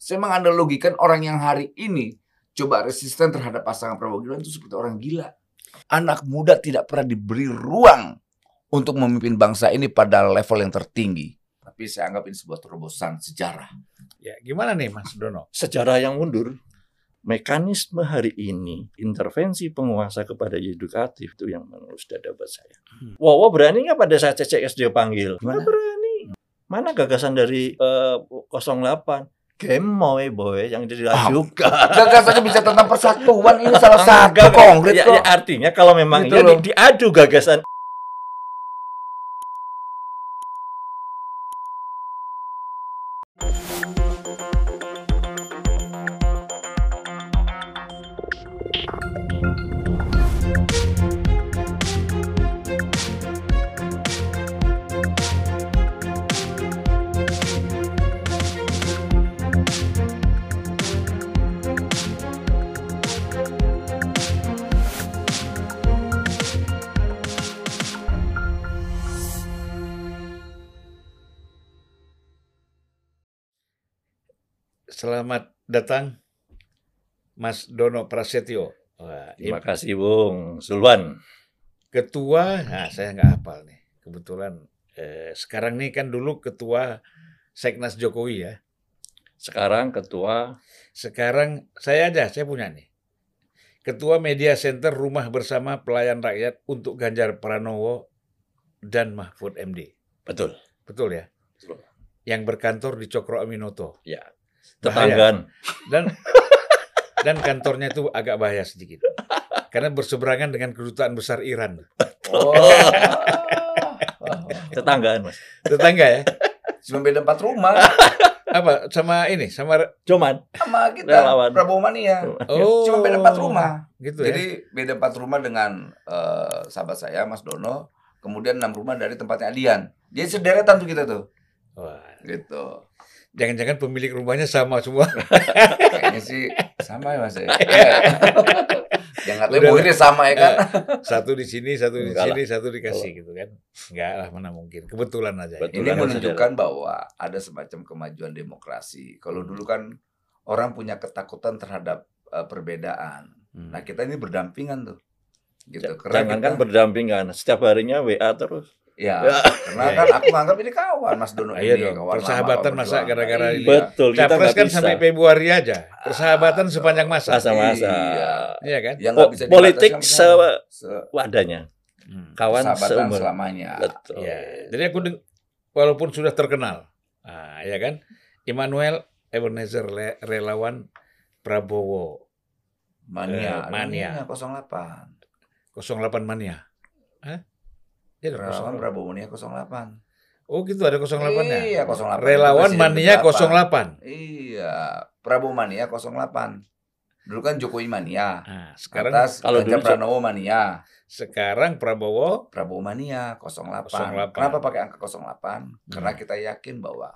Saya menganalogikan orang yang hari ini coba resisten terhadap pasangan Prabowo Gibran itu seperti orang gila. Anak muda tidak pernah diberi ruang untuk memimpin bangsa ini pada level yang tertinggi. Tapi saya anggap ini sebuah terobosan sejarah. Ya, gimana nih Mas Dono? Sejarah yang mundur. Mekanisme hari ini, intervensi penguasa kepada edukatif itu yang menurut dada buat saya. Hmm. Wawa berani nggak pada saat CCS dia panggil? Mana berani? Mana gagasan dari eh, 08? Gemoy boy yang diajukan. Gagasannya bisa tentang persatuan ini salah satu konkret ya, kok. ya, artinya kalau memang Gitu ya di- diadu gagasan datang Mas Dono Prasetyo. Wah, Terima kasih Bung Sulwan. ketua, nah saya nggak hafal nih. Kebetulan eh, sekarang nih kan dulu ketua Seknas Jokowi ya. Sekarang ketua Sekarang saya aja, saya punya nih. Ketua Media Center Rumah Bersama Pelayan Rakyat untuk Ganjar Pranowo dan Mahfud MD. betul. Betul ya? Betul. Yang berkantor di Cokro Aminoto. Ya. Tetanggaan. Dan dan kantornya itu agak bahaya sedikit. Karena berseberangan dengan kedutaan besar Iran. Oh. Tetanggaan, Mas. Tetangga ya? Cuma beda empat rumah Apa sama ini sama Cuman sama kita Relawan. Prabowo Mania. oh Cuma beda empat rumah. gitu ya. Jadi beda empat rumah dengan eh, sahabat saya Mas Dono. Kemudian enam rumah dari tempatnya Adian. Dia sederetan tuh kita tuh. Wah, Gitu. Jangan-jangan pemilik rumahnya sama semua. Kayaknya sih sama ya Mas ya. Yang katanya Udah. mungkin sama ya kan. Satu di sini, satu di Enggak sini, satu dikasih gitu kan. Enggak lah mana mungkin. Kebetulan aja. Betul. Ini menunjukkan bahwa ada semacam kemajuan demokrasi. Kalau dulu kan orang punya ketakutan terhadap eh, perbedaan. Hmm. Nah, kita ini berdampingan tuh. Gitu. jangankan kita- berdampingan, setiap harinya WA terus. Ya, Ya. karena kan aku nganggap ini kawan Mas Dono ini dong, kawan persahabatan masa gara-gara ini. Iya. Betul, kita Capres kan bisa. sampai Februari aja. Persahabatan sepanjang masa. Masa-masa. Iya. Iya kan? Yang Po- bisa politik se wadahnya, Hmm. kawan persahabatan seumur. selamanya. Betul. Ya, jadi aku deng- walaupun sudah terkenal, nah, ya kan, Immanuel Ebenezer Le- relawan Prabowo Mania, Eh, mania. Mania 08. 08 mania. Hah? Iya, ada Relawan 08. Prabowo Mania 08. Oh gitu ada 08 ya? Iya, 08. Relawan mania berapa? 08. Iya, Prabowo Mania 08. Dulu kan Jokowi Mania. Nah, sekarang Atas kalau Ganjar dulu- Pranowo Mania. sekarang Prabowo Prabowo Mania 08. 08. Kenapa pakai angka 08? Karena Hmm. kita yakin bahwa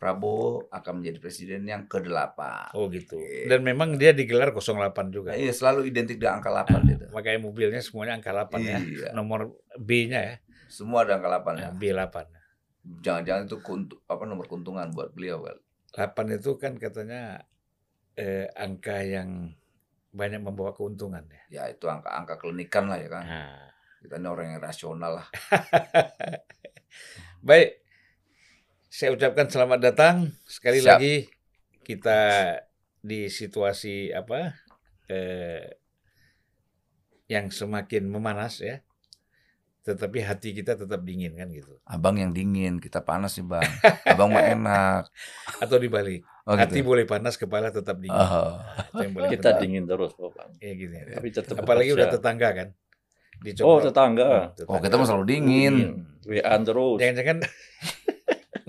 Prabowo akan menjadi presiden yang ke-8. oh gitu. Dan memang dia digelar 08 juga. Nah, iya, selalu identik dengan angka 8 gitu. Makanya mobilnya semuanya angka 8 ya. Iya. Nomor B-nya ya, Semua ada angka 8 ya. nah, B8. Jangan-jangan itu kuntu- apa nomor keuntungan buat beliau kan. 8 itu kan katanya eh, angka yang banyak membawa keuntungan ya. Ya itu angka-angka klinikan lah ya kan. Nah, Kita ini orang yang rasional lah. baik. Saya ucapkan selamat datang sekali Siap. lagi kita di situasi apa eh, yang semakin memanas ya. Tetapi hati kita tetap dingin kan gitu. Abang yang dingin, kita panas sih bang. Abang mah enak. Atau dibalik, Oh, hati gitu. boleh panas, kepala tetap dingin. Oh. Boleh Kita benar. dingin terus, kok, Bang. Ya gitu ya. Tapi tetap Apalagi udah tetangga kan. Di Oh, tetangga. Hmm, oh kita mah selalu dingin. WA terus. Jangan-jangan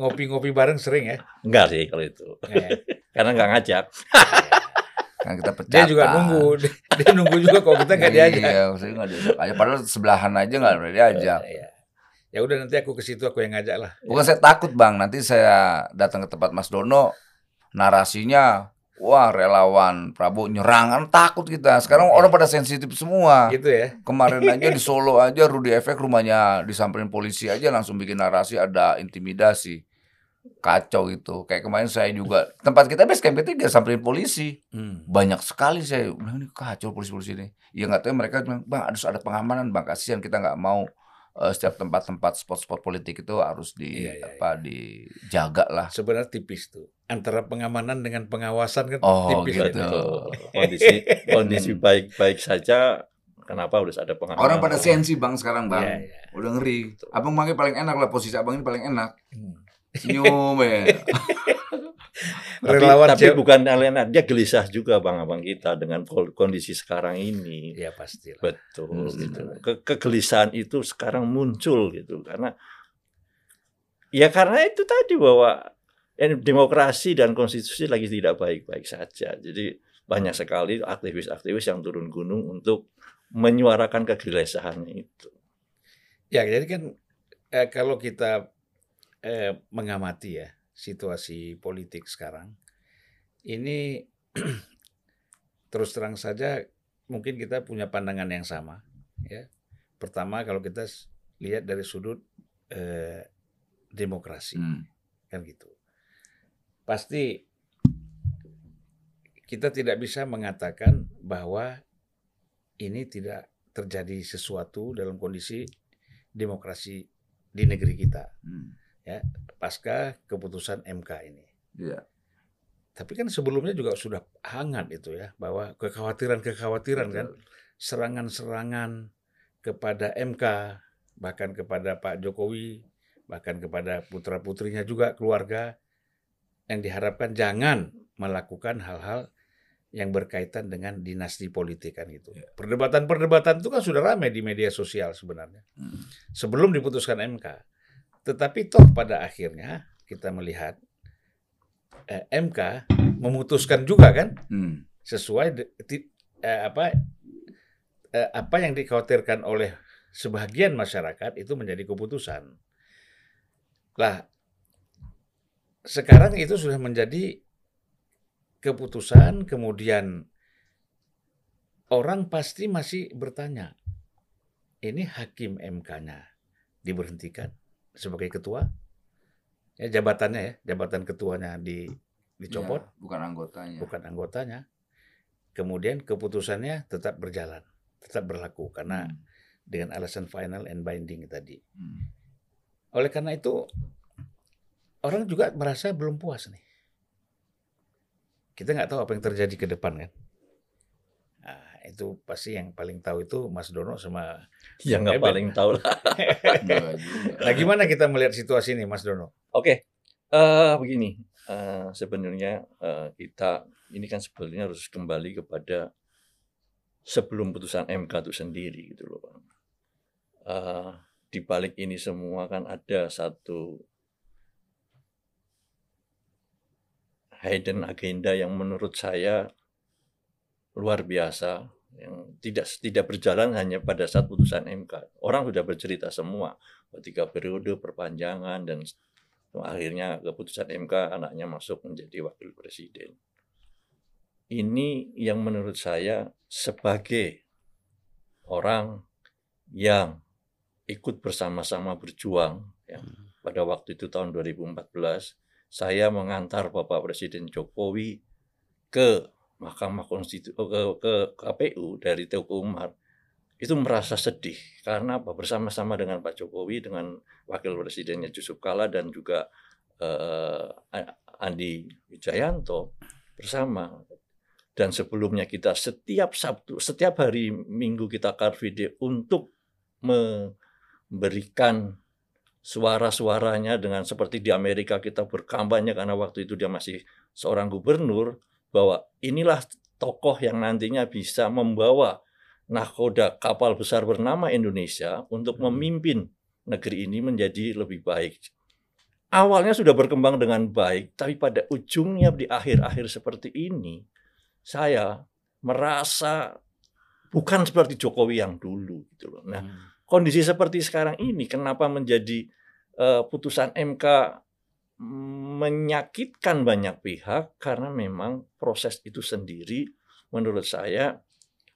ngopi-ngopi bareng sering ya. Enggak sih kalau itu. Nah, Karena nggak ngajak. Kan kita pecah. dia juga nunggu, dia, dia nunggu juga kalau kita nggak diajak. Iya, saya nggak diajak aja. Padahal sebelahan aja nggak boleh diajak. Iya. Ya udah nanti aku ke situ aku yang ngajak lah. Bukan saya takut bang, nanti saya datang ke tempat Mas Dono, narasinya, wah relawan Prabowo nyerangan takut kita. Sekarang orang pada sensitif semua. Gitu ya. Kemarin aja di Solo aja Rudi Efek rumahnya disamperin polisi aja langsung bikin narasi ada intimidasi. Kacau itu. Kayak kemarin saya juga tempat kita base camp itu gak samperin polisi. Hmm. Banyak sekali saya bilang ini kacau polisi-polisi ini. Ya nggak tahu mereka bilang, "Bang, harus ada pengamanan, Bang. Kasihan kita nggak mau eh, setiap tempat-tempat spot-spot politik itu harus di Iya, iya, apa dijaga lah." Sebenarnya tipis tuh. Antara pengamanan dengan pengawasan kan Oh, tipis. gitu. Kondisi kondisi baik-baik saja kenapa harus ada pengamanan? Orang pada sensi Bang sekarang, Bang. Iya, iya. Udah ngeri. Abang makanya paling enak lah posisi Abang ini paling enak. Hmm. Senyum ya. Tapi, Relawan tapi cewek- bukan alienan, dia gelisah juga bang-abang kita dengan kondisi sekarang ini. Ya pasti. Betul. Hmm. gitu. Ke- kegelisahan itu sekarang muncul gitu karena ya karena itu tadi bahwa eh, demokrasi dan konstitusi lagi tidak baik-baik saja. Jadi banyak sekali aktivis-aktivis yang turun gunung untuk menyuarakan kegelisahannya itu. Ya, jadi kan eh, kalau kita eh, mengamati ya situasi politik sekarang, ini terus terang saja mungkin kita punya pandangan yang sama. Ya, pertama kalau kita lihat dari sudut eh, demokrasi, Hmm. kan gitu. Pasti kita tidak bisa mengatakan bahwa ini tidak terjadi sesuatu dalam kondisi demokrasi di negeri kita Hmm. Pasca keputusan MK ini. Iya. Tapi kan sebelumnya juga sudah hangat itu ya bahwa kekhawatiran-kekhawatiran kan serangan-serangan kepada MK bahkan kepada Pak Jokowi bahkan kepada putra-putrinya juga keluarga yang diharapkan jangan melakukan hal-hal yang berkaitan dengan dinasti politik kan gitu. Ya. Perdebatan-perdebatan itu kan sudah ramai di media sosial sebenarnya Hmm. sebelum diputuskan MK. Tetapi toh pada akhirnya kita melihat eh, MK memutuskan juga kan Hmm. sesuai de- ti- eh, apa eh, apa yang dikhawatirkan oleh sebagian masyarakat itu menjadi keputusan. Lah sekarang itu sudah menjadi keputusan kemudian orang pasti masih bertanya ini hakim MK-nya diberhentikan sebagai ketua ya jabatannya ya jabatan ketuanya di dicopot Ya, bukan anggotanya. bukan anggotanya. Kemudian keputusannya tetap berjalan, tetap berlaku karena Hmm. dengan alasan final and binding tadi. Hmm. Oleh karena itu orang juga merasa belum puas nih. Kita nggak tahu apa yang terjadi ke depan kan. Itu pasti yang paling tahu itu Mas Dono sama. Yang nggak Eben. paling tahu lah. Nah, gimana kita melihat situasi ini, Mas Dono? Oke, eh begini, eh, sebenarnya eh, kita ini kan sebenarnya harus kembali kepada sebelum putusan MK itu sendiri gitu loh, Bang. Eh, di balik ini semua kan ada satu hidden agenda yang menurut saya luar biasa yang tidak tidak berjalan hanya pada saat putusan MK. Orang sudah bercerita semua ketika periode perpanjangan dan akhirnya keputusan MK anaknya masuk menjadi wakil presiden. Ini yang menurut saya sebagai orang yang ikut bersama-sama berjuang ya, pada waktu itu tahun 2014 saya mengantar Bapak Presiden Jokowi ke Mahkamah Konstitusi ke, ke KPU dari Teguh Umar itu merasa sedih karena apa? Bersama-sama dengan Pak Jokowi dengan Wakil Presidennya Yusuf Kala dan juga eh, Andi Wijayanto bersama. Dan sebelumnya kita setiap Sabtu setiap hari Minggu kita car video untuk memberikan suara-suaranya dengan seperti di Amerika kita berkampanye karena waktu itu dia masih seorang gubernur bahwa inilah tokoh yang nantinya bisa membawa nahkoda kapal besar bernama Indonesia untuk memimpin negeri ini menjadi lebih baik. Awalnya sudah berkembang dengan baik, tapi pada ujungnya di akhir-akhir seperti ini, saya merasa bukan seperti Jokowi yang dulu gitu loh. Nah, kondisi seperti sekarang ini kenapa menjadi uh, putusan MK menyakitkan banyak pihak karena memang proses itu sendiri menurut saya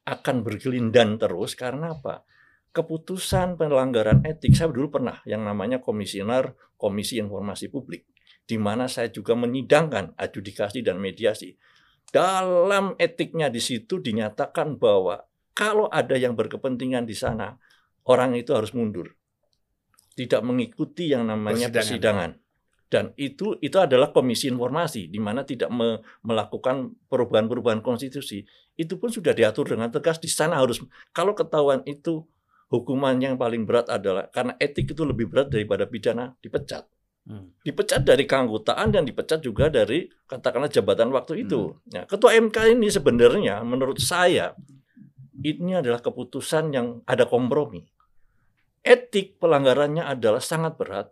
akan bergelindan terus karena apa? Keputusan pelanggaran etik saya dulu pernah yang namanya komisioner Komisi Informasi Publik di mana saya juga menyidangkan adjudikasi dan mediasi. Dalam etiknya di situ dinyatakan bahwa kalau ada yang berkepentingan di sana, orang itu harus mundur. Tidak mengikuti yang namanya persidangan. Persidangan. Dan itu itu adalah komisi informasi di mana tidak me- melakukan perubahan-perubahan konstitusi. Itu pun sudah diatur dengan tegas di sana harus kalau ketahuan itu hukuman yang paling berat adalah karena etik itu lebih berat daripada pidana dipecat. Hmm. Dipecat dari keanggotaan dan dipecat juga dari katakanlah jabatan waktu itu. Nah, ketua MK ini sebenarnya menurut saya ini adalah keputusan yang ada kompromi. Etik pelanggarannya adalah sangat berat.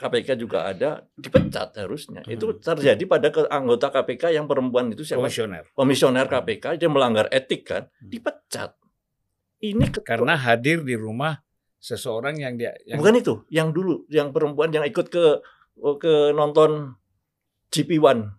KPK juga ada dipecat harusnya. Itu terjadi pada ke- anggota KPK yang perempuan itu siapa? Komisioner. Komisioner KPK dia melanggar etik kan, dipecat. Ini ketua- Karena hadir di rumah seseorang yang dia yang bukan itu, yang dulu, yang perempuan yang ikut ke ke nonton GP1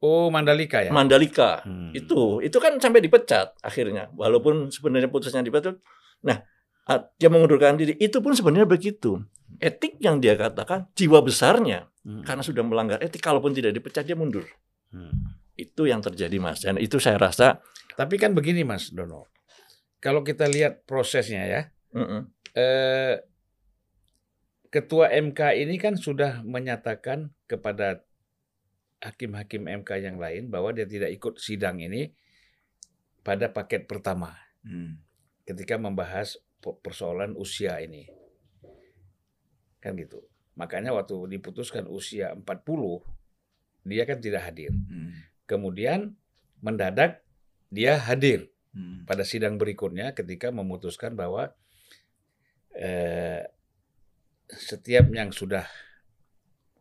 Oh Mandalika ya. Mandalika. Hmm. Itu itu kan sampai dipecat akhirnya. Walaupun sebenarnya putusnya dipecat. Nah, ah, dia mengundurkan diri. Itu pun sebenarnya begitu. Etik yang dia katakan jiwa besarnya Hmm. karena sudah melanggar etik kalaupun tidak dipecat dia mundur. Hmm. Itu yang terjadi Mas. Dan itu saya rasa Tapi kan begini Mas Dono. Kalau kita lihat prosesnya ya, eh, ketua MK ini kan sudah menyatakan kepada hakim-hakim MK yang lain bahwa dia tidak ikut sidang ini pada paket pertama Hmm. ketika membahas persoalan usia ini. Kan gitu. Makanya waktu diputuskan usia 40, dia kan tidak hadir. Hmm. Kemudian mendadak dia hadir Hmm. pada sidang berikutnya ketika memutuskan bahwa eh, setiap yang sudah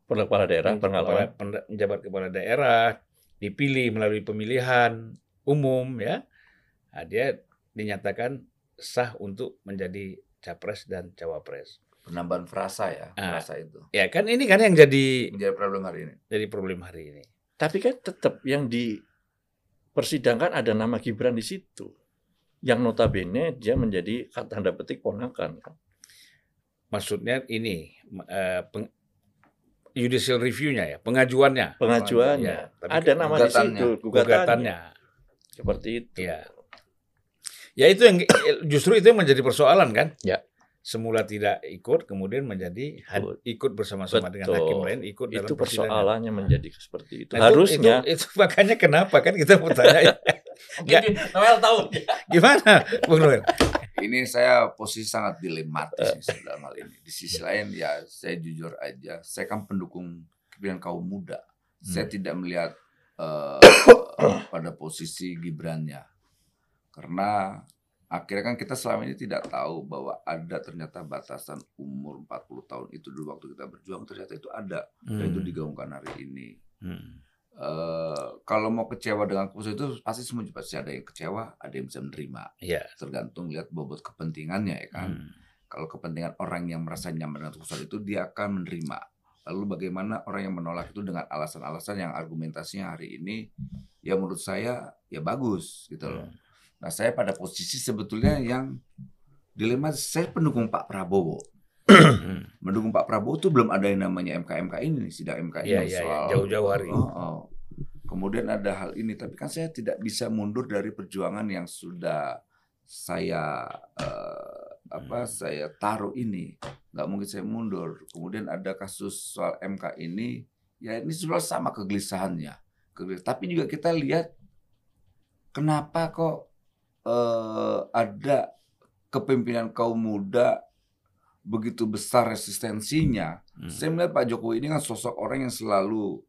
Kepala kepala daerah pengalaman. penda- menjabat kepala daerah dipilih melalui pemilihan umum ya, nah, dia dinyatakan sah untuk menjadi capres dan cawapres. Penambahan frasa ya, Ah. frasa itu. Ya kan ini kan yang jadi Menjadi problem hari ini. jadi problem hari ini. Tapi kan tetap yang di persidangan ada nama Gibran di situ. Yang notabene dia menjadi tanda petik ponakan. kan. Maksudnya ini eh, peng- judicial review-nya ya, pengajuannya, Pengajuannya Ya, tapi ada nama di situ, gugatannya. gugatannya. Seperti itu. Ya. Ya itu yang justru itu yang menjadi persoalan kan? Ya. Semula tidak ikut, kemudian menjadi had- ikut bersama-sama dengan hakim lain ikut dalam Itu persidangan. persoalannya menjadi seperti itu. Nah, itu- Harusnya itu, itu makanya kenapa kan kita mau tanya Mungkin Noel tahu. gimana, Bung Noel? Ini saya posisi sangat dilematis nih dalam hal ini. Di sisi lain ya saya jujur aja, saya kan pendukung kepemimpinan kaum muda. Saya tidak melihat eh, pada posisi Gibrannya. Karena akhirnya kan kita selama ini tidak tahu bahwa ada ternyata batasan umur 40 tahun itu dulu waktu kita berjuang ternyata itu ada dan itu digaungkan hari ini. Hmm. Eh, kalau mau kecewa dengan keputusan itu pasti semua pasti ada yang kecewa, ada yang bisa menerima. Iya. Tergantung lihat bobot kepentingannya ya kan. Hmm. Kalau kepentingan orang yang merasa nyaman dengan keputusan itu dia akan menerima. Lalu bagaimana orang yang menolak itu dengan alasan-alasan yang argumentasinya hari ini ya menurut saya ya bagus gitu loh. Nah saya pada posisi sebetulnya yang dilema saya pendukung Pak Prabowo. Hmm. Mendukung Pak Prabowo itu belum ada yang namanya MK-MK ini nih, sidang MK ini Iya, iya, iya, soal jauh-jauh hari. Oh, oh. Kemudian ada hal ini, tapi kan saya tidak bisa mundur dari perjuangan yang sudah saya eh, apa saya taruh ini. Nggak mungkin saya mundur. Kemudian ada kasus soal MK ini, ya ini sudah sama kegelisahannya. Kegel- Tapi juga kita lihat kenapa kok eh, ada kepemimpinan kaum muda begitu besar resistensinya. Hmm. Saya melihat Pak Jokowi ini kan sosok orang yang selalu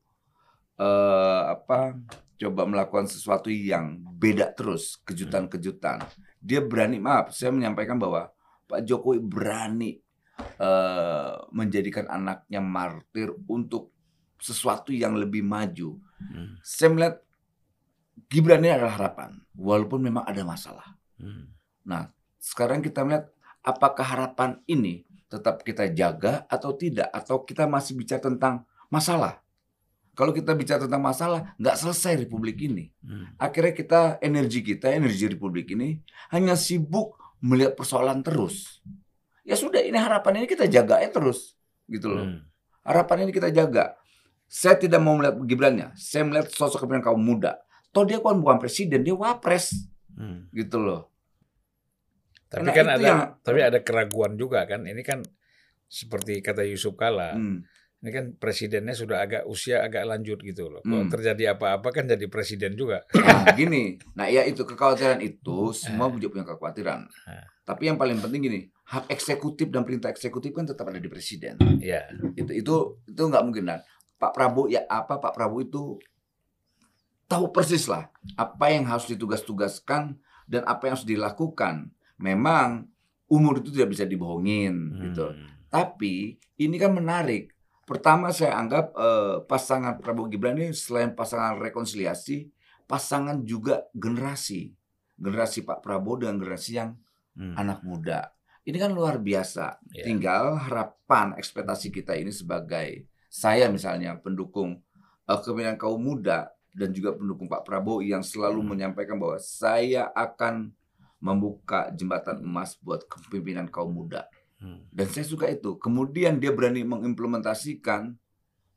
eh apa coba melakukan sesuatu yang beda terus, kejutan-kejutan. Dia berani, maaf, saya menyampaikan bahwa Pak Jokowi berani eh menjadikan anaknya martir untuk sesuatu yang lebih maju. Hmm. Saya melihat Gibran ini adalah harapan, walaupun memang ada masalah. Hmm. Nah, sekarang kita melihat apakah harapan ini tetap kita jaga atau tidak, atau kita masih bicara tentang masalah. Kalau kita bicara tentang masalah, nggak selesai Republik ini. Hmm. Akhirnya kita, energi kita, energi Republik ini hanya sibuk melihat persoalan terus. Ya sudah, ini harapan ini kita jaga ya terus, gitu loh. Hmm. Harapan ini kita jaga. Saya tidak mau melihat Gibrannya. Saya melihat sosok kepemimpinan kaum muda. Toh dia kan bukan presiden, dia wapres Hmm. gitu loh. Tapi Karena kan ada yang- tapi ada keraguan juga kan. Ini kan seperti kata Yusuf Kala, Hmm. ini kan presidennya sudah agak usia agak lanjut gitu loh. Kalau Hmm. terjadi apa-apa kan jadi presiden juga. Nah, gini. Nah, ya itu kekhawatiran itu semua juga punya kekhawatiran. Ah. Tapi yang paling penting gini, hak eksekutif dan perintah eksekutif kan tetap ada di presiden. Ya. Itu itu itu nggak mungkin dan Pak Prabowo ya apa Pak Prabowo itu tahu persis lah apa yang harus ditugas-tugaskan dan apa yang harus dilakukan. Memang umur itu tidak bisa dibohongin gitu. Hmm. Tapi ini kan menarik. Pertama saya anggap eh, pasangan Prabowo Gibran ini selain pasangan rekonsiliasi, pasangan juga generasi. Generasi Pak Prabowo dengan generasi yang Hmm. anak muda. Ini kan luar biasa. Ya. Tinggal harapan ekspektasi kita ini sebagai saya misalnya pendukung eh, kepemimpinan kaum muda dan juga pendukung Pak Prabowo yang selalu Hmm. menyampaikan bahwa saya akan membuka jembatan emas buat kepemimpinan kaum muda. Hmm. Dan saya suka itu. Kemudian dia berani mengimplementasikan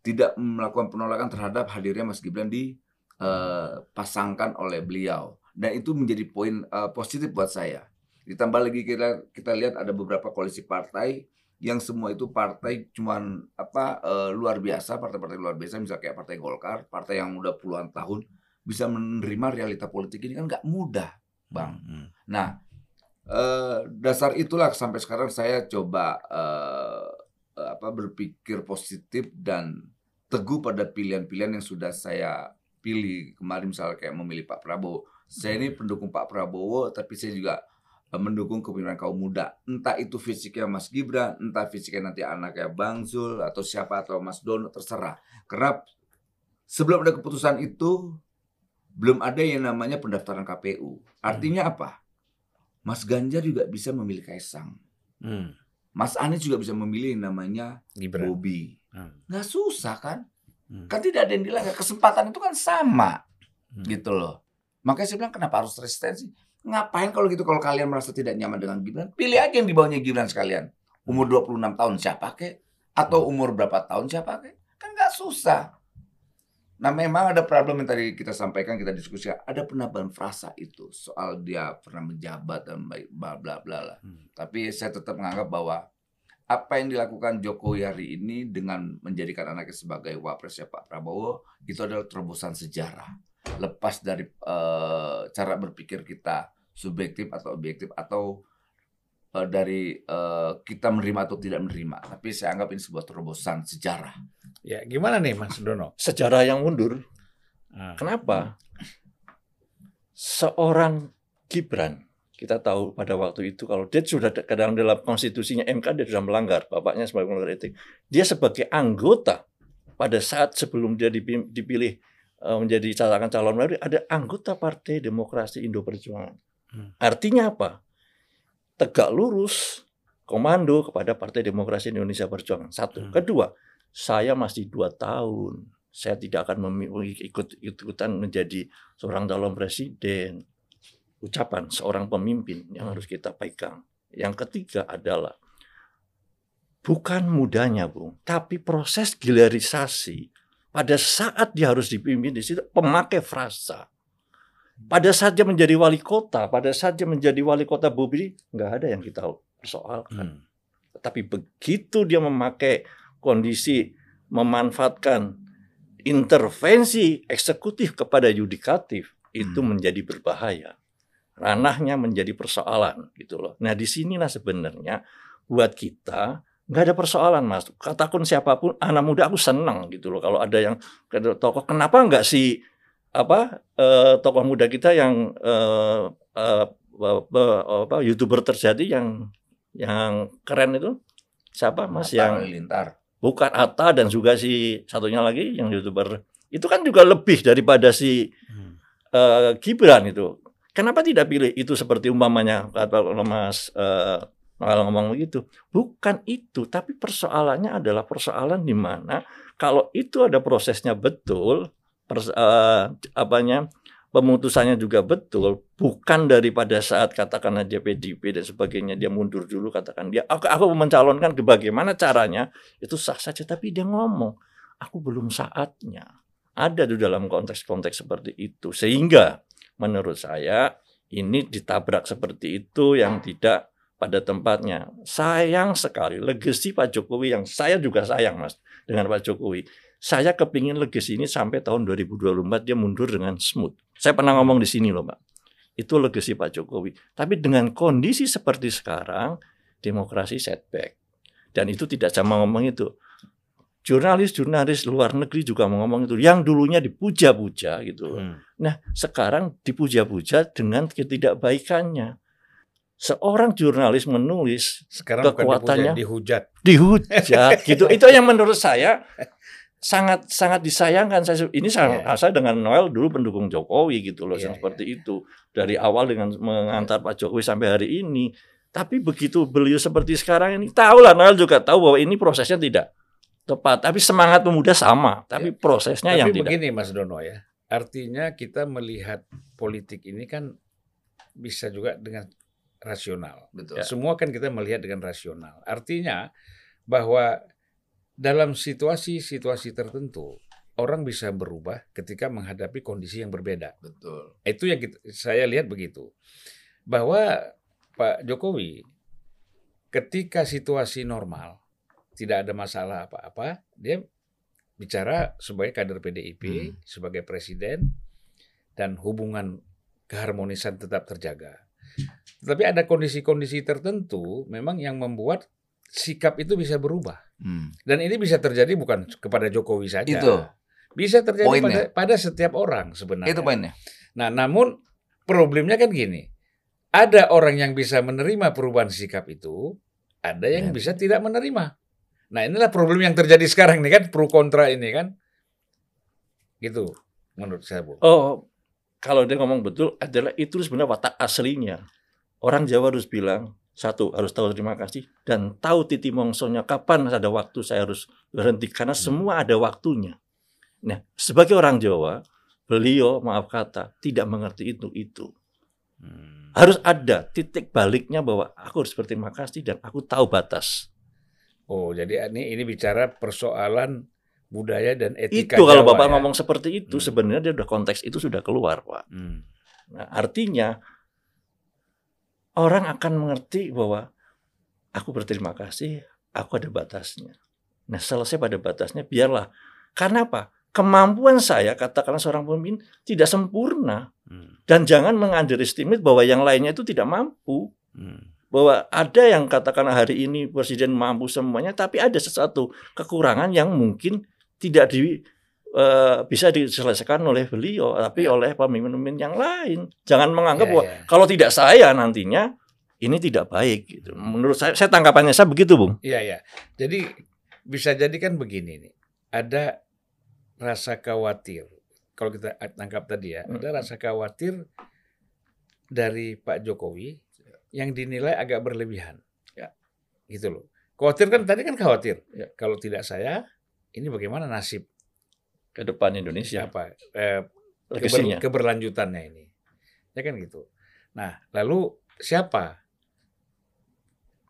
tidak melakukan penolakan terhadap hadirnya Mas Gibran dipasangkan oleh beliau. Dan itu menjadi poin eh, positif buat saya. Ditambah lagi kita kita lihat ada beberapa koalisi partai yang semua itu partai cuman apa eh, luar biasa, partai-partai luar biasa misalnya kayak Partai Golkar, partai yang udah puluhan tahun bisa menerima realita politik ini kan nggak mudah, Bang. Hmm. Nah, eh, dasar itulah sampai sekarang saya coba eh, apa berpikir positif dan teguh pada pilihan-pilihan yang sudah saya pilih kemarin misalnya kayak memilih Pak Prabowo. Saya ini pendukung Pak Prabowo, tapi saya juga mendukung kepemimpinan kaum muda. Entah itu fisiknya Mas Gibran, entah fisiknya nanti anaknya Bang Zul atau siapa atau Mas Dono terserah. Karena sebelum ada keputusan itu belum ada yang namanya pendaftaran KPU. Artinya apa? Mas Ganjar juga bisa memilih Kaisang. Hmm. Mas Anies juga bisa memilih yang namanya Gibran. Bobi. Hmm. Nggak susah kan? Hmm. Kan tidak ada yang dilanggar. Kesempatan itu kan sama. Hmm. Gitu loh. Makanya saya bilang kenapa harus resistensi? Ngapain kalau gitu kalau kalian merasa tidak nyaman dengan Gibran? Pilih aja yang di bawahnya Gibran sekalian. Umur 26 tahun siapa kek? Atau umur berapa tahun siapa kek? Kan nggak susah. Nah memang ada problem yang tadi kita sampaikan, kita diskusi. Ada penambahan frasa itu. Soal dia pernah menjabat dan bla bla bla lah. Hmm. Tapi saya tetap menganggap bahwa apa yang dilakukan Jokowi hari ini dengan menjadikan anaknya sebagai wapresnya Pak Prabowo itu adalah terobosan sejarah. Lepas dari eh, cara berpikir kita subjektif atau objektif atau eh, dari eh, kita menerima atau tidak menerima. Tapi saya anggap ini sebuah terobosan sejarah. Ya, gimana nih Mas Dono? Sejarah yang mundur. Ah. Kenapa? Seorang Gibran, kita tahu pada waktu itu kalau dia sudah ke dalam dalam konstitusinya MK dia sudah melanggar, bapaknya sebagai melanggar etik. Dia sebagai anggota pada saat sebelum dia dipilih eh, menjadi calon calon baru ada anggota Partai Demokrasi Indo Perjuangan. Hmm. Artinya apa? Tegak lurus komando kepada Partai Demokrasi Indonesia Perjuangan. Satu. Hmm. Kedua, saya masih dua tahun. Saya tidak akan ikut ikutan menjadi seorang calon presiden. Ucapan seorang pemimpin yang harus kita pegang. Yang ketiga adalah bukan mudanya, Bung, tapi proses gilerisasi pada saat dia harus dipimpin di situ pemakai frasa. Pada saat dia menjadi wali kota, pada saat dia menjadi wali kota Bobi, nggak ada yang kita persoalkan. Hmm. Tapi begitu dia memakai kondisi memanfaatkan intervensi eksekutif kepada yudikatif itu Hmm. menjadi berbahaya. Ranahnya menjadi persoalan gitu loh. Nah, di sinilah sebenarnya buat kita nggak ada persoalan mas. Katakan siapa pun anak muda aku senang gitu loh. Kalau ada yang tokoh kenapa nggak si apa eh, tokoh muda kita yang eh, eh, apa, apa youtuber terjadi yang yang keren itu siapa mas Atta yang Halilintar. bukan Atta dan juga si satunya lagi yang youtuber itu kan juga lebih daripada si Hmm. eh, Gibran itu. Kenapa tidak pilih itu seperti umpamanya kata Mas eh, kalau ngomong begitu? Bukan itu, tapi persoalannya adalah persoalan di mana kalau itu ada prosesnya betul, pers, eh, apanya pemutusannya juga betul, bukan daripada saat katakan aja PDP dan sebagainya dia mundur dulu katakan dia aku, aku mencalonkan ke bagaimana caranya itu sah saja tapi dia ngomong aku belum saatnya. Ada di dalam konteks-konteks seperti itu. Sehingga menurut saya ini ditabrak seperti itu yang tidak pada tempatnya. Sayang sekali legacy Pak Jokowi yang saya juga sayang Mas dengan Pak Jokowi. Saya kepingin legacy ini sampai tahun 2024 dia mundur dengan smooth. Saya pernah ngomong di sini loh Pak. Itu legacy Pak Jokowi. Tapi dengan kondisi seperti sekarang, demokrasi setback. Dan itu tidak sama ngomong itu jurnalis-jurnalis luar negeri juga mau ngomong itu yang dulunya dipuja-puja gitu Hmm. Nah, sekarang dipuja-puja dengan ketidakbaikannya. Seorang jurnalis menulis sekarang kekuatannya dihujat. Dihujat gitu. Itu yang menurut saya sangat sangat disayangkan saya ini saya, yeah. saya dengan Noel dulu pendukung Jokowi gitu loh yeah, seperti yeah. itu dari awal dengan mengantar Pak Jokowi sampai hari ini tapi begitu beliau seperti sekarang ini tahu lah Noel juga tahu bahwa ini prosesnya tidak tepat. Tapi semangat pemuda sama, tapi ya. prosesnya tapi yang tidak. begini Mas Dono ya, artinya kita melihat politik ini kan bisa juga dengan rasional. Betul. Ya. Semua kan kita melihat dengan rasional. Artinya bahwa dalam situasi-situasi tertentu orang bisa berubah ketika menghadapi kondisi yang berbeda. Betul. Itu yang kita, saya lihat begitu. Bahwa Pak Jokowi ketika situasi normal tidak ada masalah apa-apa, dia bicara sebagai kader PDIP, hmm. sebagai presiden, dan hubungan keharmonisan tetap terjaga. Tapi ada kondisi-kondisi tertentu memang yang membuat sikap itu bisa berubah. Hmm. Dan ini bisa terjadi bukan kepada Jokowi saja. Itu. Bisa terjadi pada, pada setiap orang sebenarnya. Itu poinnya. Nah, namun problemnya kan gini. Ada orang yang bisa menerima perubahan sikap itu, ada yang ya. bisa tidak menerima. Nah inilah problem yang terjadi sekarang nih kan pro kontra ini kan, gitu menurut saya bu. Oh kalau dia ngomong betul adalah itu sebenarnya watak aslinya. Orang Jawa harus bilang satu harus tahu terima kasih dan tahu titi mongsonya kapan ada waktu saya harus berhenti karena hmm. semua ada waktunya. Nah sebagai orang Jawa beliau maaf kata tidak mengerti itu itu. Hmm. Harus ada titik baliknya bahwa aku harus berterima kasih dan aku tahu batas. Oh, jadi ini ini bicara persoalan budaya dan etika. Itu kalau Jawa, Bapak ya? ngomong seperti itu hmm. sebenarnya dia udah konteks itu sudah keluar, Pak. Hmm. Nah, artinya orang akan mengerti bahwa aku berterima kasih, aku ada batasnya. Nah, selesai pada batasnya biarlah. Karena apa? Kemampuan saya katakanlah seorang pemimpin tidak sempurna. Hmm. Dan jangan mengunderestimate bahwa yang lainnya itu tidak mampu. Hmm bahwa ada yang katakan hari ini presiden mampu semuanya, tapi ada sesuatu kekurangan yang mungkin tidak di uh, bisa diselesaikan oleh beliau, tapi ya. oleh pemimpin-pemimpin yang lain. Jangan menganggap ya, bahwa ya. kalau tidak saya nantinya ini tidak baik. Gitu. Menurut saya, saya tangkapannya saya begitu, bung. Iya, iya. Jadi bisa jadi kan begini nih, ada rasa khawatir. Kalau kita tangkap tadi ya, hmm. ada rasa khawatir dari Pak Jokowi yang dinilai agak berlebihan. Ya. Gitu loh. Khawatir kan tadi kan khawatir. Ya. Kalau tidak saya, ini bagaimana nasib ke depan Indonesia? Apa eh, keber, keberlanjutannya ini? Ya kan gitu. Nah, lalu siapa?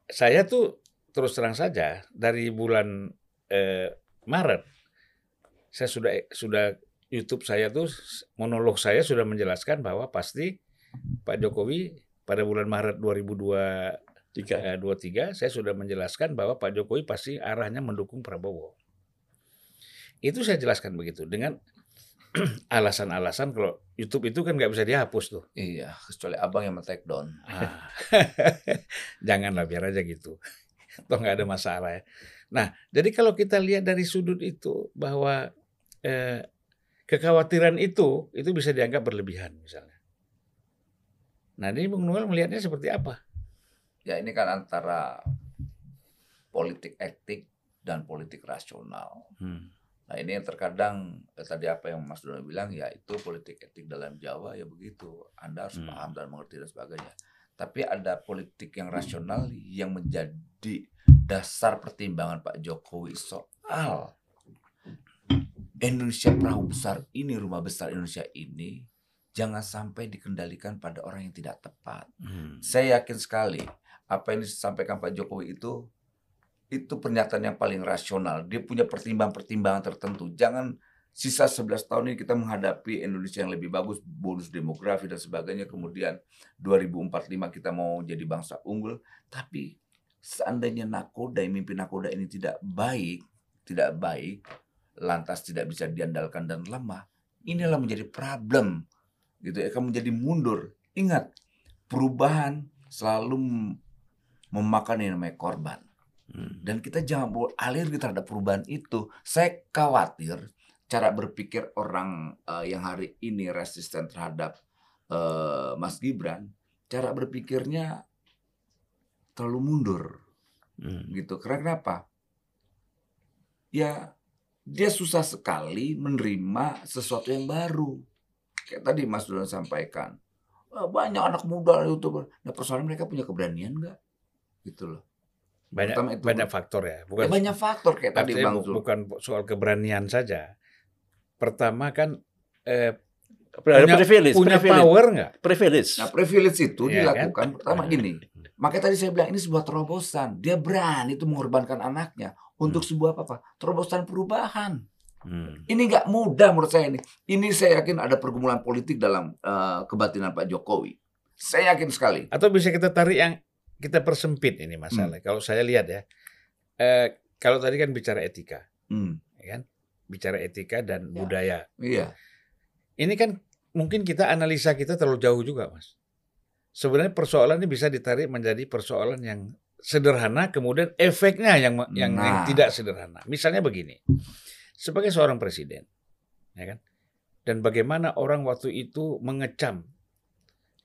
Saya tuh terus terang saja dari bulan eh, Maret saya sudah sudah YouTube saya tuh monolog saya sudah menjelaskan bahwa pasti Pak Jokowi pada bulan Maret 2023 eh, saya sudah menjelaskan bahwa Pak Jokowi pasti arahnya mendukung Prabowo. Itu saya jelaskan begitu dengan alasan-alasan kalau YouTube itu kan nggak bisa dihapus tuh. Iya, kecuali abang yang take down. Ah. Janganlah biar aja gitu. Toh nggak ada masalah ya. Nah, jadi kalau kita lihat dari sudut itu bahwa eh, kekhawatiran itu itu bisa dianggap berlebihan misalnya. Nah ini Bung Noel melihatnya seperti apa? Ya ini kan antara politik etik dan politik rasional. Hmm. Nah ini yang terkadang ya, tadi apa yang Mas Dono bilang ya itu politik etik dalam Jawa ya begitu. Anda harus hmm. paham dan mengerti dan sebagainya. Tapi ada politik yang rasional yang menjadi dasar pertimbangan Pak Jokowi soal Indonesia perahu besar ini, rumah besar Indonesia ini jangan sampai dikendalikan pada orang yang tidak tepat. Hmm. Saya yakin sekali apa yang disampaikan Pak Jokowi itu itu pernyataan yang paling rasional. Dia punya pertimbangan-pertimbangan tertentu. Jangan sisa 11 tahun ini kita menghadapi Indonesia yang lebih bagus, bonus demografi dan sebagainya. Kemudian 2045 kita mau jadi bangsa unggul. Tapi seandainya nakoda, mimpi nakoda ini tidak baik, tidak baik, lantas tidak bisa diandalkan dan lemah, inilah menjadi problem. Gitu ya, akan menjadi mundur. Ingat, perubahan selalu memakan yang namanya korban. Hmm. Dan kita jangan bawa alergi terhadap perubahan itu. Saya khawatir cara berpikir orang eh, yang hari ini resisten terhadap eh, Mas Gibran, cara berpikirnya terlalu mundur Hmm. gitu. Karena kenapa? Ya dia susah sekali menerima sesuatu yang baru. Kayak tadi Mas Dudan sampaikan, "Wah, banyak anak muda youtuber. Nah persoalan mereka punya keberanian nggak? Gitu loh. Banyak Pertama itu. banyak faktor ya. Bukan Ya, banyak faktor kayak tadi Bang Zul. bukan soal keberanian saja. Pertama kan eh, Ada Punya- privilege, punya privilege, power nggak? privilege. Nah privilege itu Iya dilakukan pertama Nah. gini. Makanya tadi saya bilang ini sebuah terobosan. Dia berani itu mengorbankan anaknya untuk sebuah apa, apa? Terobosan perubahan. Hmm. Ini nggak mudah menurut saya ini. Ini saya yakin ada pergumulan politik dalam eh, kebatinan Pak Jokowi. Saya yakin sekali. Atau bisa kita tarik yang kita persempit ini masalah. Kalau saya lihat ya, eh, kalau tadi kan bicara etika, Hmm, ya kan? Bicara etika dan Ya. budaya. iya. Ini kan mungkin kita analisa kita terlalu jauh juga, Mas. Sebenarnya persoalan ini bisa ditarik menjadi persoalan yang sederhana, kemudian efeknya yang yang, yang Nah. tidak sederhana. Misalnya begini, sebagai seorang presiden, ya kan, dan bagaimana orang waktu itu mengecam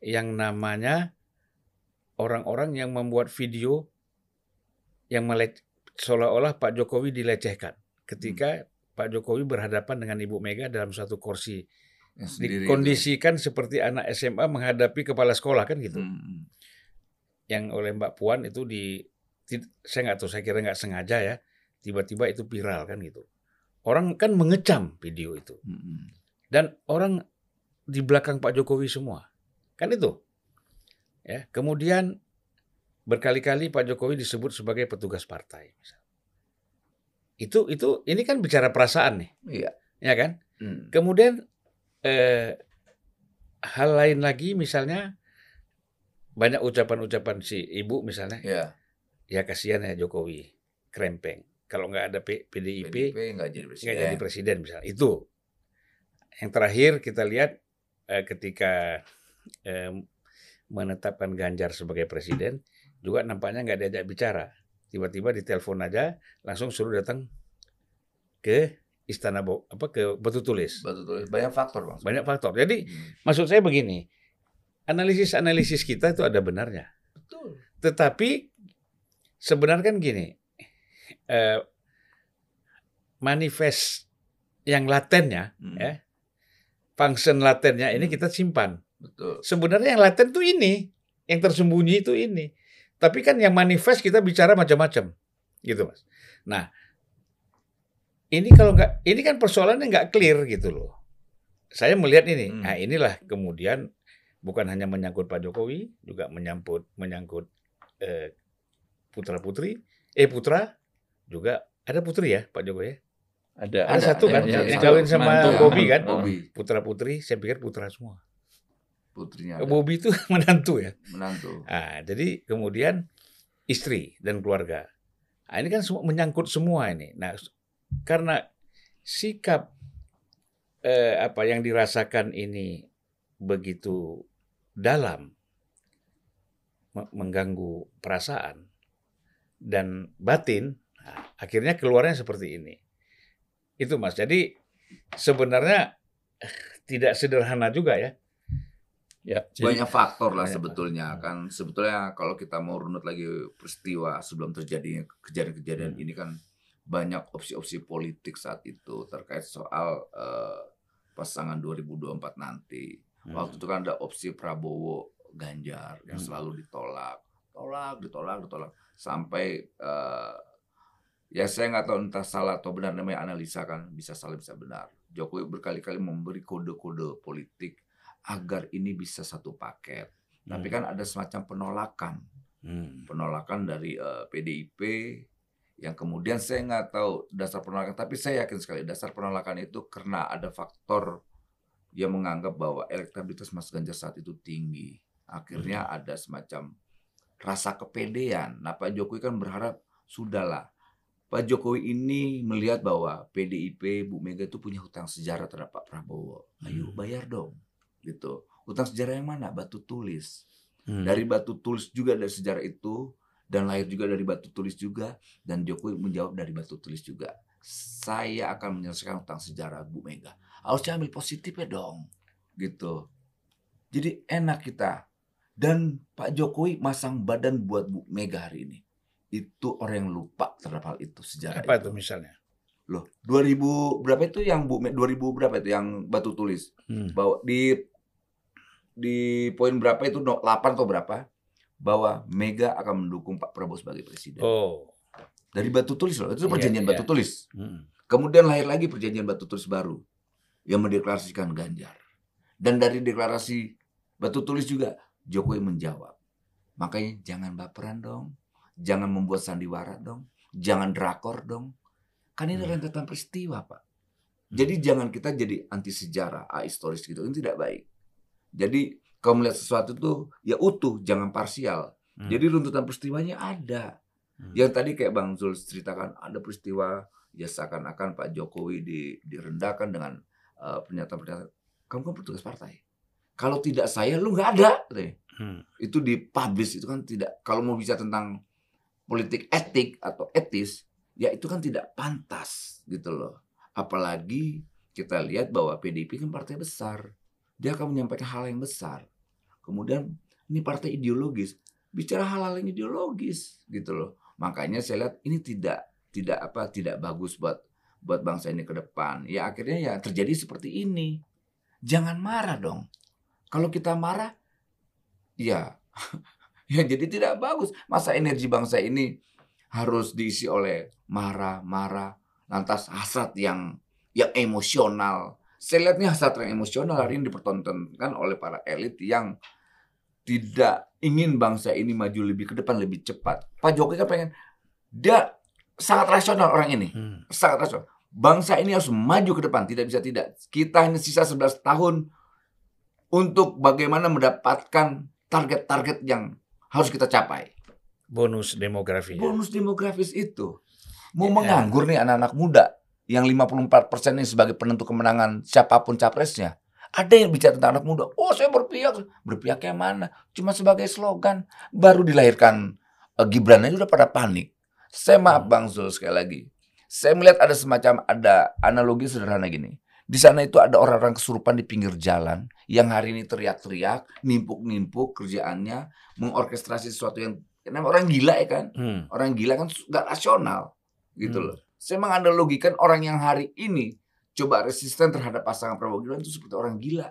yang namanya orang-orang yang membuat video yang melec seolah-olah Pak Jokowi dilecehkan ketika Pak Jokowi berhadapan dengan Ibu Mega dalam satu kursi Yang sendiri itu. dikondisikan seperti anak SMA menghadapi kepala sekolah kan gitu. Hmm, Yang oleh Mbak Puan itu di saya nggak tahu saya kira nggak sengaja ya tiba-tiba itu viral kan gitu. Orang kan mengecam video itu hmm, hmm. dan orang di belakang Pak Jokowi semua kan itu. Ya kemudian berkali-kali Pak Jokowi disebut sebagai petugas partai. Itu itu ini kan bicara perasaan nih, Iya. ya kan? Hmm. Kemudian eh, hal lain lagi misalnya banyak ucapan-ucapan si ibu misalnya Iya. ya kasihan ya Jokowi krempeng kalau nggak ada P- PDIP PDIP nggak jadi nggak presiden. jadi presiden misalnya itu yang terakhir kita lihat eh, ketika eh, menetapkan Ganjar sebagai presiden juga nampaknya nggak diajak bicara tiba-tiba ditelepon aja langsung suruh datang ke istana Bo- apa ke Batu Tulis Betul, betul. Banyak faktor bang. banyak faktor jadi Hmm. Maksud saya begini, analisis-analisis kita itu ada benarnya. Betul. Tetapi sebenarnya kan gini, eh, manifest yang latennya, Hmm. ya, function latennya ini Hmm. kita simpan. Betul. Sebenarnya yang laten tuh ini, yang tersembunyi itu ini. Tapi kan yang manifest kita bicara macam-macam, gitu mas. Nah, ini kalau nggak, ini kan persoalannya nggak clear gitu loh. Saya melihat ini, Hmm. nah inilah kemudian bukan hanya menyangkut Pak Jokowi, juga menyangkut menyangkut eh, putra putri, eh putra juga ada putri ya Pak Jokowi ya. Ada, Ada satu kan, yang kawin sama. Bobby kan? Bobby. Putra putri, saya pikir putra semua. Putrinya ada. Bobby itu menantu ya. menantu. Nah, jadi kemudian istri dan keluarga. Nah, ini kan semua menyangkut semua ini. Nah, karena sikap eh, apa yang dirasakan ini begitu dalam me- mengganggu perasaan dan batin, nah, akhirnya keluarnya seperti ini. Itu Mas. Jadi sebenarnya eh, tidak sederhana juga ya. Ya, jadi banyak faktor lah Banyak sebetulnya kan. Sebetulnya kalau kita mau runut lagi peristiwa sebelum terjadinya kejadian-kejadian Hmm. ini kan banyak opsi-opsi politik saat itu terkait soal eh, pasangan 2024 nanti. Waktu itu kan ada opsi Prabowo Ganjar yang Hmm. selalu ditolak tolak ditolak ditolak. Sampai eh, ya saya nggak tahu entah salah atau benar namanya analisa kan bisa salah bisa benar. Jokowi berkali-kali memberi kode-kode politik agar ini bisa satu paket tapi kan ada semacam penolakan Hmm. penolakan dari eh, PDIP Yang kemudian saya nggak tahu dasar penolakan, tapi saya yakin sekali dasar penolakan itu karena ada faktor yang menganggap bahwa elektabilitas Mas Ganjar saat itu tinggi. Akhirnya ada semacam rasa kepedean. Nah Pak Jokowi kan berharap sudahlah. Pak Jokowi ini melihat bahwa PDIP Bu Mega itu punya hutang sejarah terhadap Pak Prabowo. Ayo Hmm. bayar dong, gitu. Hutang sejarah yang mana? Batu tulis. Hmm. Dari batu tulis juga dari sejarah itu dan lahir juga dari batu tulis juga dan Jokowi menjawab dari batu tulis juga. Saya akan menyelesaikan hutang sejarah Bu Mega. Harusnya ambil positifnya dong, gitu. Jadi enak kita. Dan Pak Jokowi masang badan buat Bu Mega hari ini. Itu orang yang lupa terhadap hal itu sejarah Apa itu. itu misalnya? Loh, 2000 berapa itu yang Bu Me- 2000 berapa itu yang batu tulis? Hmm. bahwa di di poin berapa itu no- 8 atau berapa bahwa Mega akan mendukung Pak Prabowo sebagai presiden. Oh. Dari batu tulis loh, itu Iya, perjanjian iya. batu tulis. Hmm. Kemudian lahir lagi perjanjian batu tulis baru yang mendeklarasikan Ganjar. Dan dari deklarasi batu tulis juga Jokowi menjawab. Makanya jangan baperan dong. Jangan membuat sandiwara dong. Jangan drakor dong. Kan ini Hmm. rentetan peristiwa, Pak. Jadi jangan kita jadi anti sejarah, ahistoris gitu. Ini tidak baik. Jadi kalau melihat sesuatu tuh ya utuh, jangan parsial. Hmm. Jadi runtutan peristiwanya ada. Hmm. Yang tadi kayak Bang Zul ceritakan ada peristiwa ya seakan-akan Pak Jokowi di, direndahkan dengan eh, pernyataan-pernyataan. Kamu kan petugas partai. Kalau tidak saya, lu nggak ada. katanya. Hmm. Itu dipublish itu kan tidak. Kalau mau bicara tentang politik etik atau etis, ya itu kan tidak pantas gitu loh. Apalagi kita lihat bahwa PDIP kan partai besar. Dia akan menyampaikan hal yang besar. Kemudian ini partai ideologis, bicara hal-hal yang ideologis gitu loh. Makanya saya lihat ini tidak tidak apa tidak bagus buat buat bangsa ini ke depan. Ya akhirnya ya terjadi seperti ini. Jangan marah dong. Kalau kita marah ya ya jadi tidak bagus. Masa energi bangsa ini harus diisi oleh marah-marah lantas hasrat yang yang emosional. Saya lihat nih hasrat yang emosional hari ini dipertontonkan oleh para elit yang tidak ingin bangsa ini maju lebih ke depan lebih cepat. Pak Jokowi kan pengen dia sangat rasional orang ini, Hmm. sangat rasional. Bangsa ini harus maju ke depan, tidak bisa tidak. Kita hanya sisa 11 tahun untuk bagaimana mendapatkan target-target yang harus kita capai. Bonus demografi. Bonus demografis itu mau Ya. menganggur nih anak-anak muda yang 54% ini sebagai penentu kemenangan siapa pun capresnya. Ada yang bicara tentang anak muda. Oh, saya berpihak. Berpihak yang mana? Cuma sebagai slogan. Baru dilahirkan eh, Gibran aja udah pada panik. Saya maaf Hmm. Bang Zul sekali lagi. Saya melihat ada semacam ada analogi sederhana gini. Di sana itu ada orang-orang kesurupan di pinggir jalan yang hari ini teriak-teriak, nimpuk-nimpuk kerjaannya, mengorkestrasi sesuatu yang namanya orang gila ya kan Hmm. orang gila kan nggak rasional gitu Hmm. loh. Saya menganalogikan orang yang hari ini coba resisten terhadap pasangan Prabowo Gibran itu seperti orang gila.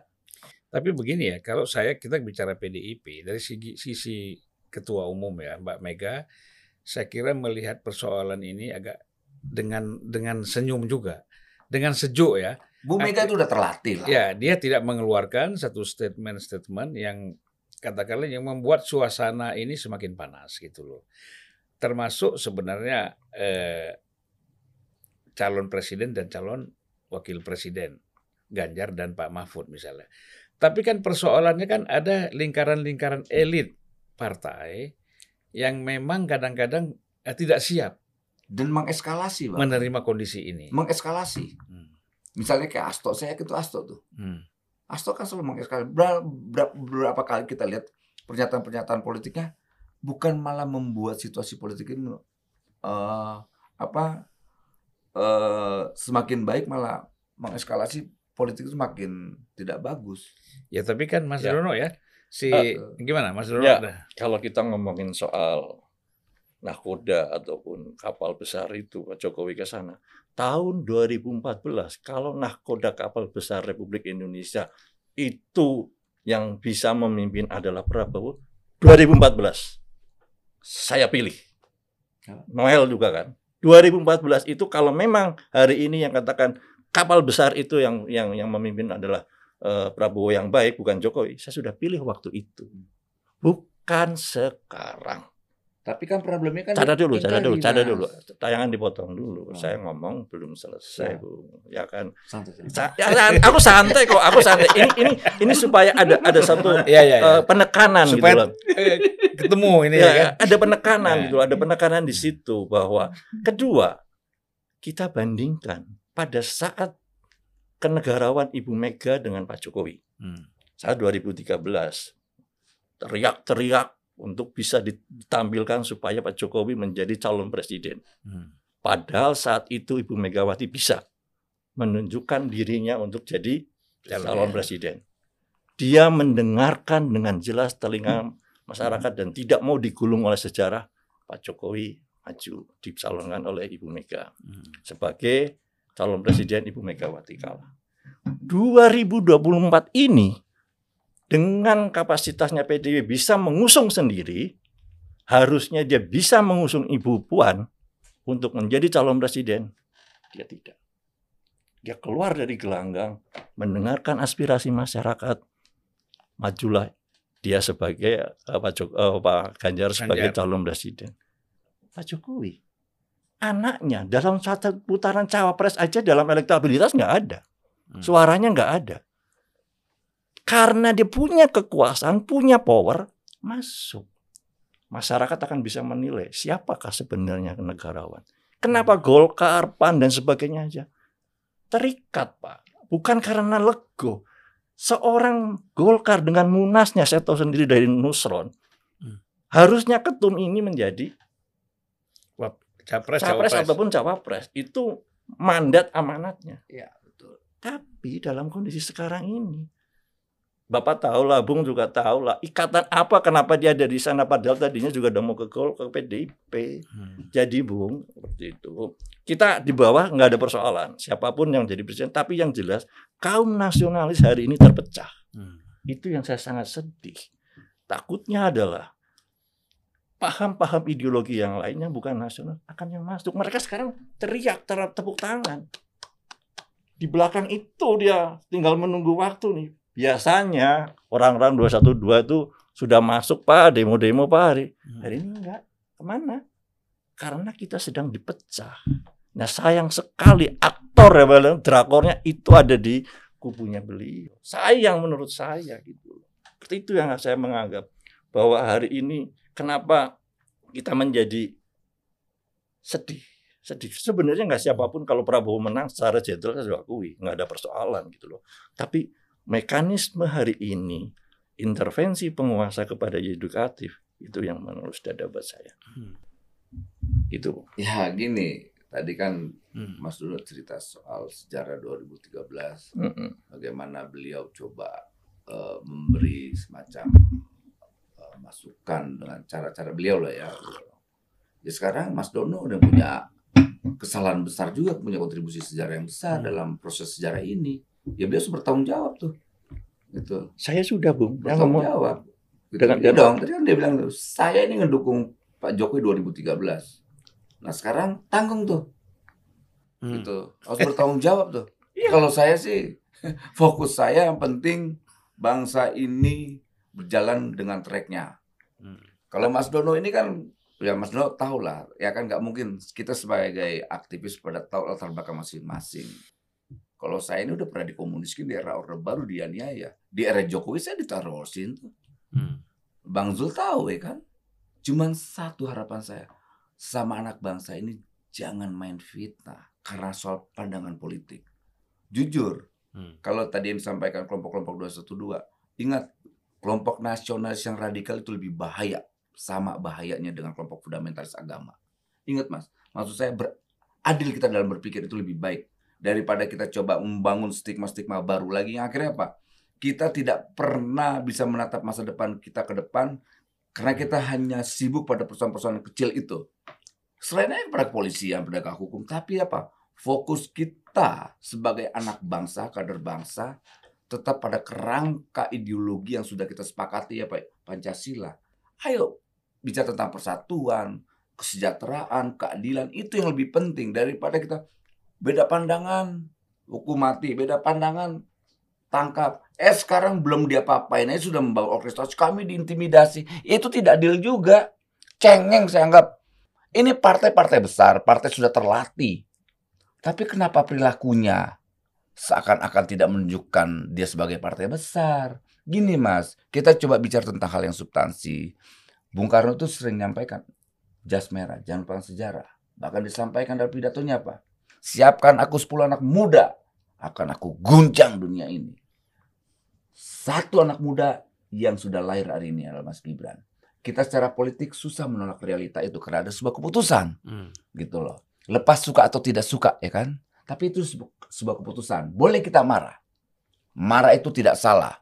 Tapi begini ya, kalau saya kita bicara PDIP dari sisi, sisi ketua umum ya Mbak Mega, saya kira melihat persoalan ini agak dengan dengan senyum juga, dengan sejuk ya. Bu Mega itu udah terlatih lah. Ya, dia tidak mengeluarkan satu statement-statement yang katakanlah yang membuat suasana ini semakin panas gitu loh. Termasuk sebenarnya eh, calon presiden dan calon wakil presiden Ganjar dan Pak Mahfud misalnya. Tapi kan persoalannya kan ada lingkaran-lingkaran elit partai yang memang kadang-kadang eh, tidak siap Dan mengeskalasi, Bang. menerima kondisi ini. Mengeskalasi. Hmm. Misalnya kayak Asto, saya itu Asto tuh. Hmm. Asto kan selalu mengeskalasi. Ber- ber- Beberapa kali kita lihat pernyataan-pernyataan politiknya bukan malah membuat situasi politik ini eh, apa eh, semakin baik malah mengeskalasi politik itu semakin tidak bagus. Ya tapi kan Mas Ya. Dono ya, si Eh, gimana Mas Dono? ya. ada? Kalau kita ngomongin soal nahkoda ataupun kapal besar itu Pak Jokowi ke sana. Tahun 2014 kalau nahkoda kapal besar Republik Indonesia itu yang bisa memimpin adalah Prabowo 2014 saya pilih. Noel juga kan. 2014 itu kalau memang hari ini yang katakan kapal besar itu yang yang yang memimpin adalah eh, Prabowo yang baik bukan Jokowi, saya sudah pilih waktu itu. Bukan sekarang. Tapi kan problemnya kan Cara dulu, cara dulu, cara dulu. Tayangan dipotong dulu. Oh. Saya ngomong belum selesai, Ya. Bu. Ya kan. Santai, santai. Sa- ya, aku santai kok, aku santai. Ini ini ini supaya ada ada satu Iya, iya, iya. eh, penekanan gitu Supaya loh. eh, ketemu ini Ya, ya kan. ada penekanan Ya. gitu, ada penekanan di situ bahwa kedua kita bandingkan pada saat kenegarawan Ibu Mega dengan Pak Jokowi. Hmm. Saat 2013 teriak-teriak untuk bisa ditampilkan supaya Pak Jokowi menjadi calon presiden. Hmm. Padahal saat itu Ibu Megawati bisa menunjukkan dirinya untuk jadi calon presiden. Dia mendengarkan dengan jelas telinga masyarakat dan tidak mau digulung oleh sejarah Pak Jokowi maju dicalonkan oleh Ibu Mega Hmm. sebagai calon presiden Ibu Megawati kala. 2024 ini dengan kapasitasnya PDIP bisa mengusung sendiri, harusnya dia bisa mengusung Ibu Puan untuk menjadi calon presiden. Dia tidak. Dia keluar dari gelanggang, mendengarkan aspirasi masyarakat, majulah dia sebagai eh, Pak, Jok- eh, Pak Ganjar sebagai Ganjar. calon presiden. Pak Jokowi, anaknya dalam satu putaran cawapres aja dalam elektabilitas nggak ada, Hmm. suaranya nggak ada. Karena dia punya kekuasaan, punya power, masuk. Masyarakat akan bisa menilai siapakah sebenarnya negarawan. Kenapa Golkar, PAN dan sebagainya aja terikat, Pak. Bukan karena lego. Seorang Golkar dengan munasnya, saya tahu sendiri dari Nusron, Hmm. harusnya ketum ini menjadi Capres, capres cawapres. ataupun cawapres. Itu mandat amanatnya. Iya, betul. Tapi dalam kondisi sekarang ini, Bapak tahu lah, Bung juga tahu lah, ikatan apa kenapa dia ada di sana padahal tadinya juga udah mau ke Gol ke PDIP. Hmm. Jadi Bung, seperti itu. Kita di bawah nggak ada persoalan, siapa pun yang jadi presiden, tapi yang jelas kaum nasionalis hari ini terpecah. Hmm. Itu yang saya sangat sedih. Takutnya adalah paham-paham ideologi yang lainnya bukan nasional akan yang masuk. Mereka sekarang teriak, ter- tepuk tangan. Di belakang itu dia tinggal menunggu waktu nih. Biasanya orang-orang 212 itu sudah masuk Pak, demo-demo Pak hari. Hmm. Hari ini enggak. Ke mana? Karena kita sedang dipecah. Nah sayang sekali aktor ya Bang, drakornya itu ada di kubunya beliau. Sayang menurut saya gitu. Seperti itu yang saya menganggap bahwa hari ini kenapa kita menjadi sedih. Sedih. Sebenarnya nggak siapa pun kalau Prabowo menang secara jenderal saya akui nggak ada persoalan gitu loh. Tapi mekanisme hari ini intervensi penguasa kepada edukatif itu yang menurut dada buat saya. Hmm. Itu. Ya gini, tadi kan Hmm. Mas dulu cerita soal sejarah 2013, Mm-mm. bagaimana beliau coba eh, memberi semacam eh, masukan dengan cara-cara beliau lah ya. Ya sekarang Mas Dono udah punya kesalahan besar juga, punya kontribusi sejarah yang besar Hmm. dalam proses sejarah ini. Ya beliau harus bertanggung jawab tuh. Gitu. Saya sudah bung. Bertanggung jawab. Gitu. Dengan- Iya dong, tadi kan dia bilang saya ini ngedukung Pak Jokowi 2013. Nah sekarang tanggung tuh Hmm. gitu harus bertanggung jawab tuh Iya. kalau saya sih fokus saya yang penting bangsa ini berjalan dengan tracknya Hmm. kalau Mas Dono ini kan ya Mas Dono tahu lah ya kan nggak mungkin kita sebagai aktivis pada tahu latar belakang masing-masing kalau saya ini udah pernah dikomuniskin di era Orde Baru dianiaya di era Jokowi saya ditaruhin tuh Hmm. Bang Zul tahu ya kan cuman satu harapan saya sama anak bangsa ini jangan main fitnah karena soal pandangan politik. Jujur, Hmm. kalau tadi yang disampaikan kelompok-kelompok 212, ingat kelompok nasionalis yang radikal itu lebih bahaya, sama bahayanya dengan kelompok fundamentalis agama. Ingat Mas, maksud saya beradil kita dalam berpikir itu lebih baik daripada kita coba membangun stigma-stigma baru lagi yang akhirnya apa? Kita tidak pernah bisa menatap masa depan kita ke depan karena kita hanya sibuk pada persoalan-persoalan kecil itu. Selain itu pada kepolisian, penegak hukum, tapi apa? Fokus kita sebagai anak bangsa, kader bangsa, tetap pada kerangka ideologi yang sudah kita sepakati ya Pak Pancasila. Ayo bicara tentang persatuan, kesejahteraan, keadilan itu yang lebih penting daripada kita beda pandangan, hukum mati, beda pandangan, tangkap. Eh sekarang belum dia papain aja sudah membawa orkestrasi, kami diintimidasi. Itu tidak adil juga. cengeng saya anggap. Ini partai-partai besar, partai sudah terlatih. Tapi kenapa perilakunya seakan-akan tidak menunjukkan dia sebagai partai besar? Gini mas, kita coba bicara tentang hal yang substansi. Bung Karno tuh sering menyampaikan, jas merah, jangan lupa sejarah. Bahkan disampaikan dalam pidatonya apa? Siapkan aku 10 anak muda, akan aku guncang dunia ini. Satu anak muda yang sudah lahir hari ini adalah Mas Gibran. Kita secara politik susah menolak realita itu karena ada sebuah keputusan. Hmm. gitu loh. Lepas suka atau tidak suka ya kan? Tapi itu sebu- sebuah keputusan. Boleh kita marah. Marah itu tidak salah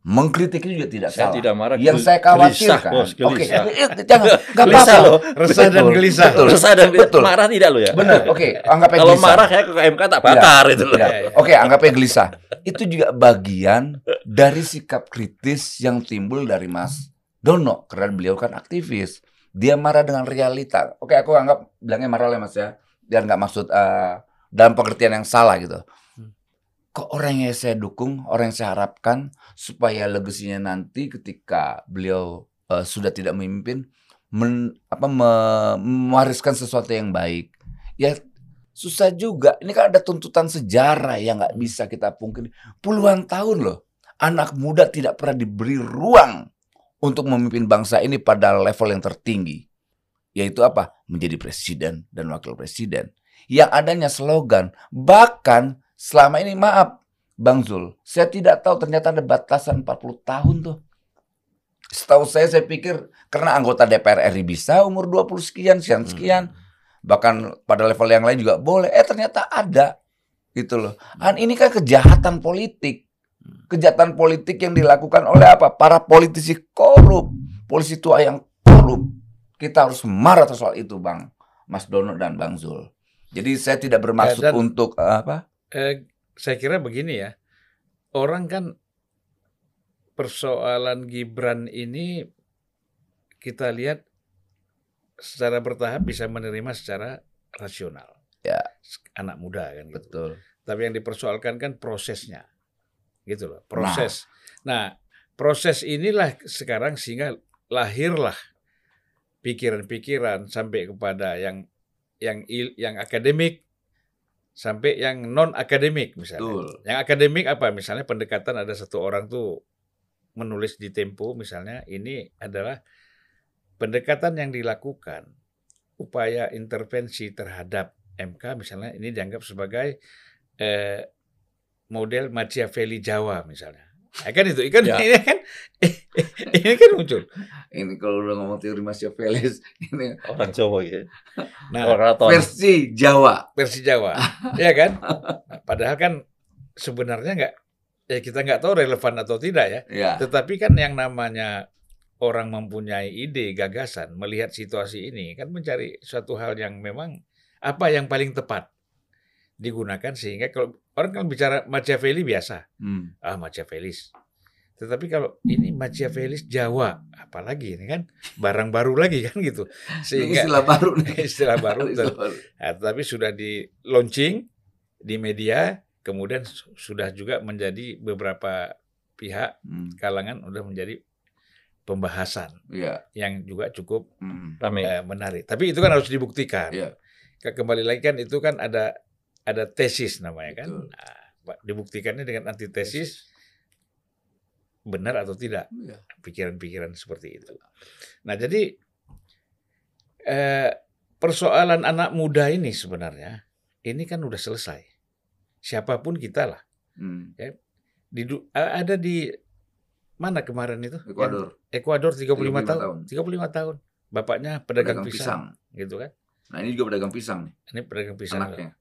mengkritik itu juga tidak Saya salah tidak marah. yang saya khawatirkan oke gelisah. eh, eh, jangan nggak Gelisah apa-apa loh. Resah dan gelisah. betul. Resah dan Betul. marah tidak lo ya. benar oke anggapnya Kalau gelisah. marah saya ke MK tak bakar itu loh. Ya, Ya, ya. Oke, anggapnya gelisah. Itu juga bagian dari sikap kritis yang timbul dari Mas Dono karena beliau kan aktivis. Dia marah dengan realita. Oke, aku anggap bilangnya marah lah Mas ya. Biar nggak maksud eh, dalam pengertian yang salah gitu. Kok orang yang saya dukung, orang yang saya harapkan supaya legasinya nanti ketika beliau eh, sudah tidak memimpin men, apa me- mewariskan sesuatu yang baik. Ya susah juga. Ini kan ada tuntutan sejarah yang nggak bisa kita pungkiri. Puluhan tahun loh, anak muda tidak pernah diberi ruang untuk memimpin bangsa ini pada level yang tertinggi. Yaitu apa? Menjadi presiden dan wakil presiden. Yang adanya slogan. Bahkan selama ini maaf, Bang Zul, saya tidak tahu ternyata ada batasan 40 tahun tuh. Setahu saya, saya pikir karena anggota DPR RI bisa umur 20 sekian, sekian, sekian bahkan pada level yang lain juga boleh. Eh ternyata ada gitu loh. Dan ini kan kejahatan politik. Kejahatan politik yang dilakukan oleh apa? Para politisi korup, polisi tua yang korup. Kita harus marah atas soal itu, Bang. Mas Dono dan Bang Zul. Jadi saya tidak bermaksud Ya, dan- untuk eh, apa? Eh, saya kira begini ya, orang kan persoalan Gibran ini kita lihat secara bertahap bisa menerima secara rasional. Ya. Anak muda kan gitu. Betul. Tapi yang dipersoalkan kan prosesnya. Gitu loh, proses. Nah, proses inilah sekarang sehingga lahirlah pikiran-pikiran sampai kepada yang yang il- yang akademik sampai yang non akademik misalnya. Betul. Yang akademik apa? Misalnya pendekatan ada satu orang tuh menulis di Tempo misalnya ini adalah pendekatan yang dilakukan upaya intervensi terhadap MK misalnya ini dianggap sebagai eh, model Machiavelli Jawa misalnya. Ya kan itu, kan Ya. ini kan ini kan muncul. Ini kalau udah ngomong teori Machiavellis, ini Orang Jawa ya. Nah, Orator. versi Jawa. versi Jawa, ya kan? Nah, padahal kan sebenarnya nggak, ya kita nggak tahu relevan atau tidak ya. Ya. Tetapi kan yang namanya orang mempunyai ide, gagasan, melihat situasi ini kan mencari suatu hal yang memang apa yang paling tepat digunakan sehingga kalau orang kan bicara Machiavelli biasa, Hmm. ah Machiavellis. Tetapi kalau ini Machiavellis Jawa, apalagi ini kan barang baru lagi kan gitu. Sehingga istilah baru nih. istilah baru Istilah baru. Nah, tetapi sudah di launching di media, kemudian su- sudah juga menjadi beberapa pihak Hmm. kalangan sudah menjadi pembahasan Iya. yang juga cukup Hmm. Eh, menarik. Tapi itu kan harus dibuktikan. Iya. Ke- Kembali lagi kan itu kan ada ada tesis namanya kan. Betul. Nah, dibuktikannya dengan antitesis benar atau tidak Iya. pikiran-pikiran seperti itu. Nah, jadi eh, persoalan anak muda ini sebenarnya ini kan udah selesai. Siapa pun kita lah. Hmm. Di, du- a- ada di mana kemarin itu? Ekuador. Ekuador 35, 35 tahun. tahun. 35 tahun. Bapaknya pedagang, Pedagang pisang, pisang. gitu kan. Nah ini juga pedagang pisang nih, Ini pedagang pisang. anaknya.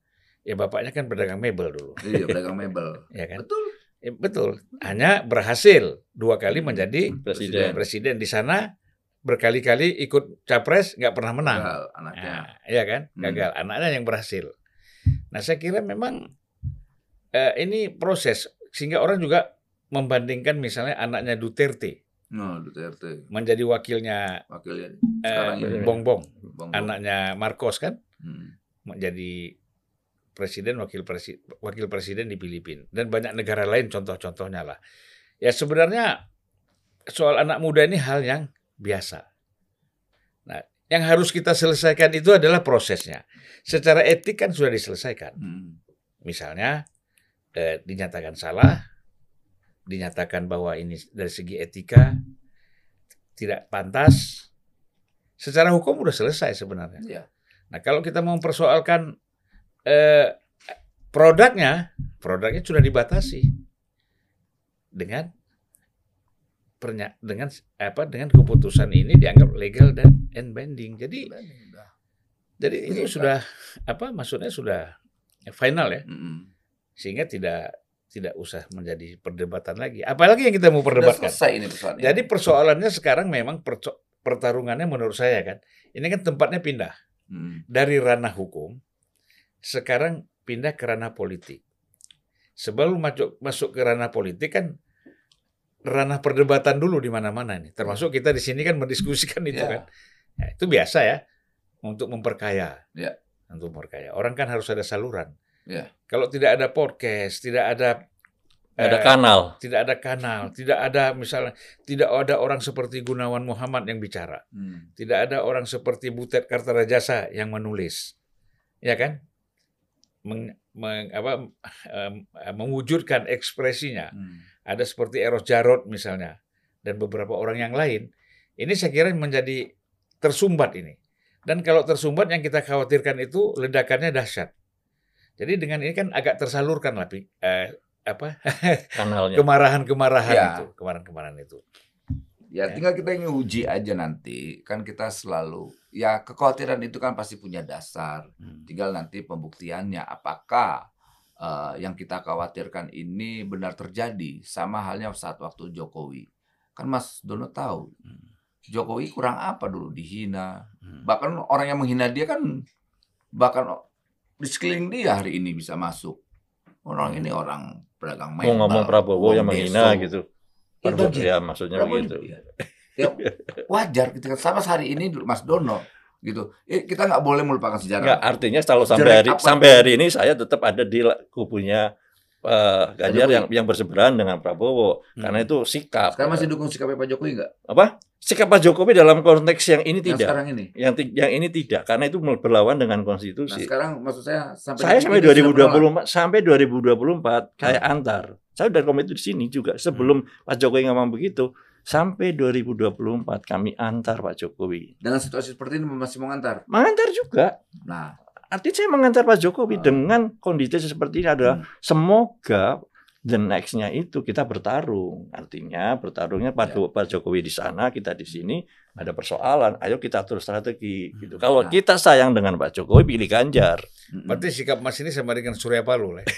Ya bapaknya kan pedagang mebel dulu, Iya pedagang mebel. ya kan? Betul. Ya, betul. Hanya berhasil dua kali menjadi Presiden. presiden di sana berkali-kali ikut capres nggak pernah menang. Gagal anaknya. Nah, iya kan? Hmm. Gagal. Anaknya yang berhasil. Nah, saya kira memang eh, ini proses sehingga orang juga membandingkan misalnya anaknya Duterte No, Duterte menjadi wakilnya wakilnya eh. Bongbong, Bang anaknya Marcos kan Hmm. menjadi presiden wakil presiden wakil presiden di Filipina dan banyak negara lain contoh-contohnya lah. Ya sebenarnya soal anak muda ini hal yang biasa. Nah, yang harus kita selesaikan itu adalah prosesnya. Secara etik kan sudah diselesaikan. Hmm. Misalnya eh, dinyatakan salah, dinyatakan bahwa ini dari segi etika tidak pantas. Secara hukum udah selesai sebenarnya. Iya. Nah kalau kita mau mempersoalkan eh, produknya, produknya sudah dibatasi dengan pernya dengan apa dengan keputusan ini dianggap legal dan and binding. Jadi jadi itu Iya. sudah apa maksudnya sudah final ya Mm-mm. sehingga tidak tidak usah menjadi perdebatan lagi. Apalagi yang kita mau perdebatkan. selesai ini persoalannya. Jadi persoalannya sekarang memang pertarungannya menurut saya kan ini kan tempatnya pindah Hmm. dari ranah hukum sekarang pindah ke ranah politik. Sebelum masuk masuk ke ranah politik kan ranah perdebatan dulu di mana-mana nih. Termasuk kita di sini kan mendiskusikan itu Ya. kan. Ya, itu biasa ya untuk memperkaya. Ya. Untuk memperkaya. Orang kan harus ada saluran. Ya. Kalau tidak ada podcast, tidak ada Ada eh, kanal. tidak ada kanal, tidak ada misalnya tidak ada orang seperti Gunawan Muhammad yang bicara. Hmm. Tidak ada orang seperti Butet Kartarajasa yang menulis, ya kan? Meng, meng- apa, em, mewujudkan ekspresinya. Hmm. Ada seperti Eros Jarot misalnya, dan beberapa orang yang lain. Ini saya kira menjadi tersumbat ini. Dan kalau tersumbat yang kita khawatirkan itu ledakannya dahsyat. Jadi dengan ini kan agak tersalurkan lah, eh, apa Kanalnya. kemarahan-kemarahan Ya. itu, kemarahan-kemarahan itu. Ya, tinggal kita ingin uji aja nanti. Kan kita selalu ya kekhawatiran itu kan pasti punya dasar. Tinggal nanti pembuktiannya apakah eh, yang kita khawatirkan ini benar terjadi sama halnya saat waktu Jokowi. Kan Mas Dono tahu Hmm. Jokowi kurang apa dulu dihina. Hmm. Bahkan orang yang menghina dia kan bahkan di sekeliling dia hari ini bisa masuk. Orang ini orang pedagang Mau ngomong Prabowo yang menghina gitu. Ya, ya maksudnya Prabowo begitu. ya. Ya, wajar gitu kan sama hari ini Mas Dono gitu. Eh, kita nggak boleh melupakan sejarah. Enggak, artinya kalau sampai hari apa sampai hari ini saya tetap ada di kubunya eh, Ganjar yang yang berseberangan dengan Prabowo Hmm. karena itu sikap. Sekarang masih dukung sikapnya Pak Jokowi nggak? apa? Sikap Pak Jokowi dalam konteks yang ini Yang tidak. sekarang ini. Yang yang ini tidak karena itu berlawan dengan Nah, konstitusi. sekarang maksud saya sampai saya sampai ini sudah menolak. 2024 sampai 2024 kayak Hmm. antar. Saya udah komen itu di sini juga sebelum Pak Jokowi ngomong begitu sampai 2024 kami antar Pak Jokowi. dengan situasi seperti ini masih mau ngantar. Mengantar juga. Nah, Artinya saya mengantar Pak Jokowi Hmm. dengan kondisi seperti ini adalah Hmm. semoga the next-nya itu kita bertarung. Artinya bertarungnya Pak, Ya. Pak Jokowi di sana, kita di sini ada persoalan. Ayo kita atur strategi gitu. Kalau Nah. kita sayang dengan Pak Jokowi pilih Ganjar. mm-mm. Berarti sikap Mas ini sama dengan Surya Paloh lah.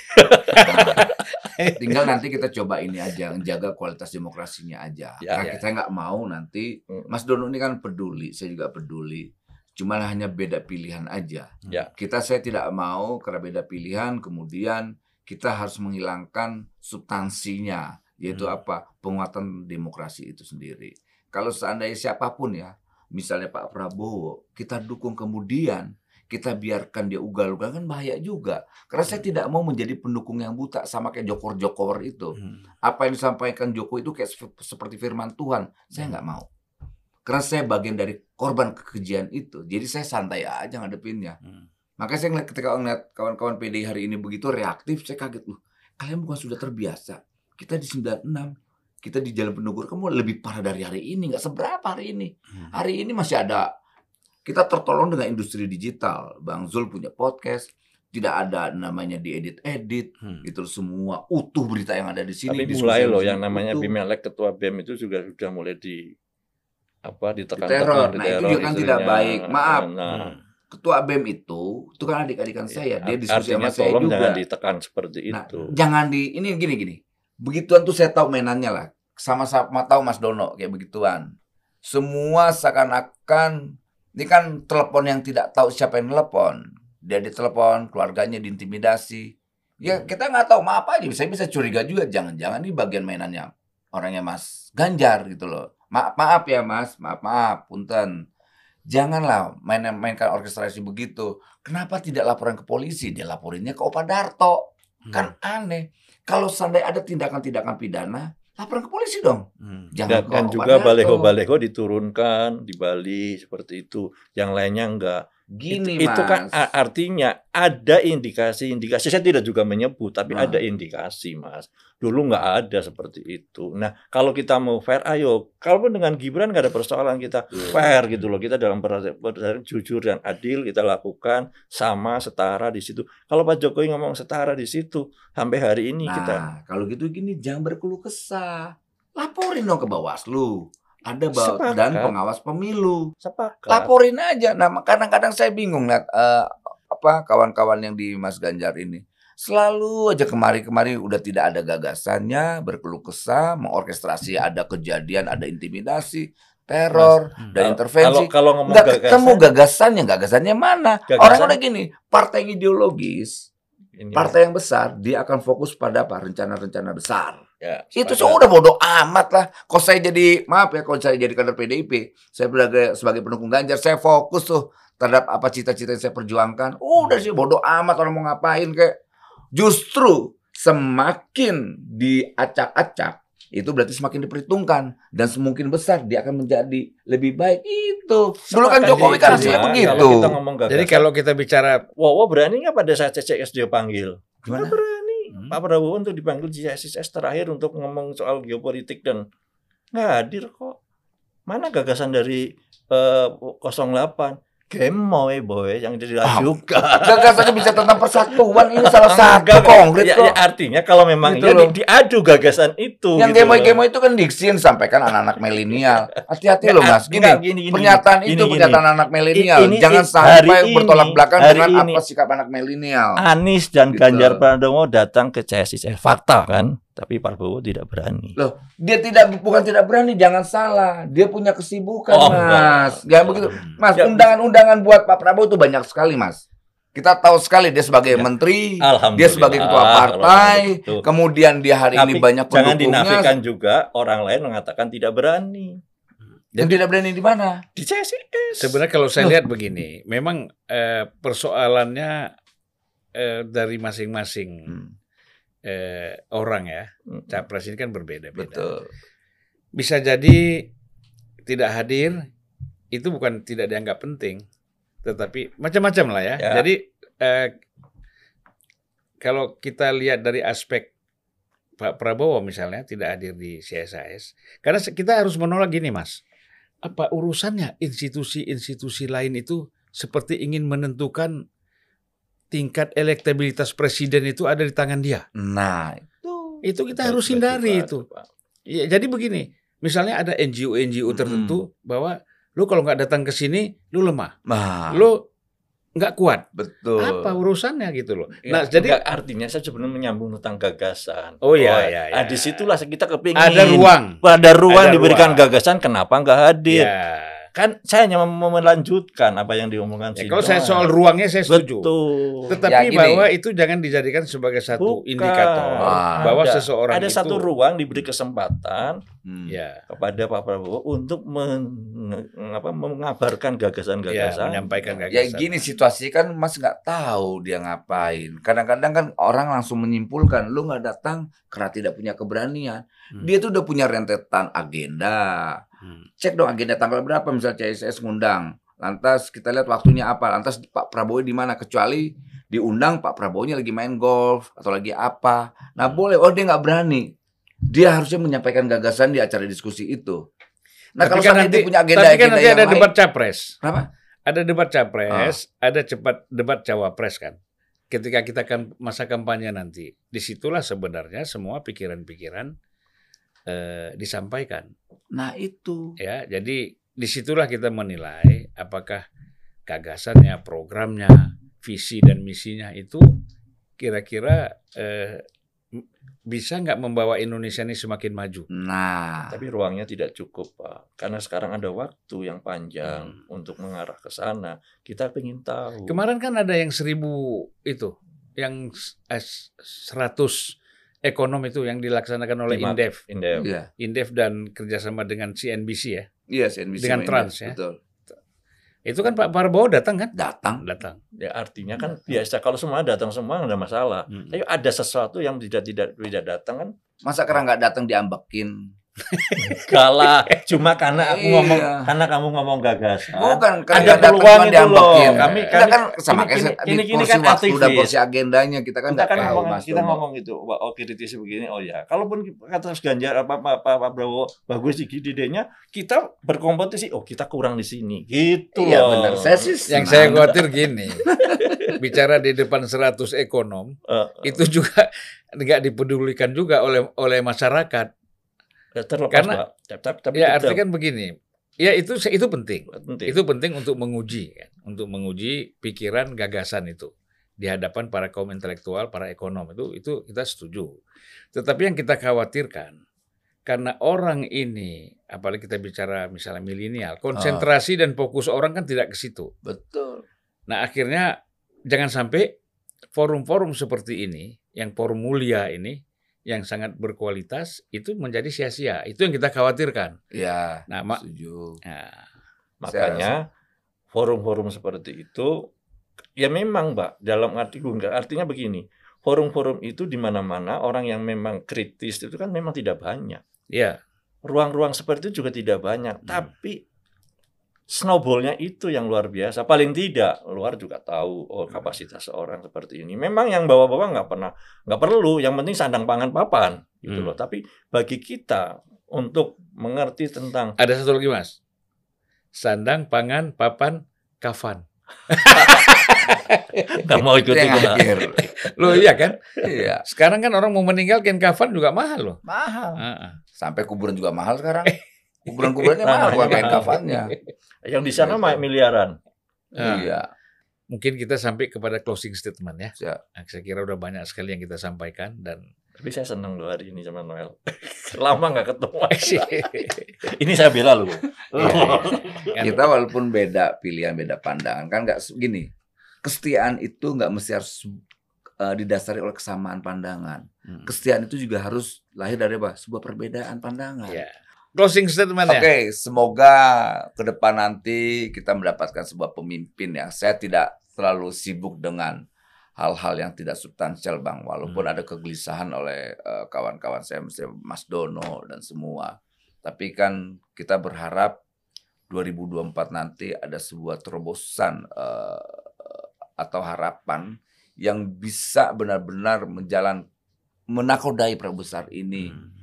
Tinggal nanti kita coba ini aja, menjaga kualitas demokrasinya aja. Ya, Karena ya. kita nggak mau nanti. Mas Dono ini kan peduli, saya juga peduli. Cuma hanya beda pilihan aja. Ya. Kita saya tidak mau karena beda pilihan, kemudian kita harus menghilangkan substansinya, yaitu Hmm. apa? Penguatan demokrasi itu sendiri. Kalau seandainya siapa pun ya, misalnya Pak Prabowo, kita dukung kemudian kita biarkan dia ugal-ugal kan bahaya juga. Karena saya tidak mau menjadi pendukung yang buta sama kayak jokor-jokor itu. Apa yang disampaikan Jokowi itu kayak sep- seperti firman Tuhan. Saya nggak mau. Karena saya bagian dari korban kekejian itu. Jadi saya santai aja ngadepinnya. Hmm. Makanya saya ngeliat ketika ngeliat kawan-kawan PDI hari ini begitu reaktif, saya kaget loh. Kalian bukan sudah terbiasa. Kita di 96, kita di Jalan Pendukur, kamu lebih parah dari hari ini. Nggak seberapa hari ini. Hmm. Hari ini masih ada, kita tertolong dengan industri digital. Bang Zul punya podcast, tidak ada namanya diedit-edit, Hmm. loh, semua utuh berita yang ada di sini. Tapi mulai di loh yang namanya utuh. Bimelek ketua BEM itu juga sudah mulai di apa ditekan Diteror. Nah, itu juga kan tidak baik. Maaf. Nah, Hmm. Ketua BEM itu, itu kan adik-adikan saya, dia diskusi sama saya juga. jangan ditekan seperti Nah, itu. jangan di ini gini gini. Begituan tuh saya tahu mainannya lah. Sama-sama tahu Mas Dono kayak begituan. Semua seakan-akan ini kan telepon yang tidak tahu siapa yang telepon. Dia ditelepon, keluarganya diintimidasi. Ya kita nggak tahu maaf aja. Saya bisa curiga juga. Jangan-jangan ini bagian mainannya orangnya Mas Ganjar gitu loh. Maaf maaf ya Mas, maaf maaf, punten. Janganlah main mainkan orkestrasi begitu. Kenapa tidak laporan ke polisi? Dia laporinnya ke Opa Darto. Hmm. Kan aneh. Kalau seandainya ada tindakan-tindakan pidana, laporan ke polisi dong. Hmm. Jangan Dan, dan juga baleho-baleho diturunkan di Bali seperti itu. Yang lainnya enggak. Gini itu, itu kan Mas. a- artinya ada indikasi-indikasi. Saya tidak juga menyebut, tapi Nah. ada indikasi, Mas. Dulu nggak ada seperti itu. Nah, kalau kita mau fair, ayo. Kalaupun dengan Gibran nggak ada persoalan kita Iya. fair gitu loh. Kita dalam berdasarkan jujur dan adil kita lakukan sama setara di situ. Kalau Pak Jokowi ngomong setara di situ sampai hari ini Nah, kita kalau gitu gini jangan berkeluh kesah. Laporin dong ke Bawaslu. Ada bawa Sepakat. dan pengawas pemilu. sepakat. Laporin aja. Nah, kadang-kadang saya bingung lihat eh, apa kawan-kawan yang di Mas Ganjar ini. Selalu aja kemari-kemari udah tidak ada gagasannya, berkeluh kesah, mengorkestrasi ada kejadian, ada intimidasi, teror, Hmm. dan Kalau- intervensi. Kalau kalau ngomong Nggak gagasan, ketemu gagasannya, gagasannya mana? Gagasan- Orang udah gini, partai ideologis, ini, partai yang besar, dia akan fokus pada apa? Rencana-rencana besar. Ya, Itu sepakat. sudah bodoh amat lah. Kalau saya jadi, maaf ya, kalau saya jadi kader PDIP, saya sebagai, sebagai pendukung Ganjar, saya fokus tuh terhadap apa cita-cita yang saya perjuangkan. Udah sih bodoh amat orang mau ngapain kayak. Justru semakin diacak-acak, itu berarti semakin diperhitungkan dan semakin besar dia akan menjadi lebih baik itu. Dulu kan. Jokowi kan hasilnya ya, begitu. Kalau kita ngomong gagasan, Jadi kalau kita bicara Wowo berani nggak pada saat CCS dia panggil? Gimana? Berani. Hmm. Pak Prabowo untuk dipanggil di CCS terakhir untuk ngomong soal geopolitik dan nggak hadir kok. Mana gagasan dari eh, 08? Gemoy boy yang jadi Ah, juga. Gagasannya bisa tentang persatuan ini salah satu konkret ya, kok. ya, artinya kalau memang Gitu ya di, diadu gagasan itu. Yang gitu loh. gemo-gemo itu kan diksi yang disampaikan anak-anak milenial. Hati-hati loh mas. Gini, gini, gini, pernyataan gini, itu gini. pernyataan anak milenial. Jangan sampai ini, bertolak belakang dengan ini. apa sikap anak milenial. Anies dan Gitu. Ganjar Pranowo datang ke CSIS. Fakta kan? Tapi Prabowo tidak berani. Dia tidak bukan tidak berani, jangan salah. Dia punya kesibukan, Oh, mas. Jangan begitu, mas. Ya, Undangan-undangan buat Pak Prabowo itu banyak sekali, mas. Kita tahu sekali dia sebagai Ya. menteri, dia sebagai ketua partai, kemudian dia hari ini Tapi banyak jangan pendukungnya. dinafikan juga orang lain mengatakan tidak berani. Dan tidak berani di mana? Di CSIS. sebenarnya kalau saya Loh. lihat begini, memang eh, persoalannya eh, dari masing-masing Hmm, eh, orang ya, capres ini kan berbeda-beda. betul. Bisa jadi tidak hadir itu bukan tidak dianggap penting, tetapi macam-macam lah ya. Ya. Jadi eh, kalau kita lihat dari aspek Pak Prabowo misalnya tidak hadir di CSIS, karena kita harus menolak gini mas, apa urusannya institusi-institusi lain itu seperti ingin menentukan tingkat elektabilitas presiden itu ada di tangan dia. Nah, Itu kita Betul, harus hindari itu. Ya, jadi begini, misalnya ada NGO-NGO Hmm. tertentu bahwa lu kalau nggak datang ke sini, lu lemah, nah, lu nggak kuat. betul. Apa urusannya gitu loh? Ya, Nah, jadi enggak, artinya saya sebenarnya menyambung tentang gagasan. Oh, iya, Oh, iya, ah, iya. di situlah kita kepingin. ada ruang. Pada ruang Ada diberikan ruang. gagasan, kenapa nggak hadir? Ya. Kan saya hanya mau melanjutkan apa yang diomongkan Ya, kalau saya soal ruangnya saya setuju. Betul. Tetapi Ya, gini. bahwa itu jangan dijadikan sebagai satu Bukan. indikator Ah, bahwa Ada- seseorang ada itu satu ruang diberi kesempatan Hmm. ya, kepada Pak Prabowo untuk men- apa, mengabarkan ya gagasan-gagasan. menyampaikan Ya gagasan. gini situasi kan Mas nggak tahu dia ngapain. Kadang-kadang kan orang langsung menyimpulkan lu nggak datang karena tidak punya keberanian. Hmm. Dia tuh udah punya rentetan agenda. Hmm. Cek dong agenda tanggal berapa misalnya CSS ngundang. Lantas kita lihat waktunya apa. Lantas Pak Prabowo di mana kecuali diundang Pak Prabowo-nya lagi main golf atau lagi apa. Nah boleh. Oh dia nggak berani. Dia harusnya menyampaikan gagasan di acara diskusi itu. Nah Tapi kalau kan nanti, punya agenda tapi kan agenda nanti yang ada lain, debat capres. Kenapa? Ada debat capres, Ah. ada cepat debat cawapres kan. Ketika kita kan masa kampanye nanti, di situlah sebenarnya semua pikiran-pikiran eh, disampaikan. Nah itu. Ya, jadi di situlah kita menilai apakah gagasannya, programnya, visi dan misinya itu kira-kira eh, bisa nggak membawa Indonesia ini semakin maju. Nah. Tapi ruangnya tidak cukup, Pak. Karena sekarang ada waktu yang panjang untuk mengarah ke sana. Kita ingin tahu. Kemarin kan ada yang seribu itu, yang eh, seratus ekonom itu yang dilaksanakan oleh. Indef, Indef. Iya. Indef dan kerjasama dengan CNBC ya. Iya, CNBC Dengan Trans, Indef, ya. Betul. Itu kan Pak Prabowo datang kan? Datang. Datang. Ya artinya kan biasa kalau semua datang semua nggak ada masalah. Hmm. Tapi ada sesuatu yang tidak tidak tidak datang kan Masa karena nggak datang diambekin? kalah. Cuma karena aku ngomong Iya. karena kamu ngomong gagasan. Bukan kan Ada peluang itu loh. Kami- kita kami- kan sama kini- kayak kini- kini porsi kan waktu dan aktivis. porsi agendanya kita kan kita kan tahu ngomong kita ngomong gitu oh kritisi begini oh ya kalaupun kata Mas Ganjar apa Pak Pak Pak Prabowo bagus di ide-idenya kita berkompetisi oh kita kurang di sini gitu Iya loh benar. Saya sih Yang saya khawatir gini, bicara di depan 100 ekonom, Eh, itu juga nggak dipedulikan juga oleh oleh masyarakat. Terlepas Karena- Pak tapi, tapi Ya artinya kan begini, ya itu itu penting. penting. Itu penting untuk menguji, kan? untuk menguji pikiran gagasan itu di hadapan para kaum intelektual, para ekonom itu itu kita setuju. Tetapi yang kita khawatirkan karena orang ini, apalagi kita bicara misalnya milenial, konsentrasi dan fokus orang kan tidak ke situ. Betul. Nah akhirnya jangan sampai forum-forum seperti ini, yang forum mulia ini, yang sangat berkualitas itu menjadi sia-sia. Itu yang kita khawatirkan. Ya. Nah, mak, Setuju. nah, makanya forum-forum seperti itu ya memang Mbak dalam arti enggak artinya begini forum-forum itu di mana-mana orang yang memang kritis itu kan memang tidak banyak ya ruang-ruang seperti itu juga tidak banyak Hmm. tapi snowballnya itu yang luar biasa paling tidak luar juga tahu oh kapasitas seorang seperti ini memang yang bawa-bawa nggak pernah nggak perlu yang penting sandang pangan papan gitu Hmm. loh tapi bagi kita untuk mengerti tentang ada satu lagi mas, sandang, pangan, papan, kafan. nggak mau ikut ikut akhir. Loh iya kan? Iya. Sekarang kan orang mau meninggal kain kafan juga mahal loh. Mahal. Ah, ah. Sampai kuburan juga mahal sekarang. Kuburan-kuburannya mahal bukan iya. kain kafannya. yang di sana mah miliaran Ah. Iya. Mungkin kita sampai kepada closing statement ya. Nah, Saya kira udah banyak sekali yang kita sampaikan dan tapi saya senang loh hari ini sama Noel lama nggak ketemu Iya, ini saya bela loh Kan- Kita walaupun beda pilihan, beda pandangan kan nggak gini. Kesetiaan itu nggak mesti harus eh, didasari oleh kesamaan pandangan. Hmm. Kesetiaan itu juga harus lahir dari apa? Sebuah perbedaan pandangan. Ya. Closing statement ya. Oke, semoga ke depan nanti kita mendapatkan sebuah pemimpin yang saya tidak terlalu sibuk dengan hal-hal yang tidak substansial, Bang. Walaupun Hmm. ada kegelisahan oleh eh, kawan-kawan saya, misalnya Mas Dono dan semua. Tapi kan kita berharap 2024 nanti ada sebuah terobosan eh, atau harapan yang bisa benar-benar menjalan menakodai perbesar ini Hmm.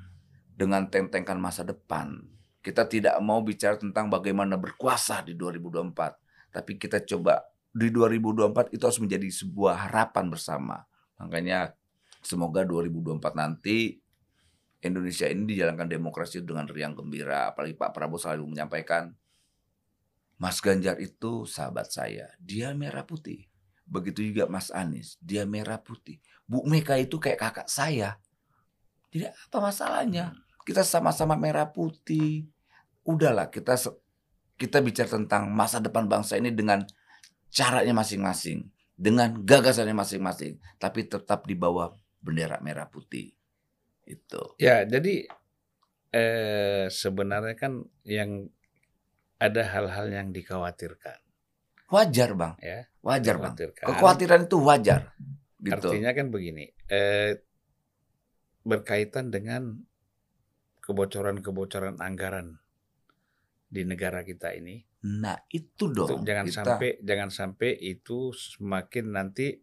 Dengan tentengkan masa depan. Kita tidak mau bicara tentang bagaimana berkuasa di 2024, tapi kita coba di 2024 itu harus menjadi sebuah harapan bersama. Makanya semoga 2024 nanti Indonesia ini dijalankan demokrasi dengan riang gembira. Apalagi Pak Prabowo selalu menyampaikan, Mas Ganjar itu sahabat saya, dia merah putih. Begitu juga Mas Anies, dia merah putih. Bu Mega itu kayak kakak saya. Jadi apa masalahnya? Kita sama-sama merah putih. Udahlah kita kita bicara tentang masa depan bangsa ini dengan caranya masing-masing, dengan gagasannya masing-masing, tapi tetap di bawah bendera merah putih. Itu. Ya, jadi eh, sebenarnya kan yang ada hal-hal yang dikhawatirkan, Wajar, Bang. ya. Wajar, Bang. Kekhawatiran itu wajar. Gitu. Artinya kan begini, eh, berkaitan dengan kebocoran-kebocoran anggaran di negara kita ini. Nah, itu Itu dong. jangan kita sampai jangan sampai itu semakin nanti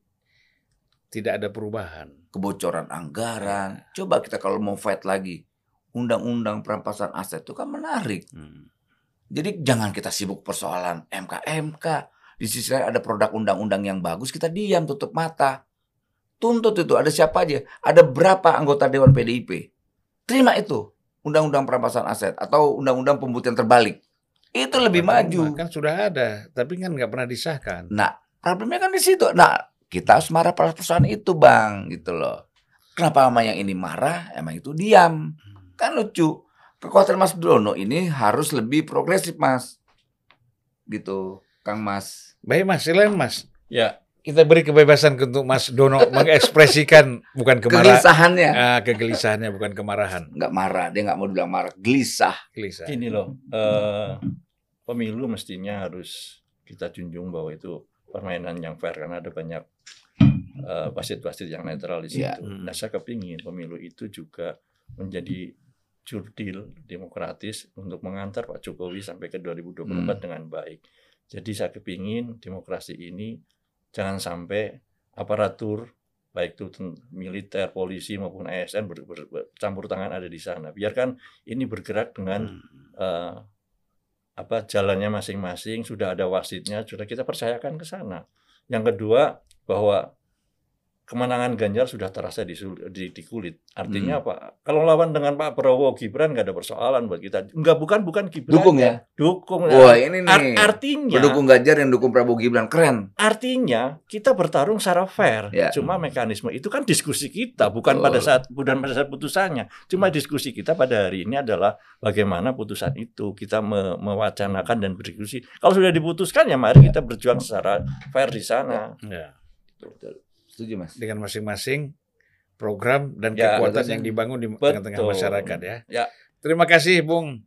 tidak ada perubahan. kebocoran anggaran. Coba kita kalau mau fight lagi, undang-undang perampasan aset itu kan menarik. Hmm. Jadi jangan kita sibuk persoalan MK-MK. Di sisi lain ada produk undang-undang yang bagus, kita diam, tutup mata. Tuntut itu, ada siapa aja. Ada berapa anggota Dewan PDIP. Terima itu, undang-undang perampasan aset atau undang-undang pembuktian terbalik. Itu lebih maju. Kan sudah ada, tapi kan nggak pernah disahkan. Nah, problemnya kan di situ. Nah, kita harus marah pada persoalan itu, Bang, gitu loh. Kenapa sama yang ini marah, emang itu diam. Kan lucu. Kekuatan Mas Dono ini harus lebih progresif, Mas. Gitu, Kang Mas. Baik Mas, silakan Mas. ya Kita beri kebebasan untuk Mas Dono mengekspresikan bukan kemarahan, Kegelisahannya. ah, kegelisahannya bukan kemarahan. Nggak marah, dia nggak mau bilang marah. Gelisah. Gelisah. gini loh eh, pemilu mestinya harus kita junjung bahwa itu permainan yang fair karena ada banyak eh, wasit-wasit yang netral di situ. Hmm. Nah, saya kepingin pemilu itu juga menjadi jurdil demokratis untuk mengantar Pak Jokowi sampai ke 2024 Hmm. dengan baik. Jadi saya kepingin demokrasi ini jangan sampai aparatur baik itu militer, polisi maupun ASN ber- ber- bercampur tangan ada di sana. Biarkan ini bergerak dengan eh, apa jalannya masing-masing, sudah ada wasitnya, sudah kita percayakan ke sana. Yang kedua bahwa kemenangan Ganjar sudah terasa di, di, di kulit. Artinya apa? Kalau lawan dengan Pak Prabowo Gibran nggak ada persoalan buat kita. Enggak bukan bukan Gibran. Dukung ya? Dukung. Wah ini nih. artinya Pendukung Ganjar yang dukung Prabowo Gibran keren. artinya kita bertarung secara fair. Ya. Cuma mekanisme itu kan diskusi kita, bukan Betul. pada saat bukan pada saat putusannya. Cuma diskusi kita pada hari ini adalah bagaimana putusan itu kita me- mewacanakan dan berdiskusi. Kalau sudah diputuskan ya mari kita berjuang secara fair di sana. Ya. Betul. Setuju mas. Dengan masing-masing program dan Ya, kekuatan betul. yang dibangun di Betul. tengah-tengah masyarakat ya. Ya. Terima kasih Bung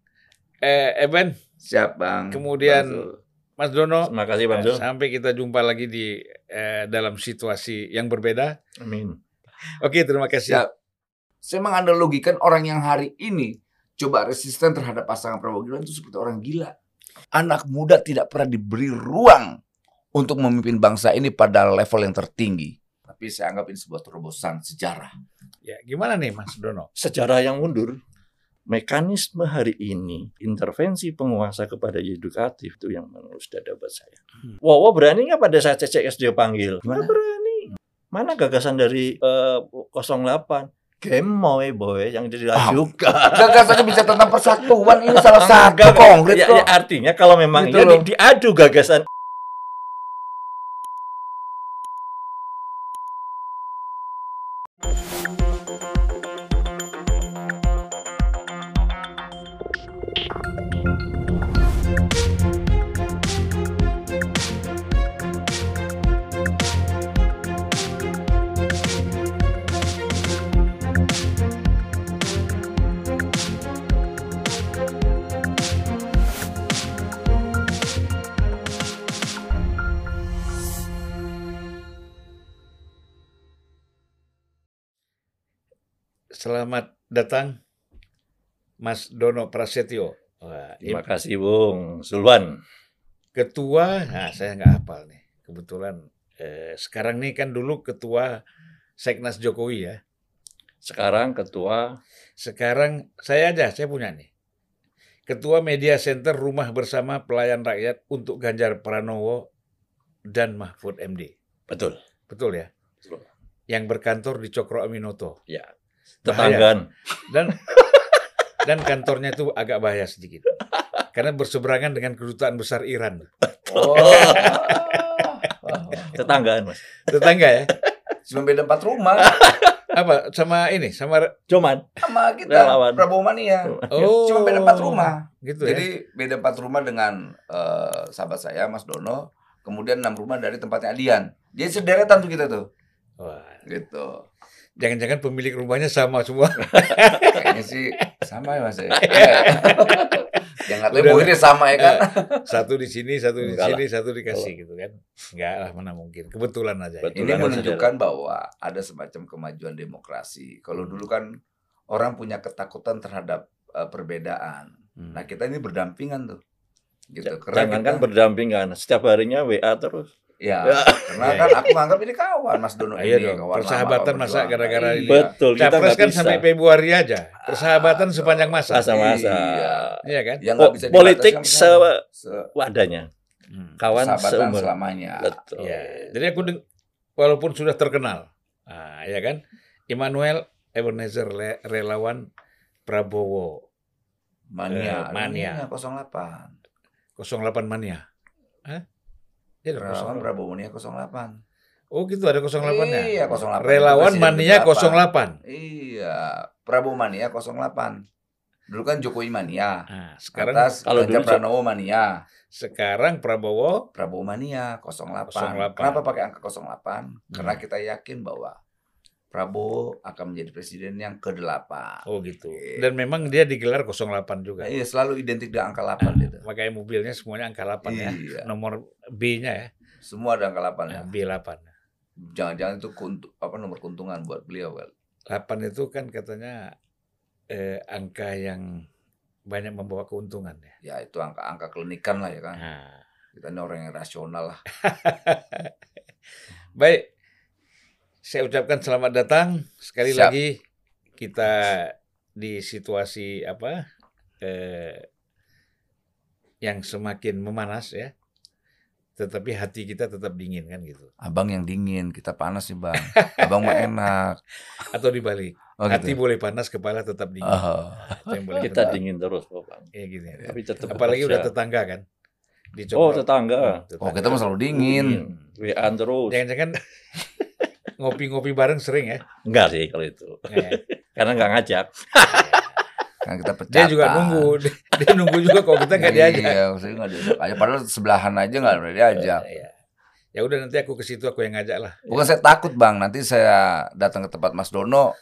eh, Eben, Siap bang. Kemudian- Bang. Mas Dono. Terima kasih Bang Zul. Sampai kita jumpa lagi di eh, dalam situasi yang berbeda. Amin. Oke, terima kasih. Siap. Saya menganalogikan orang yang hari ini coba resisten terhadap pasangan Prabowo Gibran itu seperti orang gila. Anak muda tidak pernah diberi ruang untuk memimpin bangsa ini pada level yang tertinggi. Tapi saya anggap ini sebuah terobosan sejarah. Ya, gimana nih Mas Dono? Sejarah yang mundur mekanisme hari ini intervensi penguasa kepada yudikatif itu yang menurut dada buat saya. Hmm. Wowo berani nggak pada saat CCS dia panggil? Gimana? Nggak berani. Mana gagasan dari eh, 08? Gemoy boy yang diajukan. Gagasannya bisa tentang persatuan ini salah Ah, satu konkret ya, kok. ya, artinya kalau memang Gitu ya loh. di- diadu gagasan datang Mas Dono Prasetyo. Wah, Terima kasih Bung Sulwan. ketua, nah saya nggak hafal nih. Kebetulan eh, sekarang nih kan dulu ketua Seknas Jokowi ya. Sekarang ketua Sekarang saya aja, saya punya nih. Ketua Media Center Rumah Bersama Pelayan Rakyat untuk Ganjar Pranowo dan Mahfud MD. betul. Betul ya? Betul. Yang berkantor di Cokro Aminoto. Ya. Bahaya. Tetanggaan. Dan dan kantornya itu agak bahaya sedikit. Karena berseberangan dengan kedutaan besar Iran. Oh. Tetanggaan Mas. Tetangga ya? Cuma beda empat rumah Apa sama ini sama Cuman sama kita Relawan. Prabowo Mania. oh Cuma beda empat rumah. Gitu ya. Jadi beda empat rumah dengan eh, sahabat saya Mas Dono. Kemudian enam rumah dari tempatnya Adian. Jadi sederetan tuh kita tuh. Wah, Gitu. Jangan-jangan pemilik rumahnya sama semua. Kayaknya sih sama ya Mas ya. Yang nggak tahu Udah ini sama ya kan. satu di sini, satu di Enggak sini, satu dikasih gitu kan. Enggak lah mana mungkin. Kebetulan aja. Ini menunjukkan bahwa ada semacam kemajuan demokrasi. Kalau dulu kan orang punya ketakutan terhadap eh, perbedaan. Hmm. Nah, kita ini berdampingan tuh. Gitu. Karena Jangan kan berdampingan. Setiap harinya WA terus. Ya, Ya. karena kan aku nganggap ini kawan Mas Dono Iya ini. dong, kawan persahabatan masa gara-gara ini. Iya. Betul. Kita Capres kan bisa. sampai Februari aja. Persahabatan Ah, sepanjang masa. Masa-masa. Iya. Iya kan? Yang Po- bisa politik dibatasi se sama se- wadahnya. Hmm. Kawan seumur. selamanya. Betul. Ya, jadi aku walaupun sudah terkenal, nah, ya kan, Immanuel Ebenezer Le- relawan Prabowo Mania. Eh, mania. 08. 08 mania. Hah? Iya dong, Relawan 08. Prabowo Mania 08. Oh gitu ada 08 ya? Iya, 08. Relawan mania ke-8. 08. Iya, Prabowo Mania 08. Dulu kan Jokowi Mania. Nah, sekarang Atas kalau dulu- Pranowo Mania. sekarang Prabowo Prabowo Mania 08. 08. Kenapa pakai angka 08? Karena Hmm. kita yakin bahwa Prabowo akan menjadi presiden yang ke-8. Oh gitu. Iya. Dan memang dia digelar 08 juga. Nah, iya, selalu identik dengan angka 8 gitu. Makanya mobilnya semuanya angka 8 ya. Iya. Nomor B-nya ya. Semua ada angka 8 ya. Nah, B8. Jangan-jangan itu kuntu, apa nomor keuntungan buat beliau kan. 8 itu kan katanya eh, angka yang banyak membawa keuntungan ya. Ya itu angka-angka klinikan lah ya kan. Nah, Kita ini orang yang rasional lah. baik. Saya ucapkan selamat datang sekali Siap. lagi kita di situasi apa eh, yang semakin memanas ya. Tetapi hati kita tetap dingin kan gitu. Abang yang dingin, kita panas nih bang. Abang mah enak. Atau dibalik, Oh, hati gitu. boleh panas, kepala tetap dingin. Oh. Boleh Kita kita dingin terus. Bang. ya gini. ya. Tapi tetap Apalagi udah bekerja. tetangga kan. Oh, Dicoba. tetangga. Oh kita mah selalu dingin. WA terus. Jangan-jangan ngopi-ngopi bareng sering ya. Enggak sih kalau itu. Ya. Karena nggak ngajak. Kan kita pecah. Dia juga nunggu, dia, dia nunggu juga kalau kita nggak diajak. Iya, saya nggak diajak aja. Padahal sebelahan aja nggak boleh diajak. Ya, ya udah nanti aku ke situ aku yang ngajak lah. Bukan saya takut bang, nanti saya datang ke tempat Mas Dono,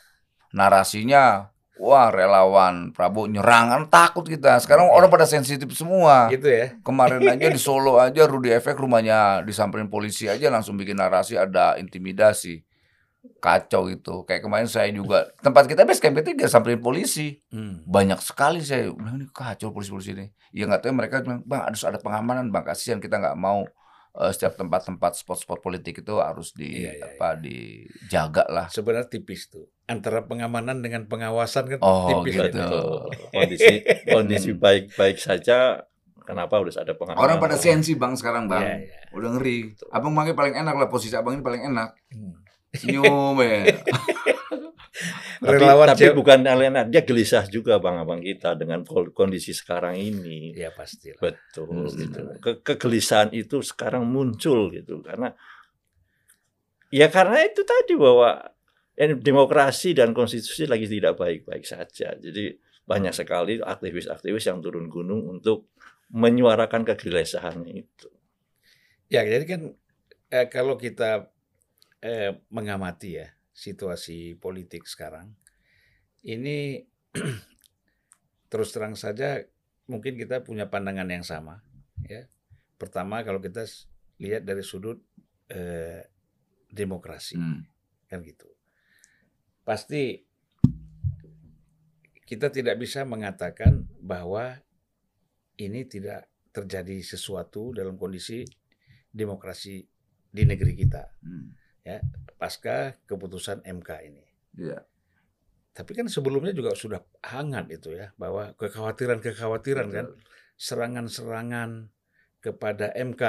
narasinya, wah relawan Prabowo nyerang, kan takut kita. Sekarang orang pada sensitif semua. Gitu ya. Kemarin aja di Solo aja Rudi Efek rumahnya disamperin polisi aja langsung bikin narasi ada intimidasi. Kacau gitu. Kayak kemarin saya juga tempat kita base camp kita samperin polisi. Hmm. Banyak sekali saya bilang ini kacau polisi-polisi ini. Ya nggak tahu mereka bilang, "Bang, harus ada pengamanan, Bang. Kasihan kita nggak mau eh, setiap tempat-tempat spot-spot politik itu harus di Iya, iya, apa dijaga lah." Sebenarnya tipis tuh. Antara pengamanan dengan pengawasan kan Oh, tipis. gitu. Betul. Kondisi kondisi baik-baik saja. Kenapa harus ada pengamanan? Orang pada sensi Bang sekarang, Bang. Iya, iya. Udah ngeri. Abang makanya paling enak lah posisi Abang ini paling enak. Hmm. Senyum ya. Tapi, Relawan tapi cewek- bukan alena, dia gelisah juga bang-abang kita dengan kondisi sekarang ini. Ya pasti. Betul. Hmm, gitu. betul. Ke- kegelisahan itu sekarang muncul gitu karena ya karena itu tadi bahwa eh, demokrasi dan konstitusi lagi tidak baik-baik saja. Jadi banyak sekali aktivis-aktivis yang turun gunung untuk menyuarakan kegelisahannya itu. Ya jadi kan eh, kalau kita eh, mengamati ya situasi politik sekarang ini terus terang saja mungkin kita punya pandangan yang sama ya pertama kalau kita lihat dari sudut eh, demokrasi Hmm. kan gitu pasti kita tidak bisa mengatakan bahwa ini tidak terjadi sesuatu dalam kondisi demokrasi di negeri kita Hmm. Pasca keputusan MK ini. Iya. Tapi kan sebelumnya juga sudah hangat itu ya bahwa kekhawatiran-kekhawatiran kan serangan-serangan kepada MK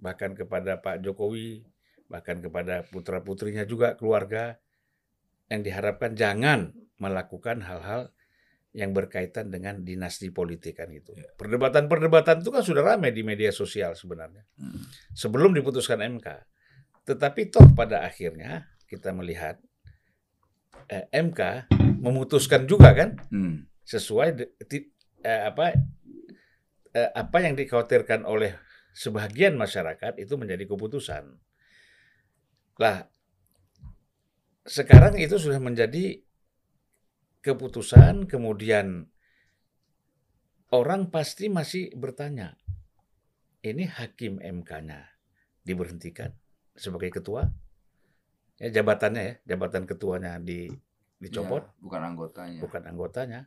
bahkan kepada Pak Jokowi bahkan kepada putra-putrinya juga keluarga yang diharapkan jangan melakukan hal-hal yang berkaitan dengan dinasti politik kan gitu. Perdebatan-perdebatan itu kan sudah ramai di media sosial sebenarnya. Hmm. Sebelum diputuskan MK. Tetapi toh pada akhirnya kita melihat eh, MK memutuskan juga kan Hmm. sesuai de- ti- eh, apa eh, apa yang dikhawatirkan oleh sebagian masyarakat itu menjadi keputusan. Lah sekarang itu sudah menjadi keputusan kemudian orang pasti masih bertanya ini hakim MK-nya diberhentikan sebagai ketua ya jabatannya ya jabatan ketuanya di dicopot Iya, bukan anggotanya. bukan anggotanya.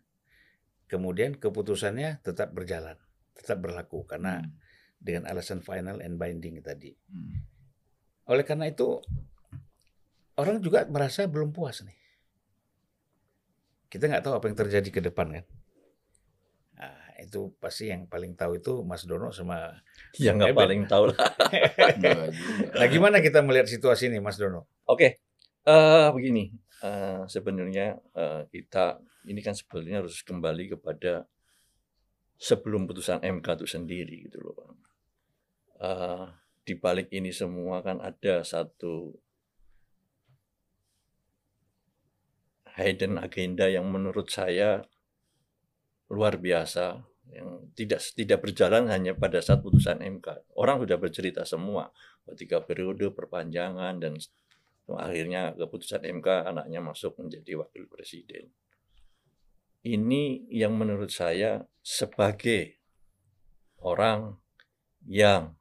Kemudian keputusannya tetap berjalan, tetap berlaku karena Hmm. dengan alasan final and binding tadi. Hmm. Oleh karena itu orang juga merasa belum puas nih. Kita nggak tahu apa yang terjadi ke depan kan. Itu pasti yang paling tahu itu Mas Dono sama. Ya nggak paling tahu lah. Juga. Nah, gimana kita melihat situasi ini, Mas Dono? Oke, eh begini. eh, sebenarnya eh, kita ini kan sebenarnya harus kembali kepada sebelum putusan MK itu sendiri gitu loh. Eh, di balik ini semua kan ada satu hidden agenda yang menurut saya luar biasa yang tidak tidak berjalan hanya pada saat putusan MK. Orang sudah bercerita semua ketika periode perpanjangan dan Akhirnya keputusan MK anaknya masuk menjadi wakil presiden. Ini yang menurut saya sebagai orang yang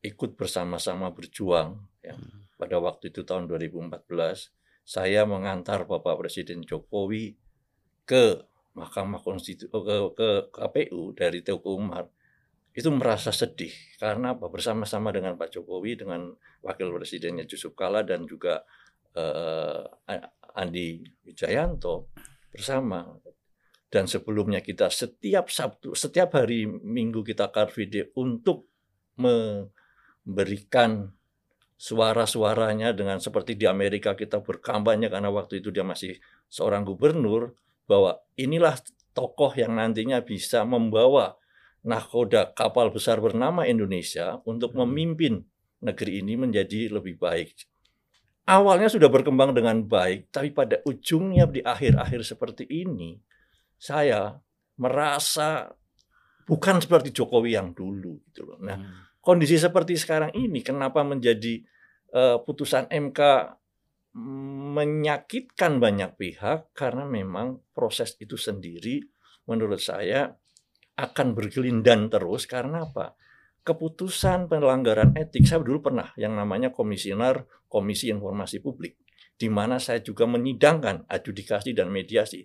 ikut bersama-sama berjuang ya, pada waktu itu tahun 2014 saya mengantar Bapak Presiden Jokowi ke Mahkamah Konstitusi ke, ke KPU dari Teguh Umar itu merasa sedih. Karena apa? Bersama-sama dengan Pak Jokowi dengan Wakil Presidennya Yusuf Kala dan juga uh, Andi Wijayanto bersama. Dan sebelumnya kita setiap Sabtu setiap hari Minggu kita car video untuk memberikan suara-suaranya dengan seperti di Amerika kita berkampanye karena waktu itu dia masih seorang gubernur bahwa inilah tokoh yang nantinya bisa membawa nahkoda kapal besar bernama Indonesia untuk hmm. memimpin negeri ini menjadi lebih baik. Awalnya sudah berkembang dengan baik, tapi pada ujungnya di akhir-akhir seperti ini, saya merasa bukan seperti Jokowi yang dulu gitu loh. Nah, hmm. kondisi seperti sekarang ini kenapa menjadi uh, putusan MK menyakitkan banyak pihak karena memang proses itu sendiri menurut saya akan bergelindan terus karena apa? Keputusan pelanggaran etik saya dulu pernah yang namanya komisioner Komisi Informasi Publik di mana saya juga menyidangkan adjudikasi dan mediasi.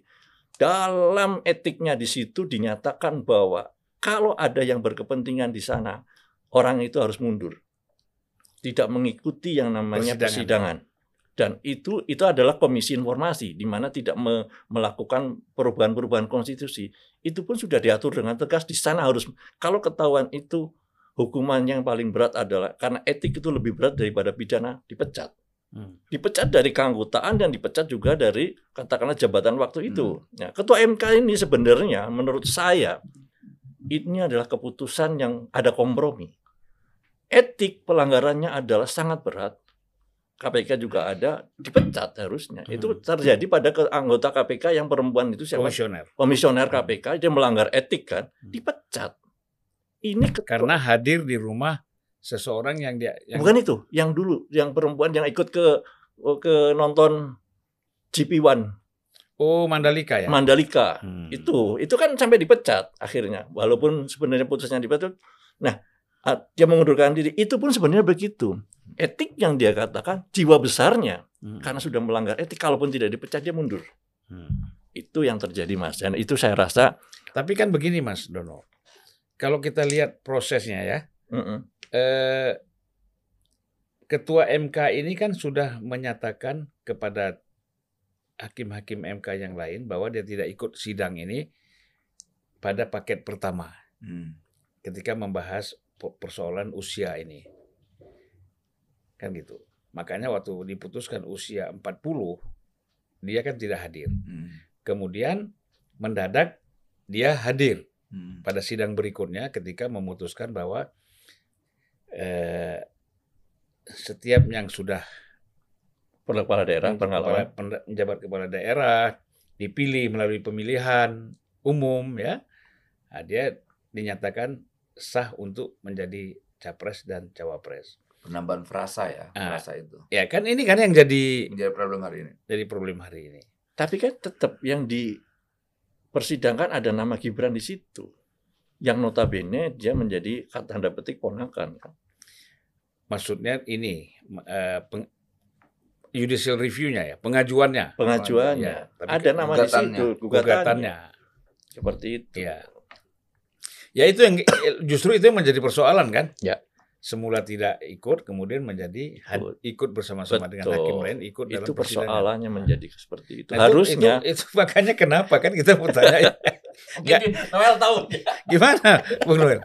Dalam etiknya di situ dinyatakan bahwa kalau ada yang berkepentingan di sana, orang itu harus mundur. Tidak mengikuti yang namanya persidangan. persidangan dan itu itu adalah komisi informasi di mana tidak me, melakukan perubahan-perubahan konstitusi itu pun sudah diatur dengan tegas di sana harus kalau ketahuan itu hukuman yang paling berat adalah karena etik itu lebih berat daripada pidana dipecat hmm. dipecat dari keanggotaan dan dipecat juga dari katakanlah jabatan waktu itu hmm. ya, ketua MK ini sebenarnya menurut saya ini adalah keputusan yang ada kompromi etik pelanggarannya adalah sangat berat KPK juga ada dipecat harusnya. Hmm. Itu terjadi pada anggota KPK yang perempuan itu siapa? Komisioner. Komisioner KPK dia melanggar etik kan, hmm. dipecat. Ini karena hadir di rumah seseorang yang dia yang... Bukan itu, yang dulu yang perempuan yang ikut ke ke nonton GP1. Oh, Mandalika ya. Mandalika. Hmm. Itu itu kan sampai dipecat akhirnya. Walaupun sebenarnya putusnya dipecat. Nah, dia mengundurkan diri, itu pun sebenarnya begitu etik yang dia katakan jiwa besarnya hmm. karena sudah melanggar etik kalaupun tidak dipecat dia mundur hmm. itu yang terjadi mas dan itu saya rasa tapi kan begini mas Dono kalau kita lihat prosesnya ya hmm. eh, ketua MK ini kan sudah menyatakan kepada hakim-hakim MK yang lain bahwa dia tidak ikut sidang ini pada paket pertama hmm. ketika membahas persoalan usia ini Kan gitu. Makanya waktu diputuskan usia 40, dia kan tidak hadir. Hmm. Kemudian mendadak dia hadir hmm. pada sidang berikutnya ketika memutuskan bahwa eh, setiap yang sudah kepala daerah, pengalaman penjabat kepala daerah dipilih melalui pemilihan umum ya, nah, dia dinyatakan sah untuk menjadi capres dan cawapres penambahan frasa ya, nah, frasa itu. Ya kan ini kan yang jadi menjadi problem hari ini. Jadi problem hari ini. Tapi kan tetap yang di persidangan ada nama Gibran di situ. Yang notabene dia menjadi kata tanda petik ponakan kan. Maksudnya ini uh, peng, judicial review-nya ya, pengajuannya. Pengajuannya. Ya, tapi ada nama di situ, gugatannya. gugatannya. Seperti itu. Ya. Ya itu yang justru itu yang menjadi persoalan kan? Ya semula tidak ikut kemudian menjadi ikut bersama-sama dengan hakim lain ikut dalam itu persoalannya menjadi seperti itu. Nah, harusnya itu, itu, itu makanya kenapa kan kita bertanya ya Noel tahu. Gimana Bung Noel?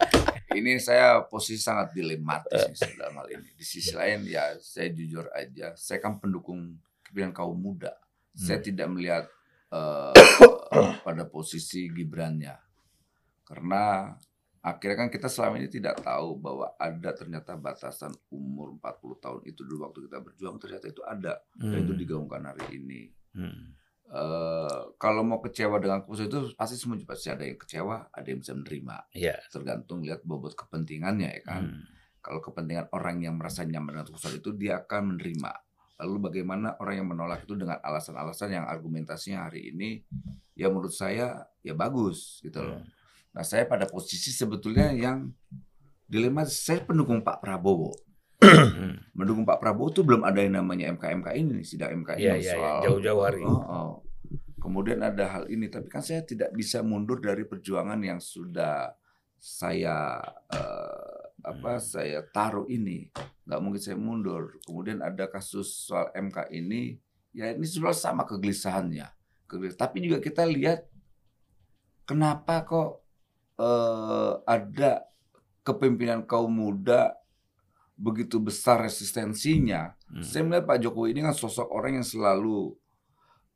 Ini saya posisi sangat dilematis uh. dalam hal ini. Di sisi lain ya saya jujur aja saya kan pendukung kepemimpinan kaum muda. Hmm. saya tidak melihat uh, pada posisi Gibrannya. Karena akhirnya kan kita selama ini tidak tahu bahwa ada ternyata batasan umur 40 tahun itu dulu waktu kita berjuang ternyata itu ada hmm. dan itu hmm. digaungkan hari ini. Hmm. Uh, kalau mau kecewa dengan keputusan itu pasti semua pasti ada yang kecewa, ada yang bisa menerima. Yeah. Tergantung lihat bobot kepentingannya ya kan. Hmm. Kalau kepentingan orang yang merasa nyaman dengan keputusan itu dia akan menerima. Lalu bagaimana orang yang menolak itu dengan alasan-alasan yang argumentasinya hari ini ya menurut saya ya bagus gitu loh. Nah saya pada posisi sebetulnya yang dilema saya pendukung Pak Prabowo. mendukung Pak Prabowo itu belum ada yang namanya MK-MK ini nih, sidang MK ini Iya, iya, iya. soal Jauh-jauh hari. Oh, oh. Kemudian ada hal ini, tapi kan saya tidak bisa mundur dari perjuangan yang sudah saya eh, apa saya taruh ini. Nggak mungkin saya mundur. Kemudian ada kasus soal MK ini, ya ini sebenarnya sama kegelisahannya. Kegelis- Tapi juga kita lihat kenapa kok eh, ada kepemimpinan kaum muda begitu besar resistensinya. Hmm. Saya melihat Pak Jokowi ini kan sosok orang yang selalu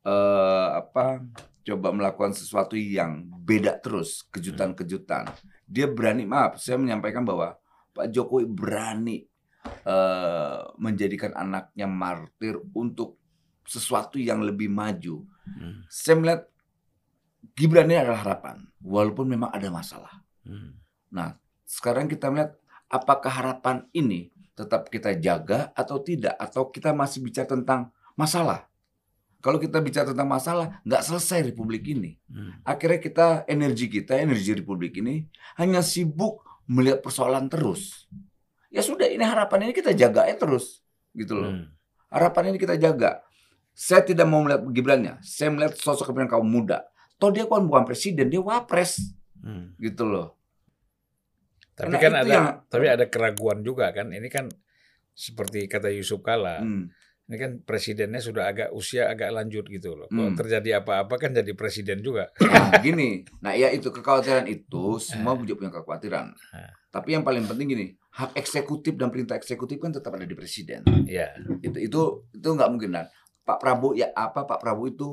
eh apa coba melakukan sesuatu yang beda terus, kejutan-kejutan. Dia berani, maaf, saya menyampaikan bahwa Pak Jokowi berani eh menjadikan anaknya martir untuk sesuatu yang lebih maju. Hmm. Saya melihat Gibran ini adalah harapan, walaupun memang ada masalah. Hmm. Nah, sekarang kita melihat apakah harapan ini tetap kita jaga atau tidak, atau kita masih bicara tentang masalah. Kalau kita bicara tentang masalah, nggak selesai Republik ini. Hmm. Akhirnya kita, energi kita, energi Republik ini hanya sibuk melihat persoalan terus. Ya sudah, ini harapan ini kita jaga ya terus. Gitu loh. Hmm. Harapan ini kita jaga. Saya tidak mau melihat Gibrannya. Saya melihat sosok kepemimpinan kaum muda. Toh dia kan bukan presiden, dia wapres. Hmm. Gitu loh. Tapi Karena kan ada yang- tapi ada keraguan juga kan. Ini kan seperti kata Yusuf Kala, Hmm. ini kan presidennya sudah agak usia agak lanjut gitu loh. Kalau Hmm. terjadi apa-apa kan jadi presiden juga. Nah, gini. Nah, ya itu kekhawatiran itu semua juga punya kekhawatiran. Ah. Tapi yang paling penting gini, hak eksekutif dan perintah eksekutif kan tetap ada di presiden. Ya. Itu itu itu nggak mungkin dan Pak Prabowo ya apa Pak Prabowo itu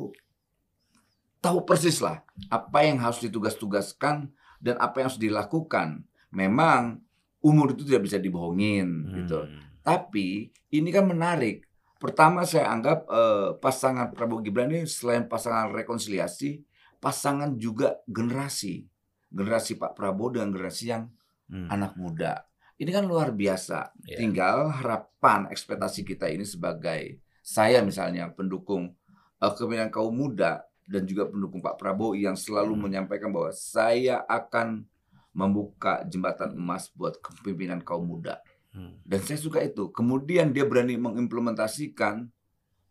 tahu persis lah apa yang harus ditugas-tugaskan dan apa yang harus dilakukan. Memang umur itu tidak bisa dibohongin gitu. Hmm. Tapi ini kan menarik. Pertama saya anggap eh, pasangan Prabowo Gibran ini selain pasangan rekonsiliasi, pasangan juga generasi. Generasi Pak Prabowo dengan generasi yang Hmm. anak muda. Ini kan luar biasa. Ya. Tinggal harapan ekspektasi kita ini sebagai saya misalnya pendukung eh, kepemimpinan kaum muda dan juga pendukung Pak Prabowo yang selalu Hmm. menyampaikan bahwa saya akan membuka jembatan emas buat kepemimpinan kaum muda. Hmm. Dan saya suka itu. Kemudian dia berani mengimplementasikan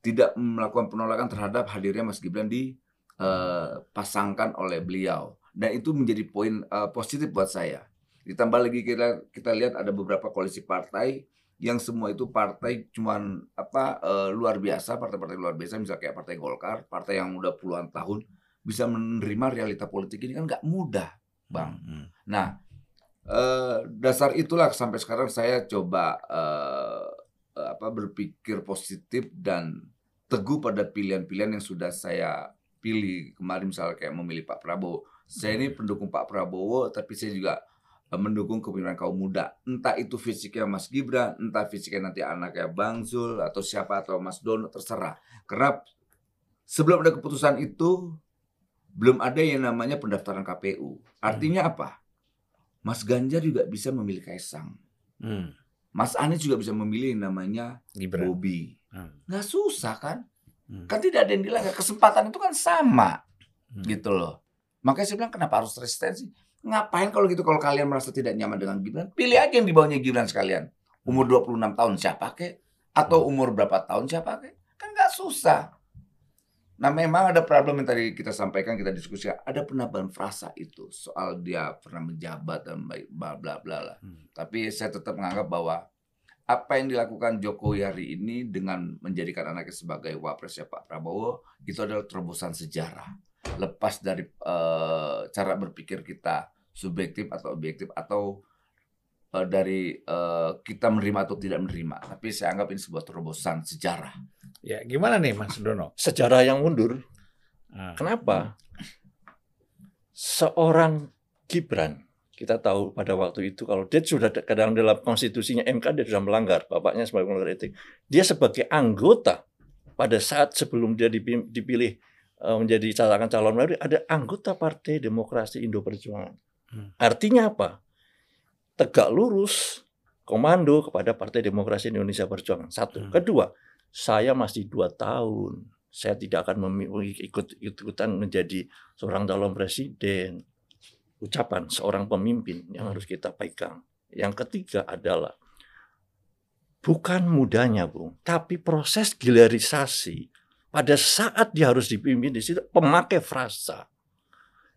tidak melakukan penolakan terhadap hadirnya Mas Gibran dipasangkan oleh beliau. Dan itu menjadi poin eh, positif buat saya. Ditambah lagi kita kita lihat ada beberapa koalisi partai yang semua itu partai cuman apa eh, luar biasa, partai-partai luar biasa misalnya kayak Partai Golkar, partai yang udah puluhan tahun bisa menerima realita politik ini kan nggak mudah, Bang. Hmm. Nah, eh, dasar itulah sampai sekarang saya coba eh, apa berpikir positif dan teguh pada pilihan-pilihan yang sudah saya pilih kemarin misalnya kayak memilih Pak Prabowo. Saya ini pendukung Pak Prabowo, tapi saya juga mendukung kepemimpinan kaum muda. Entah itu fisiknya Mas Gibran, entah fisiknya nanti anaknya Bang Zul atau siapa atau Mas Dono terserah. Karena sebelum ada keputusan itu belum ada yang namanya pendaftaran KPU. Artinya apa? Mas Ganjar juga bisa memilih Kaisang. Hmm. Mas Anies juga bisa memilih yang namanya Gibran. Bobi. Hmm. Nggak susah kan? Hmm. Kan tidak ada yang dilanggar. Kesempatan itu kan sama. Hmm. Gitu loh. Makanya saya bilang kenapa harus resistensi? Ngapain kalau gitu kalau kalian merasa tidak nyaman dengan Gibran? Pilih aja yang di bawahnya Gibran sekalian. Umur 26 tahun siapa kek? Atau umur berapa tahun siapa kek? Kan nggak susah. Nah memang ada problem yang tadi kita sampaikan, kita diskusikan. Ada penambahan frasa itu soal dia pernah menjabat dan bla bla bla lah. Hmm. Tapi saya tetap menganggap bahwa apa yang dilakukan Jokowi hari ini dengan menjadikan anaknya sebagai wapresnya Pak Prabowo itu adalah terobosan sejarah. Lepas dari eh, cara berpikir kita subjektif atau objektif atau eh, dari eh, kita menerima atau tidak menerima. Tapi saya anggap ini sebuah terobosan sejarah. Ya, gimana nih Mas Dono? Sejarah yang mundur. Ah. Kenapa? Seorang Gibran, kita tahu pada waktu itu kalau dia sudah kadang dalam konstitusinya MK dia sudah melanggar, bapaknya sebagai melanggar etik. Dia sebagai anggota pada saat sebelum dia dipi- dipilih menjadi calon calon baru ada anggota Partai Demokrasi Indo Perjuangan. Hmm. Artinya apa? Tegak lurus komando kepada Partai Demokrasi Indonesia Perjuangan. Satu. Hmm. Kedua, saya masih dua tahun. Saya tidak akan ikut-ikutan menjadi seorang calon presiden. Ucapan seorang pemimpin yang harus kita pegang. Yang ketiga adalah bukan mudahnya, Bung, tapi proses gilerisasi pada saat dia harus dipimpin di situ pemakai frasa.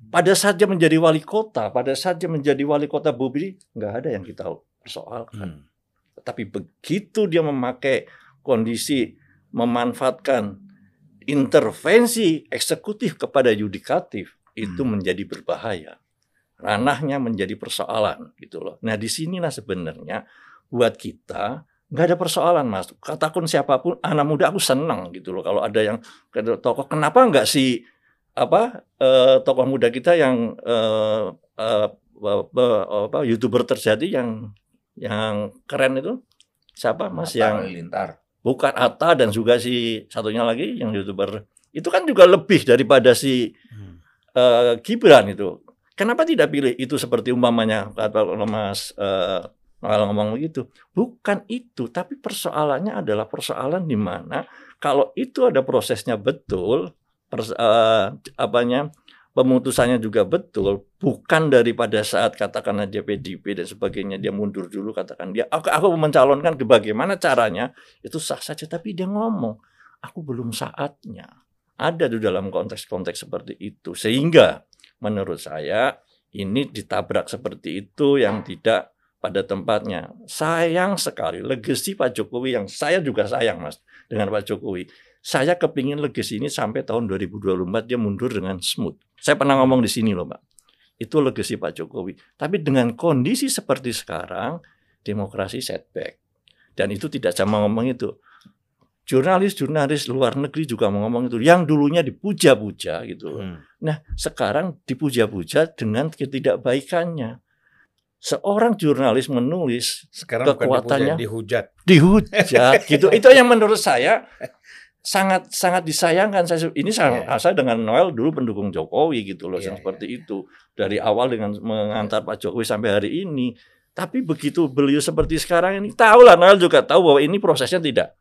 Pada saat dia menjadi wali kota, pada saat dia menjadi wali kota Bobi, nggak ada yang kita persoalkan. Hmm. Tapi begitu dia memakai kondisi memanfaatkan intervensi eksekutif kepada yudikatif, itu hmm. menjadi berbahaya. Ranahnya menjadi persoalan gitu loh. Nah di sinilah sebenarnya buat kita nggak ada persoalan mas. Katakan siapa pun anak muda aku senang gitu loh kalau ada yang tokoh. Kenapa nggak si apa eh, tokoh muda kita yang eh, eh, apa youtuber terjadi yang yang keren itu? Siapa mas Atta yang Lintar bukan Atta dan juga si satunya lagi yang youtuber. Itu kan juga lebih daripada si hmm. uh, Gibran itu. Kenapa tidak pilih itu seperti umpamanya kata mas uh, kalau ngomong begitu. Bukan itu, tapi persoalannya adalah persoalan di mana kalau itu ada prosesnya betul, pers, uh, apanya pemutusannya juga betul, bukan daripada saat katakan aja PDP dan sebagainya dia mundur dulu katakan dia aku, aku mencalonkan ke bagaimana caranya itu sah saja tapi dia ngomong aku belum saatnya. Ada di dalam konteks-konteks seperti itu sehingga menurut saya ini ditabrak seperti itu yang tidak pada tempatnya. Sayang sekali legasi Pak Jokowi yang saya juga sayang Mas dengan Pak Jokowi. Saya kepingin legasi ini sampai tahun 2024 dia mundur dengan smooth. Saya pernah ngomong di sini loh Pak. Itu legasi Pak Jokowi. Tapi dengan kondisi seperti sekarang, demokrasi setback. Dan itu tidak sama ngomong itu. Jurnalis-jurnalis luar negeri juga mau ngomong itu. Yang dulunya dipuja-puja gitu. Hmm. Nah sekarang dipuja-puja dengan ketidakbaikannya seorang jurnalis menulis Sekarang kekuatannya dihujat dihujat gitu itu yang menurut saya sangat sangat disayangkan saya ini sangat yeah. saya dengan Noel dulu pendukung Jokowi gitu loh yeah, yang seperti yeah. itu dari awal dengan mengantar Pak Jokowi sampai hari ini tapi begitu beliau seperti sekarang ini tahu lah Noel juga tahu bahwa ini prosesnya tidak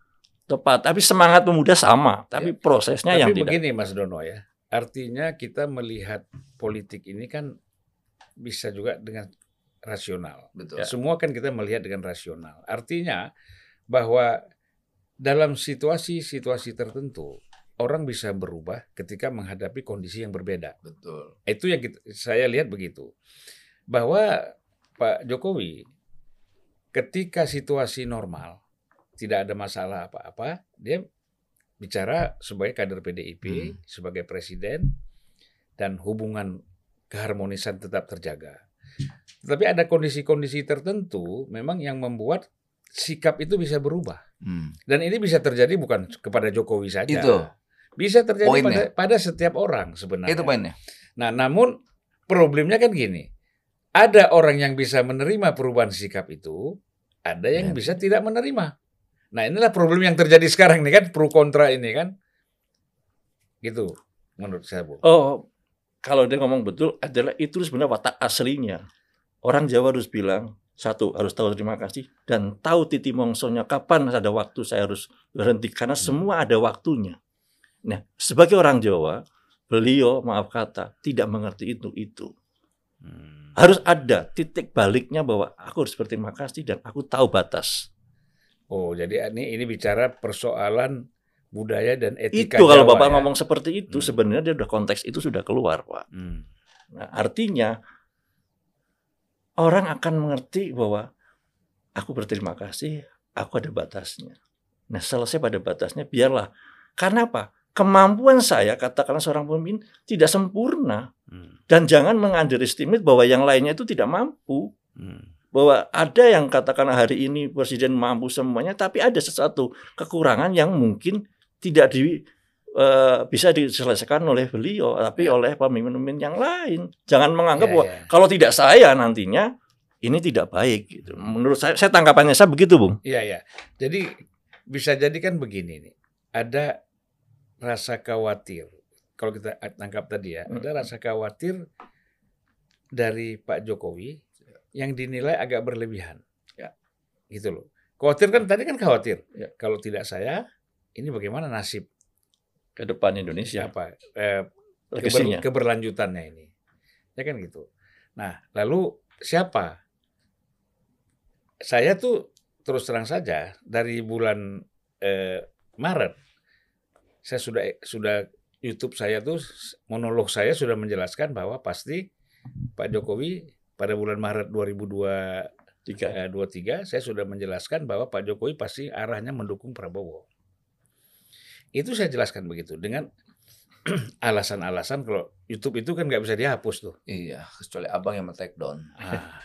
tepat tapi semangat pemuda sama tapi yeah. prosesnya tapi yang begini tidak. Mas Dono ya artinya kita melihat politik ini kan bisa juga dengan rasional. Betul. Ya, semua kan kita melihat dengan rasional. Artinya bahwa dalam situasi-situasi tertentu orang bisa berubah ketika menghadapi kondisi yang berbeda. Betul. Itu yang kita, saya lihat begitu. Bahwa Pak Jokowi ketika situasi normal tidak ada masalah apa-apa, dia bicara sebagai kader PDIP, hmm. sebagai presiden dan hubungan keharmonisan tetap terjaga. Tapi ada kondisi-kondisi tertentu memang yang membuat sikap itu bisa berubah. Hmm. Dan ini bisa terjadi bukan kepada Jokowi saja. Itu. Bisa terjadi pada, pada setiap orang sebenarnya. Itu poinnya. Nah, namun problemnya kan gini. Ada orang yang bisa menerima perubahan sikap itu, ada yang ya. bisa tidak menerima. Nah, inilah problem yang terjadi sekarang nih kan, pro kontra ini kan. Gitu menurut saya, Bu. Oh, kalau dia ngomong betul adalah itu sebenarnya watak aslinya. Orang Jawa harus bilang, satu harus tahu terima kasih dan tahu titi mongsonya kapan ada waktu saya harus berhenti karena hmm. semua ada waktunya. Nah, sebagai orang Jawa, beliau maaf kata tidak mengerti itu itu. Hmm. Harus ada titik baliknya bahwa aku harus berterima kasih dan aku tahu batas. Oh, jadi ini ini bicara persoalan budaya dan etika. Itu kalau Bapak ya? ngomong seperti itu hmm. sebenarnya dia sudah konteks itu sudah keluar, Pak. Hmm. Nah, artinya orang akan mengerti bahwa aku berterima kasih, aku ada batasnya. Nah, selesai pada batasnya, biarlah. Karena apa? Kemampuan saya, katakanlah seorang pemimpin, tidak sempurna. Hmm. Dan jangan mengunderestimate bahwa yang lainnya itu tidak mampu. Hmm. Bahwa ada yang katakanlah hari ini presiden mampu semuanya, tapi ada sesuatu kekurangan yang mungkin tidak di uh, bisa diselesaikan oleh beliau, tapi ya. oleh pemimpin-pemimpin yang lain. Jangan menganggap ya, bahwa ya. kalau tidak saya nantinya ini tidak baik. Gitu. Menurut saya, saya tanggapannya saya begitu, bung. Iya, iya. Jadi bisa jadi kan begini nih, ada rasa khawatir. Kalau kita tangkap tadi ya, hmm. ada rasa khawatir dari Pak Jokowi yang dinilai agak berlebihan. Ya. Gitu loh. Khawatir kan tadi kan khawatir. Ya. Kalau tidak saya, ini bagaimana nasib Ke depan Indonesia, apa eh, keber- keberlanjutannya ini. Ya kan gitu. Nah, lalu siapa? Saya tuh terus terang saja dari bulan eh, Maret saya sudah sudah YouTube saya tuh monolog saya sudah menjelaskan bahwa pasti Pak Jokowi pada bulan Maret 2023 Tiga. eh, saya sudah menjelaskan bahwa Pak Jokowi pasti arahnya mendukung Prabowo. Itu saya jelaskan begitu dengan alasan-alasan kalau YouTube itu kan nggak bisa dihapus tuh. Iya, kecuali abang yang men-take down. Ah.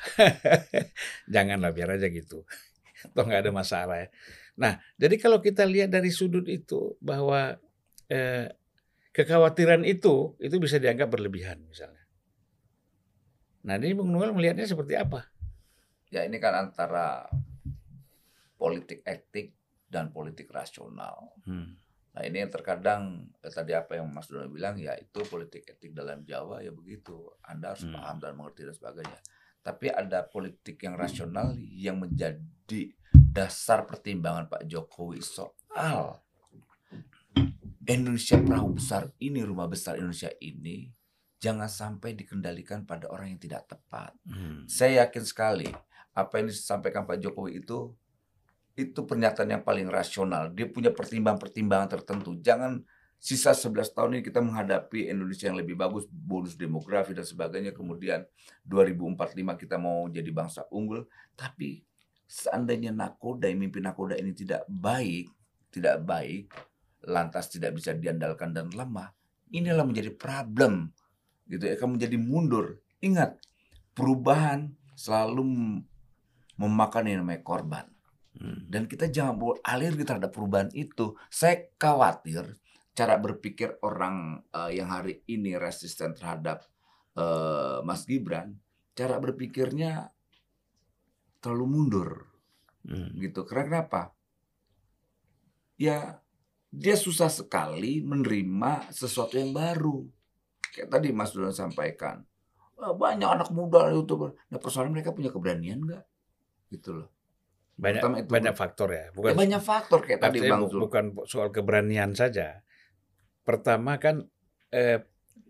Janganlah biar aja gitu. Toh nggak ada masalah ya. Nah, jadi kalau kita lihat dari sudut itu bahwa eh, kekhawatiran itu itu bisa dianggap berlebihan misalnya. Nah, ini Bung Noel melihatnya seperti apa? Ya ini kan antara politik etik dan politik rasional. Hmm. Nah ini yang terkadang eh, tadi apa yang Mas Dono bilang ya itu politik etik dalam Jawa ya begitu. Anda harus Hmm. paham dan mengerti dan sebagainya. Tapi ada politik yang rasional yang menjadi dasar pertimbangan Pak Jokowi soal Indonesia perahu besar ini, rumah besar Indonesia ini jangan sampai dikendalikan pada orang yang tidak tepat. Hmm. Saya yakin sekali apa yang disampaikan Pak Jokowi itu itu pernyataan yang paling rasional. Dia punya pertimbangan-pertimbangan tertentu. Jangan sisa 11 tahun ini kita menghadapi Indonesia yang lebih bagus, bonus demografi dan sebagainya. Kemudian 2045 kita mau jadi bangsa unggul. Tapi seandainya nakoda, mimpi nakoda ini tidak baik, tidak baik, lantas tidak bisa diandalkan dan lemah, inilah menjadi problem. Gitu ya, akan menjadi mundur. Ingat, perubahan selalu mem- memakan yang namanya korban. Hmm. Dan kita jangan alergi terhadap perubahan itu. Saya khawatir cara berpikir orang eh, yang hari ini resisten terhadap eh, Mas Gibran, cara berpikirnya terlalu mundur Hmm. gitu. Karena kenapa? Ya dia susah sekali menerima sesuatu yang baru. Kayak tadi Mas Dono sampaikan, "Wah, banyak anak muda youtuber. Nah persoalan mereka punya keberanian nggak? Gitu loh. Banyak Pertama itu- banyak faktor ya, Ya, bukan banyak faktor kayak tadi Bang Zul. bukan soal keberanian saja. Pertama kan eh,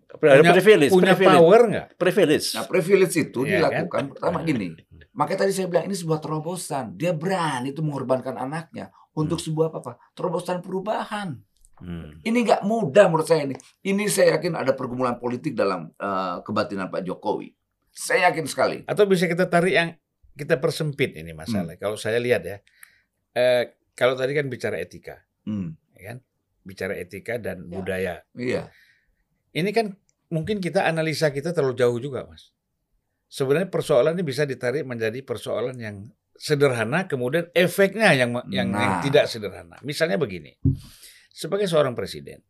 Ada punya, privilege, punya privilege, power nggak? privilege. Nah, privilege itu Iya dilakukan kan? pertama Nah. gini. Makanya tadi saya bilang ini sebuah terobosan. Dia berani itu mengorbankan anaknya untuk sebuah apa, Pak? Terobosan perubahan. Hmm. Ini nggak mudah menurut saya ini. Ini saya yakin ada pergumulan politik dalam eh, kebatinan Pak Jokowi. Saya yakin sekali. Atau bisa kita tarik yang kita persempit ini masalah. Kalau saya lihat ya, eh, kalau tadi kan bicara etika, Hmm, ya kan? Bicara etika dan Ya. budaya. iya. Ini kan mungkin kita analisa kita terlalu jauh juga, Mas. Sebenarnya persoalan ini bisa ditarik menjadi persoalan yang sederhana, kemudian efeknya yang yang, yang Nah. tidak sederhana. Misalnya begini, sebagai seorang presiden,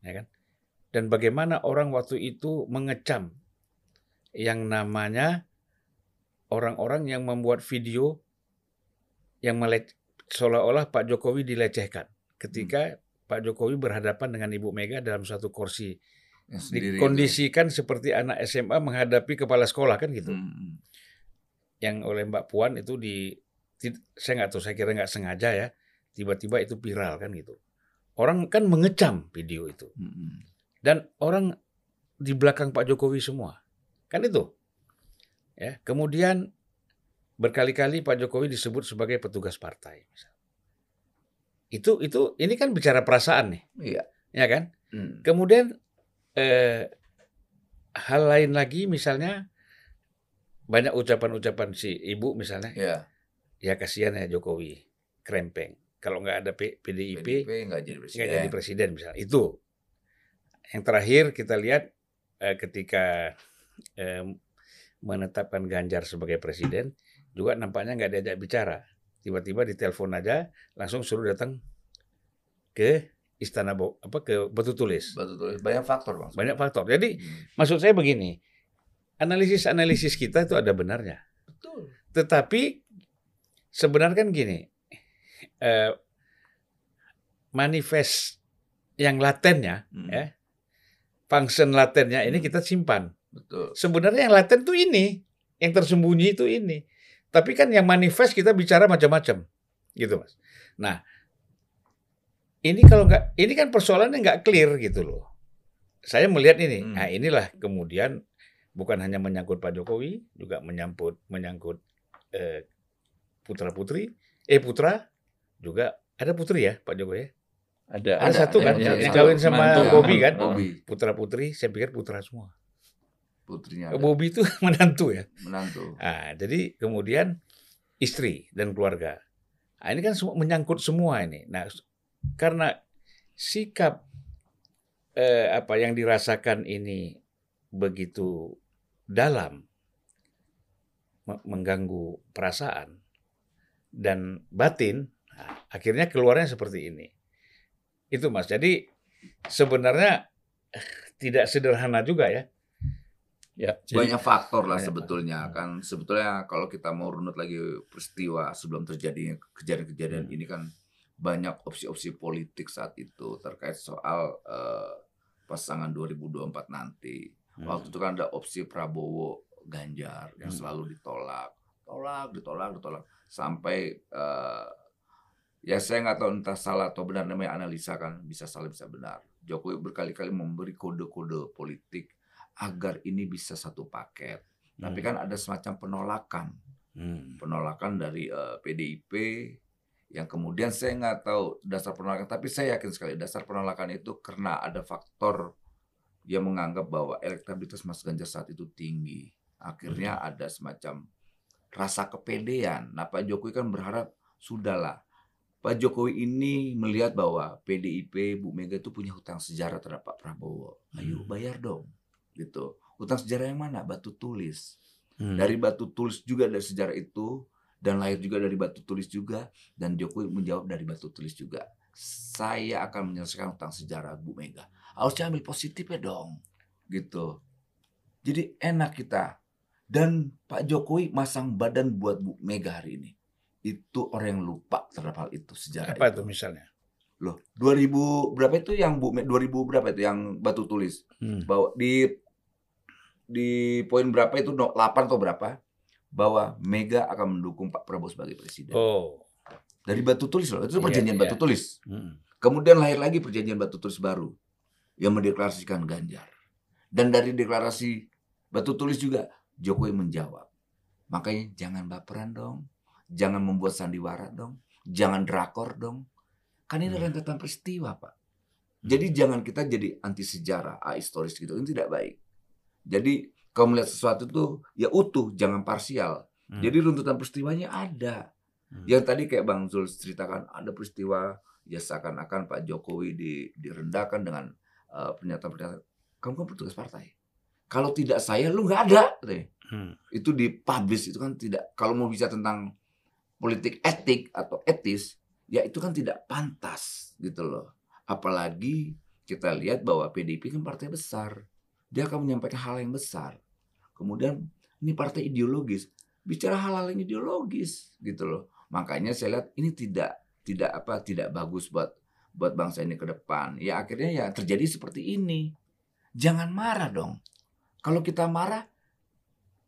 ya kan, dan bagaimana orang waktu itu mengecam yang namanya orang-orang yang membuat video yang melec seolah-olah Pak Jokowi dilecehkan ketika Pak Jokowi berhadapan dengan Ibu Mega dalam satu kursi Yang sendiri itu. dikondisikan seperti anak SMA menghadapi kepala sekolah kan gitu. Hmm, Yang oleh Mbak Puan itu di saya nggak tahu saya kira nggak sengaja ya tiba-tiba itu viral kan gitu. Orang kan mengecam video itu hmm, hmm. dan orang di belakang Pak Jokowi semua kan itu. Ya kemudian berkali-kali Pak Jokowi disebut sebagai petugas partai. Itu itu ini kan bicara perasaan nih, Iya. ya kan? Hmm. Kemudian eh, hal lain lagi misalnya banyak ucapan-ucapan si ibu misalnya Iya. ya kasihan ya Jokowi krempeng kalau nggak ada P- PDIP PDIP nggak jadi presiden. nggak jadi presiden misalnya itu yang terakhir kita lihat eh, ketika eh, menetapkan Ganjar sebagai presiden juga nampaknya nggak diajak bicara tiba-tiba ditelepon aja langsung suruh datang ke istana Bo- apa ke Batu Tulis Betul, betul. Banyak faktor bang. banyak faktor jadi Hmm. Maksud saya begini, analisis-analisis kita itu ada benarnya. Betul. Tetapi sebenarnya kan gini, eh, manifest yang latennya, Hmm. ya, function latennya ini kita simpan. Betul. Sebenarnya yang laten itu ini, yang tersembunyi itu ini. Tapi kan yang manifest kita bicara macam-macam, gitu mas. Nah, ini kalau nggak ini kan persoalannya nggak clear gitu loh. Saya melihat ini. Hmm. Nah, inilah kemudian bukan hanya menyangkut Pak Jokowi, juga menyangkut menyangkut eh, putra putri, eh putra juga ada putri ya Pak Jokowi ya. Ada, Ada satu kan, yang yang satu kawin sama mantu. Bobby kan? Bobby, Putra putri, saya pikir putra semua. Putrinya ada, Bobby itu menantu ya. menantu. Nah, jadi kemudian istri dan keluarga. Nah, ini kan semua menyangkut semua ini. Nah, karena sikap eh, apa yang dirasakan ini begitu dalam me- mengganggu perasaan dan batin, nah, akhirnya keluarnya seperti ini. Itu Mas. Jadi sebenarnya eh, tidak sederhana juga ya. Ya, jadi- banyak faktor lah sebetulnya faktor. kan sebetulnya kalau kita mau runut lagi peristiwa sebelum terjadinya kejadian-kejadian Hmm. ini kan banyak opsi-opsi politik saat itu terkait soal eh, pasangan 2024 nanti Hmm. waktu itu kan ada opsi Prabowo Ganjar yang Hmm. selalu ditolak tolak ditolak ditolak sampai eh, ya saya nggak tahu entah salah atau benar namanya analisa kan bisa salah bisa benar Jokowi berkali-kali memberi kode-kode politik agar ini bisa satu paket. Tapi Hmm. kan ada semacam penolakan, Hmm. penolakan dari eh, PDIP yang kemudian saya nggak tahu dasar penolakan, tapi saya yakin sekali dasar penolakan itu karena ada faktor yang menganggap bahwa elektabilitas Mas Ganjar saat itu tinggi. Akhirnya ada semacam rasa kepedean. Nah Pak Jokowi kan berharap sudahlah. Pak Jokowi ini melihat bahwa PDIP, Bu Mega itu punya hutang sejarah terhadap Pak Prabowo. Ayo Hmm. bayar dong, gitu. Hutang sejarah yang mana? Batu tulis. Hmm. Dari batu tulis juga dari sejarah itu dan lahir juga dari batu tulis juga dan Jokowi menjawab dari batu tulis juga. Saya akan menyelesaikan hutang sejarah Bu Mega. Harusnya ambil positifnya dong, gitu. Jadi enak kita. Dan Pak Jokowi masang badan buat Bu Mega hari ini. Itu orang yang lupa terhadap hal itu sejarah apa itu. itu misalnya? Loh, 2000 berapa itu yang Bu Me- 2000 berapa itu yang batu tulis? Hmm. bahwa di di poin berapa itu no- 8 atau berapa bahwa Mega akan mendukung Pak Prabowo sebagai presiden. Oh. Dari batu tulis loh, itu Iya, perjanjian iya. batu tulis. Hmm. Kemudian lahir lagi perjanjian batu tulis baru yang mendeklarasikan Ganjar. Dan dari deklarasi batu tulis juga Jokowi menjawab. Makanya jangan baperan dong. Jangan membuat sandiwara dong. Jangan drakor dong. Kan ini Hmm. rentetan peristiwa, Pak. Jadi jangan kita jadi anti sejarah, ahistoris gitu. Ini tidak baik. Jadi kalau melihat sesuatu itu ya utuh, jangan parsial. Hmm. Jadi runtutan peristiwanya ada. Hmm. Yang tadi kayak Bang Zul ceritakan ada peristiwa ya seakan-akan Pak Jokowi di, direndahkan dengan eh, pernyataan-pernyataan kamu kan petugas partai. Kalau tidak saya lu nggak ada. katanya. Hmm. Itu dipublish itu kan tidak kalau mau bicara tentang politik etik atau etis ya itu kan tidak pantas gitu loh. Apalagi kita lihat bahwa PDIP kan partai besar. Dia akan menyampaikan hal yang besar. Kemudian ini partai ideologis, bicara hal-hal yang ideologis gitu loh. Makanya saya lihat ini tidak tidak apa tidak bagus buat buat bangsa ini ke depan. Ya akhirnya ya terjadi seperti ini. Jangan marah dong. Kalau kita marah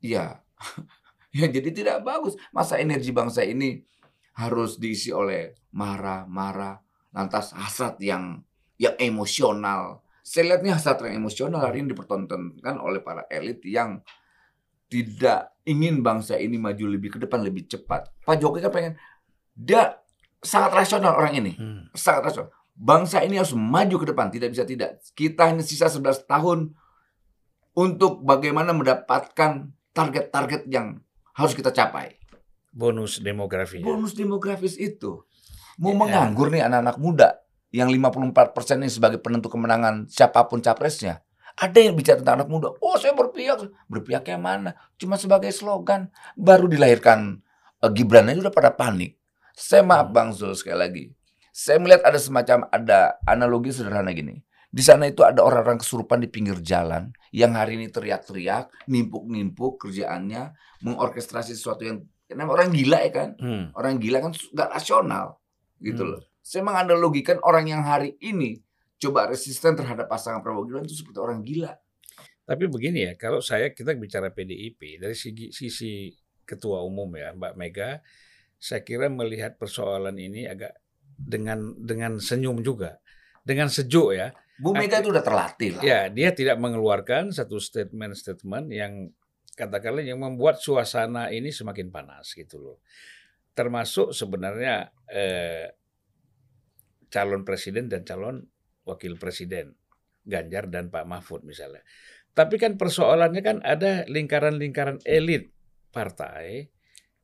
ya ya jadi tidak bagus. Masa energi bangsa ini harus diisi oleh marah-marah lantas hasrat yang yang emosional. Saya lihat nih hasrat yang emosional hari ini dipertontonkan oleh para elit yang tidak ingin bangsa ini maju lebih ke depan lebih cepat. Pak Jokowi kan pengen dia sangat rasional orang ini, Hmm. sangat rasional. Bangsa ini harus maju ke depan, tidak bisa tidak. Kita hanya sisa 11 tahun untuk bagaimana mendapatkan target-target yang harus kita capai. Bonus demografi. ya. Bonus demografis itu. Mau Ya. menganggur nih anak-anak muda yang 54% ini sebagai penentu kemenangan siapa pun capresnya. Ada yang bicara tentang anak muda. Oh saya berpihak. Berpihak yang mana? Cuma sebagai slogan. Baru dilahirkan eh, Gibran aja udah pada panik. Saya maaf Hmm. Bang Zul sekali lagi. Saya melihat ada semacam ada analogi sederhana gini. Di sana itu ada orang-orang kesurupan di pinggir jalan yang hari ini teriak-teriak, nimpuk-nimpuk kerjaannya, mengorkestrasi sesuatu yang namanya orang gila ya kan Hmm. orang gila kan nggak rasional gitu Hmm. loh. Saya menganalogikan orang yang hari ini coba resisten terhadap pasangan Prabowo Gibran itu seperti orang gila. Tapi begini ya, kalau saya kita bicara PDIP dari sisi, sisi ketua umum ya Mbak Mega, saya kira melihat persoalan ini agak dengan dengan senyum juga, dengan sejuk ya. Bu Mega itu udah terlatih lah. Ya, dia tidak mengeluarkan satu statement-statement yang katakanlah yang membuat suasana ini semakin panas gitu loh. Termasuk sebenarnya eh, calon presiden dan calon wakil presiden Ganjar dan Pak Mahfud misalnya. Tapi kan persoalannya kan ada lingkaran-lingkaran elit partai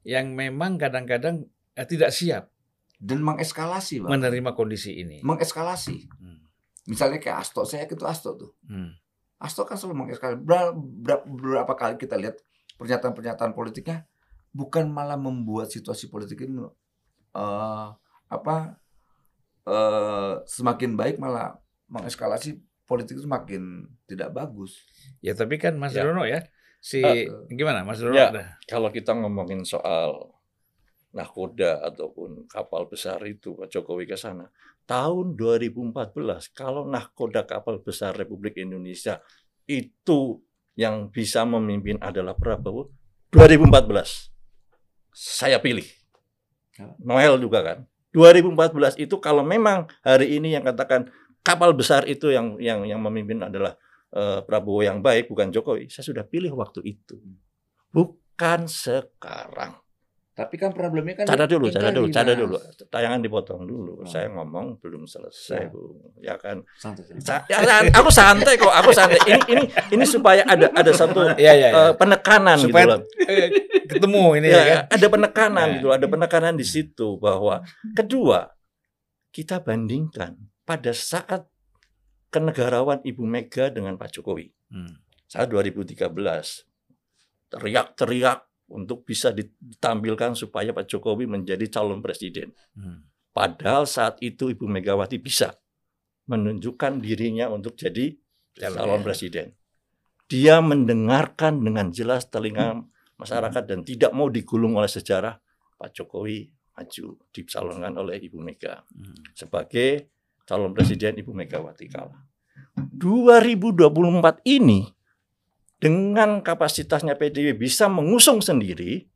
yang memang kadang-kadang eh, tidak siap Dan mengeskalasi, Bang. menerima kondisi ini. mengeskalasi. Hmm. Misalnya kayak Asto, saya itu Asto tuh. Hmm. Asto kan selalu mengeskalasi. Ber- ber- Beberapa kali kita lihat pernyataan-pernyataan politiknya bukan malah membuat situasi politik ini eh, apa eh, semakin baik malah mengeskalasi politik itu semakin tidak bagus. Ya tapi kan Mas Ya. Dono ya, si Eh, gimana Mas Dono? ya. Kalau kita ngomongin soal nahkoda ataupun kapal besar itu Pak Jokowi ke sana, tahun 2014 kalau nahkoda kapal besar Republik Indonesia itu yang bisa memimpin adalah Prabowo 2014 saya pilih. Ya. Noel juga kan. 2014 itu kalau memang hari ini yang katakan kapal besar itu yang yang yang memimpin adalah eh, Prabowo yang baik bukan Jokowi, saya sudah pilih waktu itu. Bukan sekarang. Tapi kan problemnya kan Catat dulu, catat dulu, Mas. dulu. Tayangan dipotong dulu. Oh. Saya ngomong belum selesai, Ya. Bu. Ya kan. Santai, santai. Sa- ya, san- aku santai kok, aku santai. Ini ini ini supaya ada ada satu Iya iya. eh, penekanan gitu Supaya loh. eh, ketemu ini Ya, ya kan. ada penekanan Ya. gitu, ada penekanan di situ bahwa kedua kita bandingkan pada saat kenegarawan Ibu Mega dengan Pak Jokowi. Hmm. Saat 2013 teriak-teriak untuk bisa ditampilkan supaya Pak Jokowi menjadi calon presiden. Hmm. Padahal saat itu Ibu Megawati bisa menunjukkan dirinya untuk jadi Calon, ya. presiden. Dia mendengarkan dengan jelas telinga masyarakat dan tidak mau digulung oleh sejarah Pak Jokowi maju dicalonkan oleh Ibu Mega Hmm. sebagai calon presiden Ibu Megawati kala. 2024 ini dengan kapasitasnya PDIP bisa mengusung sendiri,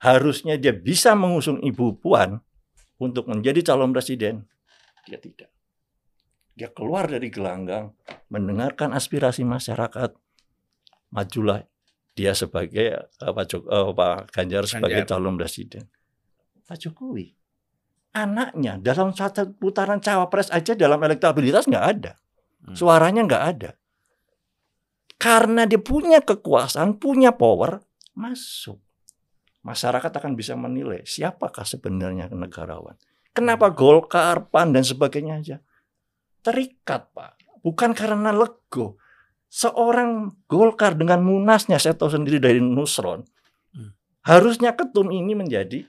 harusnya dia bisa mengusung Ibu Puan untuk menjadi calon presiden. Dia tidak. Dia keluar dari gelanggang, mendengarkan aspirasi masyarakat, majulah dia sebagai eh, Pak, Jok- eh, Pak Ganjar sebagai Ganjar. calon presiden. Pak Jokowi, anaknya dalam satu putaran cawapres aja dalam elektabilitas nggak ada, Hmm. suaranya nggak ada. Karena dia punya kekuasaan, punya power, masuk. Masyarakat akan bisa menilai siapakah sebenarnya negarawan. Kenapa Golkar, PAN dan sebagainya aja terikat, Pak. Bukan karena lego. Seorang Golkar dengan munasnya, saya tahu sendiri dari Nusron, Hmm. harusnya ketum ini menjadi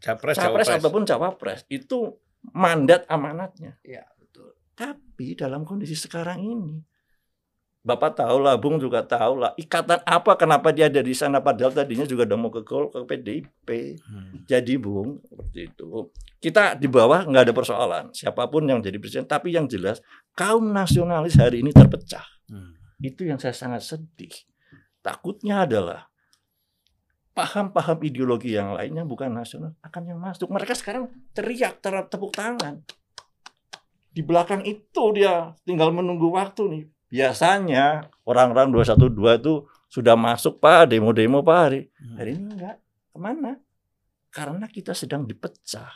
Capres, capres cawapres. ataupun cawapres. Itu mandat amanatnya. Iya, betul. Tapi dalam kondisi sekarang ini, Bapak tahu lah, Bung juga tahu lah, ikatan apa kenapa dia ada di sana padahal tadinya juga udah mau ke Gol ke PDIP. Hmm. Jadi Bung, seperti itu. Kita di bawah nggak ada persoalan, siapa pun yang jadi presiden. Tapi yang jelas kaum nasionalis hari ini terpecah. Hmm. Itu yang saya sangat sedih. Takutnya adalah paham-paham ideologi yang lainnya bukan nasional akan yang masuk. Mereka sekarang teriak, ter- tepuk tangan. Di belakang itu dia tinggal menunggu waktu nih. Biasanya orang-orang 212 itu sudah masuk Pak, demo-demo Pak hari. Hmm. Hari ini enggak. Ke mana? Karena kita sedang dipecah.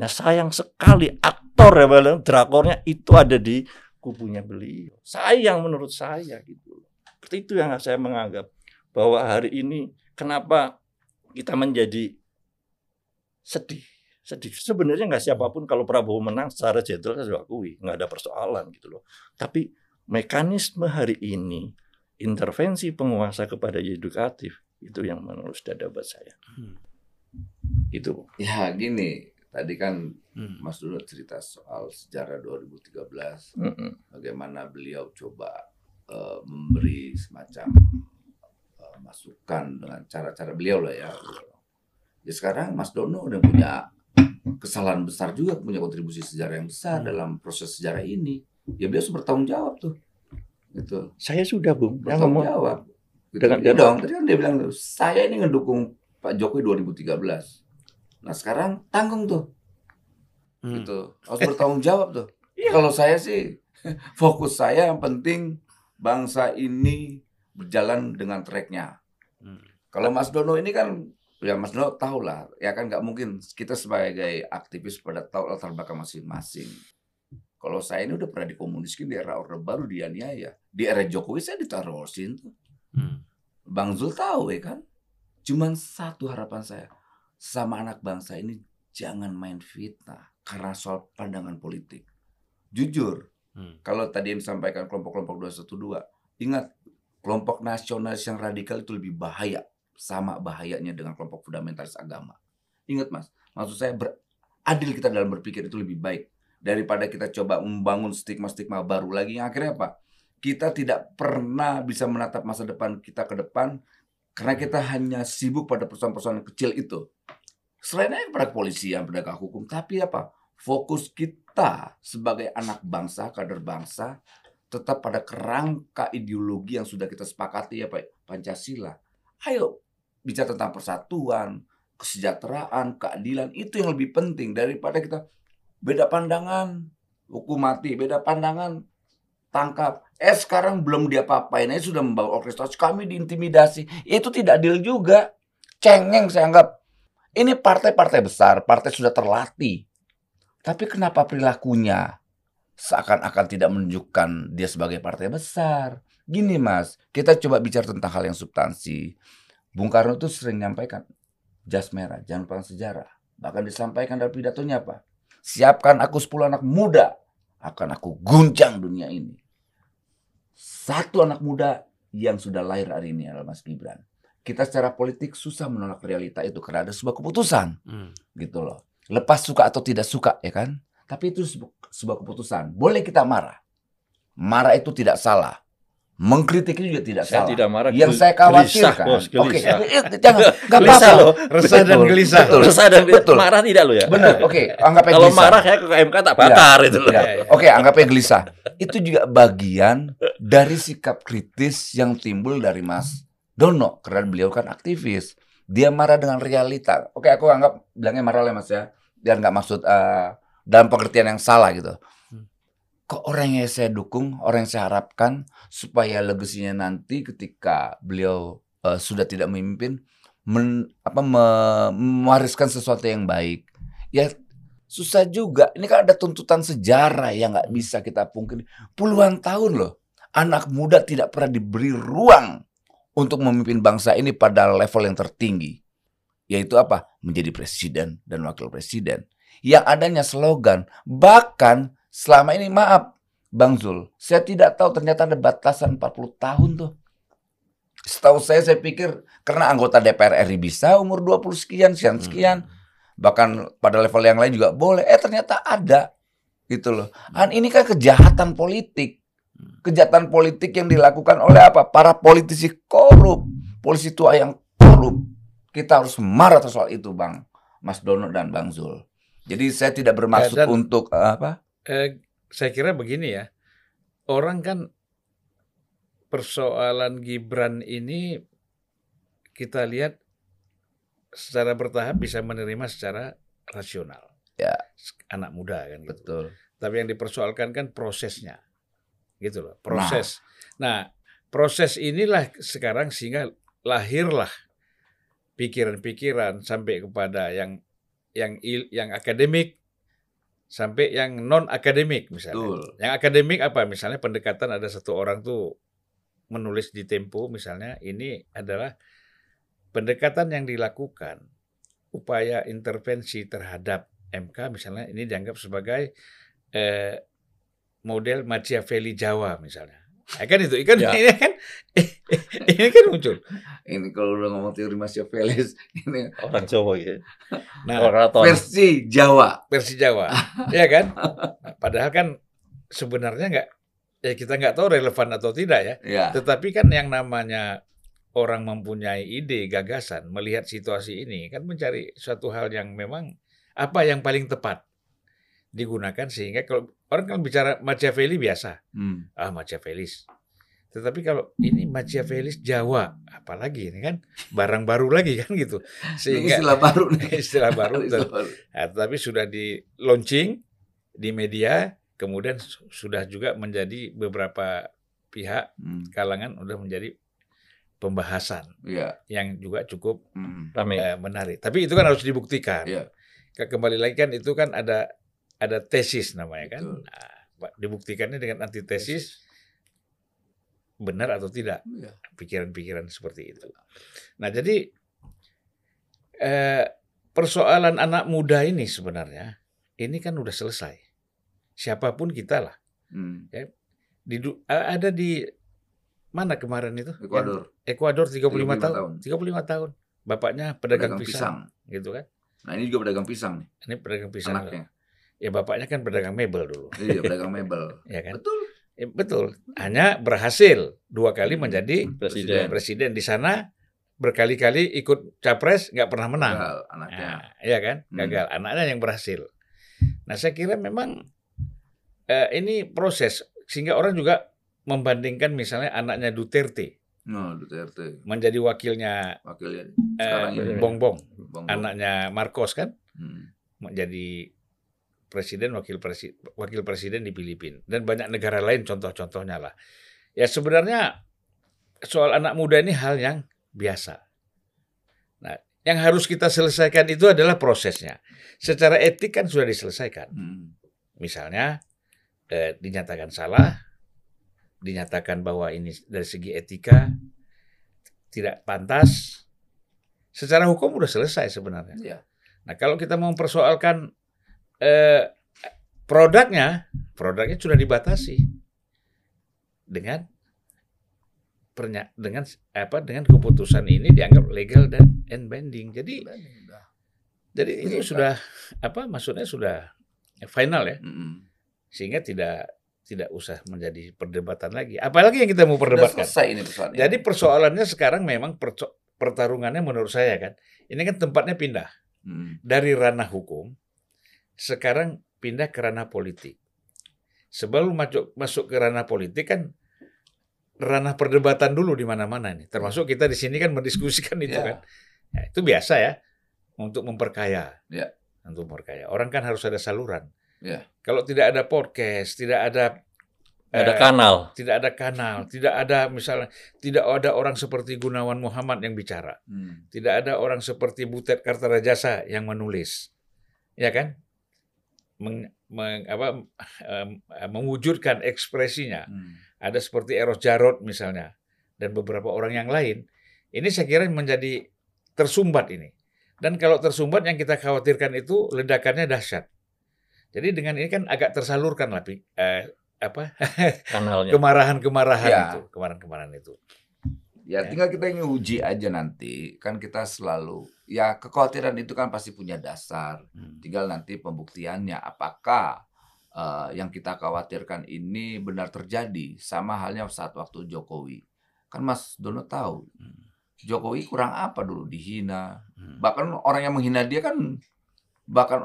Nah sayang sekali aktor ya Bang, drakornya itu ada di kubunya beliau. Sayang menurut saya gitu. Seperti itu yang saya menganggap bahwa hari ini kenapa kita menjadi sedih. Sedih. Sebenarnya nggak siapa pun kalau Prabowo menang secara jenderal saya akui nggak ada persoalan gitu loh. Tapi mekanisme hari ini intervensi penguasa kepada edukatif itu yang menurut dada buat saya. Hmm. Itu. Ya gini, tadi kan Hmm. Mas Dulu cerita soal sejarah 2013, Mm-mm. bagaimana beliau coba eh, memberi semacam eh, masukan dengan cara-cara beliau lah ya. Ya sekarang Mas Dono udah punya kesalahan besar juga, punya kontribusi sejarah yang besar Hmm. dalam proses sejarah ini. Ya beliau harus bertanggung jawab tuh. Gitu. Saya sudah, Bung. Bertanggung ngomong jawab. Gitu. Dengan- Iya dong, tadi kan dia bilang saya ini ngedukung Pak Jokowi 2013. Nah sekarang tanggung tuh. Hmm. gitu harus bertanggung jawab tuh Iya. kalau saya sih fokus saya yang penting bangsa ini berjalan dengan tracknya Hmm. kalau Mas Dono ini kan ya Mas Dono tahu lah ya kan nggak mungkin kita sebagai aktivis pada tahu latar belakang masing-masing kalau saya ini udah pernah dikomuniskin di era Orde Baru dianiaya. Di era Jokowi saya ditaruhin tuh Hmm. Bang Zul tahu ya kan? Cuman satu harapan saya sama anak bangsa ini jangan main fitnah karena soal pandangan politik. Jujur Hmm. kalau tadi yang disampaikan kelompok-kelompok 212 ingat kelompok nasionalis yang radikal itu lebih bahaya sama bahayanya dengan kelompok fundamentalis agama. Ingat mas maksud saya beradil kita dalam berpikir itu lebih baik daripada kita coba membangun stigma-stigma baru lagi yang akhirnya apa kita tidak pernah bisa menatap masa depan kita ke depan karena kita hanya sibuk pada persoalan-persoalan kecil itu selain itu pada kepolisian, penegak hukum, tapi apa? Fokus kita sebagai anak bangsa, kader bangsa, tetap pada kerangka ideologi yang sudah kita sepakati ya Pak Pancasila. Ayo bicara tentang persatuan, kesejahteraan, keadilan itu yang lebih penting daripada kita beda pandangan, hukum mati, beda pandangan, tangkap. Eh sekarang belum dia apain aja sudah membawa orkestrasi, kami diintimidasi. Itu tidak adil juga. Cengeng saya anggap. Ini partai-partai besar, partai sudah terlatih. Tapi kenapa perilakunya seakan-akan tidak menunjukkan dia sebagai partai besar? Gini mas, kita coba bicara tentang hal yang substansi. Bung Karno itu sering menyampaikan, jas merah, jangan lupakan sejarah. Bahkan disampaikan dalam pidatonya apa? Siapkan aku 10 anak muda, akan aku guncang dunia ini. Satu anak muda yang sudah lahir hari ini adalah Mas Gibran. Kita secara politik susah menolak realita itu karena ada sebuah keputusan Hmm. gitu loh. Lepas suka atau tidak suka ya kan? Tapi itu sebu- sebuah keputusan. Boleh kita marah. Marah itu tidak salah. Mengkritik itu juga tidak Saya salah. tidak marah. Yang saya gelisah, khawatirkan. Oke, gelisah. eh, jangan nggak Gelisah apa-apa. loh. Resah dan gelisah. Betul. Resah dan Betul. marah tidak lo ya? Benar. Oke, anggapnya Kalau gelisah. marah saya ke MK tak bakar itu loh. Tidak. Ya, ya. Oke, anggapnya gelisah. Itu juga bagian dari sikap kritis yang timbul dari Mas Dono karena beliau kan aktivis. Dia marah dengan realita. Oke, aku anggap bilangnya marah lah Mas ya. Biar nggak maksud eh, dalam pengertian yang salah gitu. Kok orang yang saya dukung, orang yang saya harapkan supaya legasinya nanti ketika beliau eh, sudah tidak memimpin men, apa me- mewariskan sesuatu yang baik. Ya susah juga. Ini kan ada tuntutan sejarah yang nggak bisa kita pungkiri. Puluhan tahun loh, anak muda tidak pernah diberi ruang untuk memimpin bangsa ini pada level yang tertinggi. Yaitu apa? Menjadi presiden dan wakil presiden. Yang adanya slogan. Bahkan selama ini maaf, Bang Zul, saya tidak tahu ternyata ada batasan 40 tahun tuh. Setahu saya, saya pikir karena anggota DPR RI bisa umur 20 sekian, sekian, sekian bahkan pada level yang lain juga boleh. Eh ternyata ada gitu loh. Dan ini kan kejahatan politik. Kejahatan politik yang dilakukan oleh apa? Para politisi korup, polisi tua yang korup. Kita harus marah soal itu, Bang. Mas Dono dan Bang Zul. Jadi saya tidak bermaksud dan- untuk eh, apa? Eh, saya kira begini ya, orang kan persoalan Gibran ini kita lihat secara bertahap bisa menerima secara rasional. Ya. Anak muda kan gitu. Betul. Tapi yang dipersoalkan kan prosesnya. Gitu loh, proses. Nah, proses inilah sekarang sehingga lahirlah pikiran-pikiran sampai kepada yang yang il- yang akademik sampai yang non akademik misalnya. Betul. Yang akademik apa? Misalnya pendekatan ada satu orang tuh menulis di Tempo misalnya ini adalah pendekatan yang dilakukan upaya intervensi terhadap MK misalnya ini dianggap sebagai eh, model Machiavelli Jawa misalnya. Ya kan itu kan Ya. ini kan ini kan muncul. Ini kalau udah ngomong teori Machiavelli, ini Orang Jawa ya. Nah, Orang Raton. versi Jawa. versi Jawa, ya kan? Nah, padahal kan sebenarnya nggak ya kita nggak tahu relevan atau tidak ya. Ya. Tetapi kan yang namanya orang mempunyai ide, gagasan, melihat situasi ini kan mencari suatu hal yang memang apa yang paling tepat digunakan sehingga kalau orang kan bicara Machiavelli biasa, Hmm. ah Machiavelli Tetapi kalau ini Machiavellis Jawa, apalagi ini kan barang baru lagi kan gitu. Ini Sehingga istilah baru nih. istilah baru. Istilah baru. Nah, tapi sudah di launching di media, kemudian su- sudah juga menjadi beberapa pihak Hmm, kalangan udah menjadi pembahasan Iya. yang juga cukup Hmm, eh, menarik. Tapi itu kan harus dibuktikan. Iya. Ke- Kembali lagi kan itu kan ada ada tesis namanya kan. Betul. Nah, dibuktikannya dengan antitesis benar atau tidak Iya. pikiran-pikiran seperti itu. Nah, jadi eh, persoalan anak muda ini sebenarnya ini kan udah selesai. Siapa pun kita lah. Hmm, Di, du- a- ada di mana kemarin itu? Ekuador. Ekuador 35, 35 tahun. tahun. 35 tahun. Bapaknya pedagang, Pedagang pisang, pisang. gitu kan. Nah ini juga pedagang pisang nih, Ini pedagang pisang. anaknya. Ya bapaknya kan pedagang mebel dulu, Iya, pedagang mebel. ya kan? Betul. Eh, betul. Hanya berhasil dua kali menjadi Presiden. presiden di sana berkali-kali ikut capres nggak pernah menang. Gagal anaknya. Nah, iya kan? Hmm. Gagal. Anaknya yang berhasil. Nah, saya kira memang eh, ini proses sehingga orang juga membandingkan misalnya anaknya Duterte No, Duterte. menjadi wakilnya Wakilnya eh, sekarang ini. Bongbong, Bang Bang. anaknya Marcos kan Hmm. menjadi presiden wakil presiden wakil presiden di Filipina dan banyak negara lain contoh-contohnya lah. Ya sebenarnya soal anak muda ini hal yang biasa. Nah, yang harus kita selesaikan itu adalah prosesnya. Secara etik kan sudah diselesaikan. Hmm. Misalnya eh, dinyatakan salah, dinyatakan bahwa ini dari segi etika tidak pantas. Secara hukum sudah selesai sebenarnya. Iya. Nah, kalau kita mau mempersoalkan eh, produknya, produknya sudah dibatasi dengan pernya dengan apa dengan keputusan ini dianggap legal dan and binding. Jadi Udah. jadi Iya. sudah apa maksudnya sudah final ya, Mm-mm. sehingga tidak tidak usah menjadi perdebatan lagi. Apalagi yang kita mau perdebatkan. selesai ini persoalannya. Jadi persoalannya sekarang memang pertarungannya menurut saya kan, ini kan tempatnya pindah Hmm. dari ranah hukum sekarang pindah ke ranah politik. Sebelum masuk masuk ke ranah politik kan ranah perdebatan dulu di mana-mana nih. Termasuk kita di sini kan mendiskusikan itu Ya. kan. Ya, itu biasa ya untuk memperkaya. Ya. Untuk memperkaya. Orang kan harus ada saluran. Ya. Kalau tidak ada podcast, tidak ada Ada eh, kanal. tidak ada kanal, tidak ada misalnya tidak ada orang seperti Gunawan Muhammad yang bicara. Hmm. Tidak ada orang seperti Butet Kartarajasa yang menulis, ya kan? Meng, meng- apa, em, mewujudkan ekspresinya. Hmm. Ada seperti Eros Jarot misalnya dan beberapa orang yang lain. Ini saya kira menjadi tersumbat ini. Dan kalau tersumbat yang kita khawatirkan itu ledakannya dahsyat. Jadi dengan ini kan agak tersalurkan lah eh, apa Kanalnya. kemarahan-kemarahan Ya. itu, kemarahan-kemarahan itu. Ya, Ya. tinggal kita ingin uji aja nanti. Kan kita selalu ya kekhawatiran itu kan pasti punya dasar. Tinggal nanti pembuktiannya apakah eh, yang kita khawatirkan ini benar terjadi sama halnya saat waktu Jokowi. Kan Mas Dono tahu Hmm. Jokowi kurang apa dulu dihina. Hmm. Bahkan orang yang menghina dia kan bahkan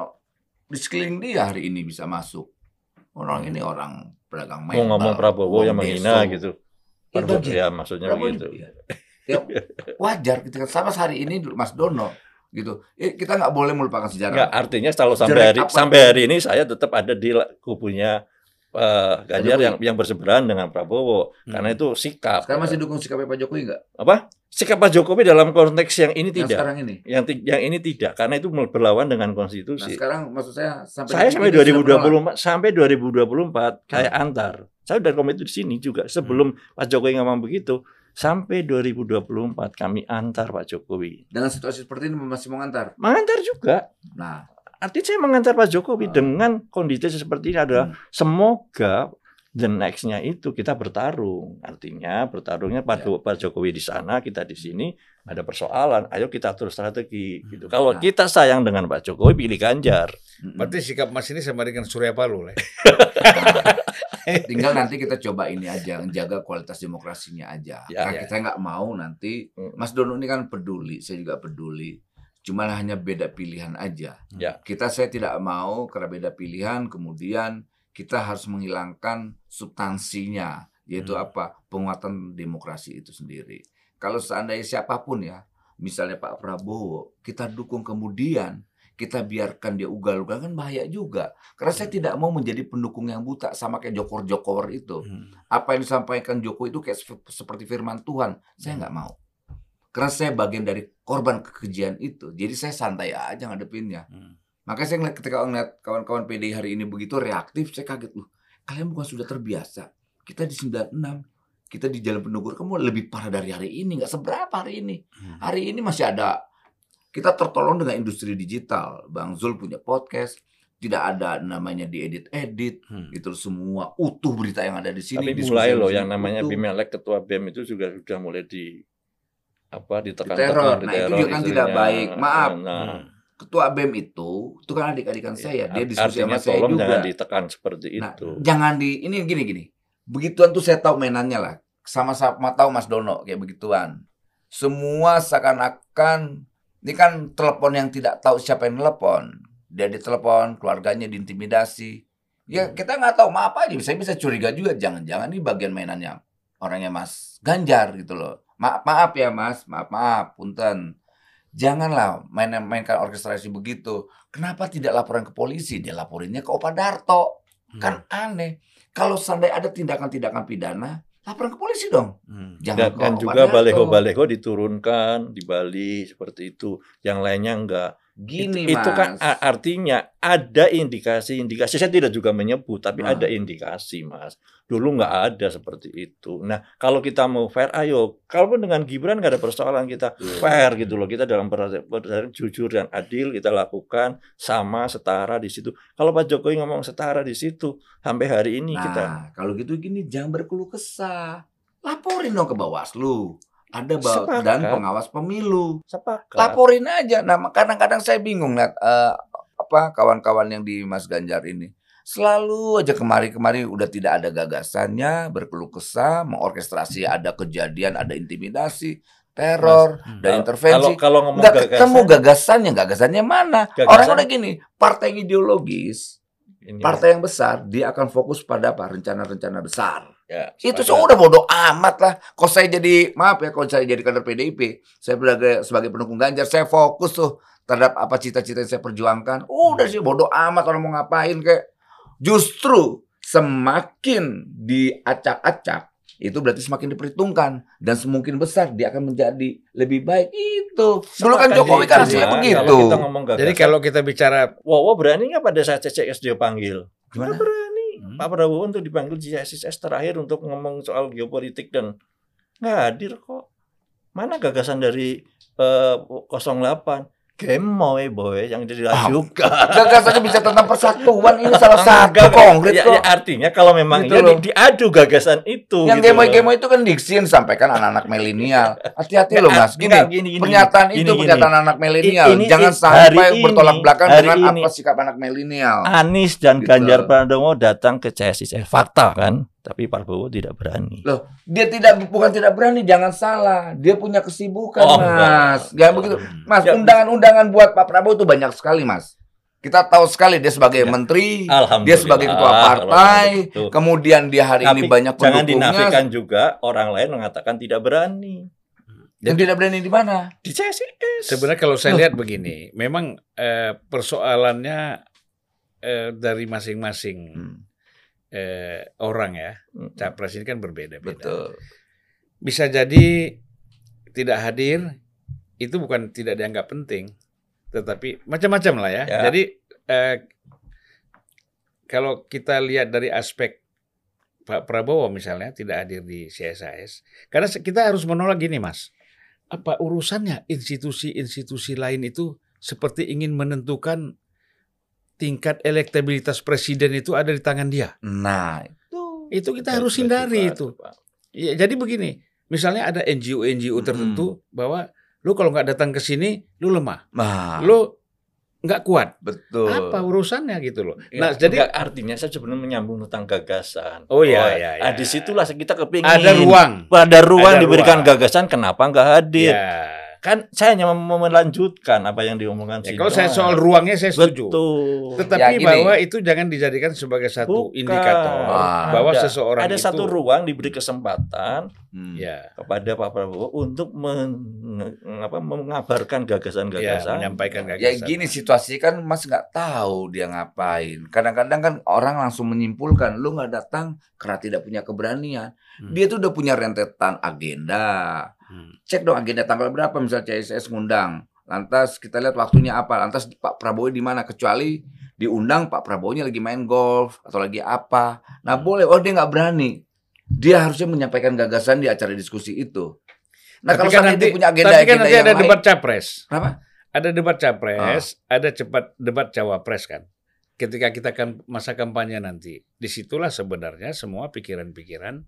di sekeliling dia hari ini bisa masuk. Orang ini orang pedagang Mau mebel, ngomong Prabowo yang menghina gitu. Ya, ya maksudnya Prabowo begitu. Ya wajar gitu kan sama hari ini Mas Dono gitu Eh, kita nggak boleh melupakan sejarah Enggak, artinya kalau sampai hari apa? sampai hari ini saya tetap ada di kubunya eh, Ganjar yang yang berseberangan dengan Prabowo Hmm. karena itu sikap. sekarang masih dukung sikapnya Pak Jokowi nggak apa? Sikap Pak Jokowi dalam konteks yang ini yang tidak. sekarang ini Yang yang ini tidak karena itu berlawan dengan nah konstitusi. sekarang maksud saya sampai saya sampai ini sudah menolak. 2024 sampai 2024 kayak antar. Saya udah komit di sini juga sebelum Pak Jokowi ngomong begitu sampai 2024 kami antar Pak Jokowi. dengan situasi seperti ini masih mau ngantar Mengantar juga. nah Artinya saya mengantar Pak Jokowi Ah. dengan kondisi seperti ini adalah Hmm. semoga the next-nya itu kita bertarung. Artinya bertarungnya Pak, Ya. Pak Jokowi di sana, kita di sini ada persoalan. Ayo kita atur strategi. Gitu. Hmm. Kalau Nah. kita sayang dengan Pak Jokowi, pilih Ganjar. mm-mm. Berarti sikap Mas ini sama dengan Surya Paloh. Nah, tinggal nanti kita coba ini aja jaga kualitas demokrasinya aja Ya, Nah, ya. kita nggak mau nanti. Mas Dono ini kan peduli saya juga peduli cuma hanya beda pilihan aja Ya. kita saya tidak mau karena beda pilihan kemudian kita harus menghilangkan substansinya yaitu Hmm. apa? Penguatan demokrasi itu sendiri. Kalau seandainya siapa pun ya, misalnya Pak Prabowo, kita dukung kemudian kita biarkan dia ugal-ugal kan bahaya juga. Karena saya Hmm. tidak mau menjadi pendukung yang buta sama kayak jokor-jokor itu. Hmm. Apa yang disampaikan Jokowi itu kayak sep- seperti firman Tuhan. Saya Hmm. nggak mau. Karena saya bagian dari korban kekejian itu. Jadi saya santai aja ngadepinnya. Hmm. Makanya saya ngeliat ketika ngeliat kawan-kawan PD hari ini begitu reaktif, saya kaget loh. Kalian bukan sudah terbiasa. Kita di 96, kita di Jalan Pendogur, kamu lebih parah dari hari ini. Nggak seberapa hari ini. Hmm. Hari ini masih ada. Kita tertolong dengan industri digital. Bang Zul punya podcast. Tidak ada namanya diedit-edit. Hmm. Gitu semua utuh berita yang ada di sini. Tapi mulai di loh yang namanya utuh. Bimelek ketua BEM itu juga sudah mulai di apa ditekan Diteror. Nah, itu juga kan tidak baik. Maaf. Nah, Hmm. Ketua BEM itu, itu kan adik-adikan saya. Dia diskusi artinya sama saya juga. jangan ditekan seperti Nah, itu. jangan di ini gini gini. Begituan tuh saya tahu mainannya lah. Sama-sama tahu Mas Dono kayak begituan. Semua seakan-akan ini kan telepon yang tidak tahu siapa yang telepon. Dia ditelepon, keluarganya diintimidasi. Ya kita nggak tahu maaf aja. Saya bisa curiga juga. Jangan-jangan ini bagian mainannya orangnya Mas Ganjar gitu loh. Maaf maaf ya Mas, maaf maaf, punten. Janganlah main mainkan orkestrasi begitu. Kenapa tidak laporan ke polisi? Dia laporinnya ke Opa Darto. Kan aneh. Kalau seandainya ada tindakan-tindakan pidana, laporan ke polisi dong. Hmm. Jangan Dan, juga baleho-baleho diturunkan di Bali seperti itu. Yang lainnya enggak. Gini, itu, itu kan Mas. a- artinya ada indikasi-indikasi. Saya tidak juga menyebut, tapi Nah. ada indikasi, Mas. Dulu nggak ada seperti itu. Nah, kalau kita mau fair, ayo. Kalaupun dengan Gibran nggak ada persoalan kita Iya. fair gitu loh. Kita dalam perjalanan jujur dan adil kita lakukan sama setara di situ. Kalau Pak Jokowi ngomong setara di situ sampai hari ini Nah, kita kalau gitu gini jangan berkeluh kesah. Laporin dong ke Bawaslu. Ada bawa Sepakat. dan pengawas pemilu. sepakat. Laporin aja. Nah, kadang-kadang saya bingung lihat eh, apa kawan-kawan yang di Mas Ganjar ini. Selalu aja kemari-kemari udah tidak ada gagasannya, berkeluh kesah, mengorkestrasi ada kejadian, ada intimidasi, teror, Hmm. dan intervensi. Kalau kalau ngomong Nggak gagasan, ketemu gagasannya, gagasannya mana? Gagasan- Orang udah gini, partai ideologis, ini partai yang besar, dia akan fokus pada apa? Rencana-rencana besar. Ya, Itu sudah bodoh amat lah. Kalau saya jadi, maaf ya, kalau saya jadi kader PDIP, saya sebagai, sebagai pendukung Ganjar, saya fokus tuh terhadap apa cita-cita yang saya perjuangkan. Udah sih bodoh amat orang mau ngapain kayak. Justru semakin diacak-acak, itu berarti semakin diperhitungkan dan semungkin besar dia akan menjadi lebih baik itu. Dulu kan Jokowi kan ya. hasilnya Kalau begitu. kita ngomong gagasan, Jadi kalau kita bicara Wow, berani nggak pada saat CCS dia panggil? Gimana? Berani. Hmm. Pak Prabowo untuk dipanggil di CCS terakhir untuk ngomong soal geopolitik dan nggak hadir kok. Mana gagasan dari eh, 08? Gemoy boy yang diajukan. Gagasannya bisa tentang persatuan ini salah satu konkret ya, kok. ya, artinya kalau memang Gitu ya loh. di- diadu gagasan itu. Yang gitu gemoy-gemoy itu kan diksi yang disampaikan anak-anak milenial. Hati-hati loh mas. Gini, gini, gini, pernyataan gini, itu gini, pernyataan anak milenial. Ini- Jangan sampai ini- bertolak belakang dengan ini- apa sikap anak milenial. Anies dan Gitu. Ganjar Pranowo datang ke CSIS. Fakta kan? Tapi Prabowo tidak berani. Dia tidak bukan tidak berani, jangan salah. Dia punya kesibukan Oh, mas. enggak. Jangan begitu. Mas, Ya. undangan-undangan buat Pak Prabowo itu banyak sekali mas. Kita tahu sekali dia sebagai Ya. menteri, dia sebagai ketua kalau partai, kemudian dia hari Tapi ini banyak jangan pendukungnya. dinafikan juga orang lain mengatakan tidak berani Yang tidak berani di mana? di CSIS. sebenarnya kalau saya Loh. lihat begini, memang eh, persoalannya eh, dari masing-masing Hmm, eh, orang ya, capres ini kan berbeda-beda. betul. Bisa jadi tidak hadir itu bukan tidak dianggap penting, tetapi macam-macam lah ya. Ya. Jadi eh, kalau kita lihat dari aspek Pak Prabowo misalnya tidak hadir di CSIS, karena kita harus menolak gini mas, apa urusannya institusi-institusi lain itu seperti ingin menentukan tingkat elektabilitas presiden itu ada di tangan dia. Nah, itu. Itu kita harus hindari Pak. itu. Ya, jadi begini, misalnya ada NGO-NGO Mm-mm. tertentu bahwa lu kalau nggak datang ke sini, lu lemah, Nah, lu nggak kuat. betul. Apa urusannya gitu loh? Ya, Nah, jadi enggak, artinya saya sebenarnya menyambung tentang gagasan. Oh, iya, iya, Nah, iya. di situlah kita kepingin ada ruang. Ada ruang Ada diberikan ruang. gagasan, kenapa nggak hadir? Ya. Kan saya hanya mau melanjutkan apa yang diomongkan Ya, si kalau saya soal ruangnya saya setuju. betul Tetapi Ya, gini. bahwa itu jangan dijadikan sebagai satu Bukan. indikator Ah. bahwa Ada- seseorang ada itu satu ruang diberi kesempatan Hmm. ya, kepada Pak Prabowo untuk men- apa, mengabarkan ya gagasan-gagasan menyampaikan Ya gagasan. gini situasi kan Mas nggak tahu dia ngapain. Kadang-kadang kan orang langsung menyimpulkan lu nggak datang karena tidak punya keberanian. Hmm. Dia tuh udah punya rentetan agenda. Hmm. Cek dong agenda tanggal berapa misalnya CSS ngundang. Lantas kita lihat waktunya apa. Lantas Pak Prabowo di mana kecuali diundang Pak Prabowo-nya lagi main golf atau lagi apa. Nah boleh. Oh dia nggak berani. Dia harusnya menyampaikan gagasan di acara diskusi itu. Nah Tapi kalau kan nanti, punya agenda tapi kan nanti ada lain, debat capres. Kenapa? Ada debat capres, Ah. ada cepat debat cawapres kan. Ketika kita kan masa kampanye nanti, di situlah sebenarnya semua pikiran-pikiran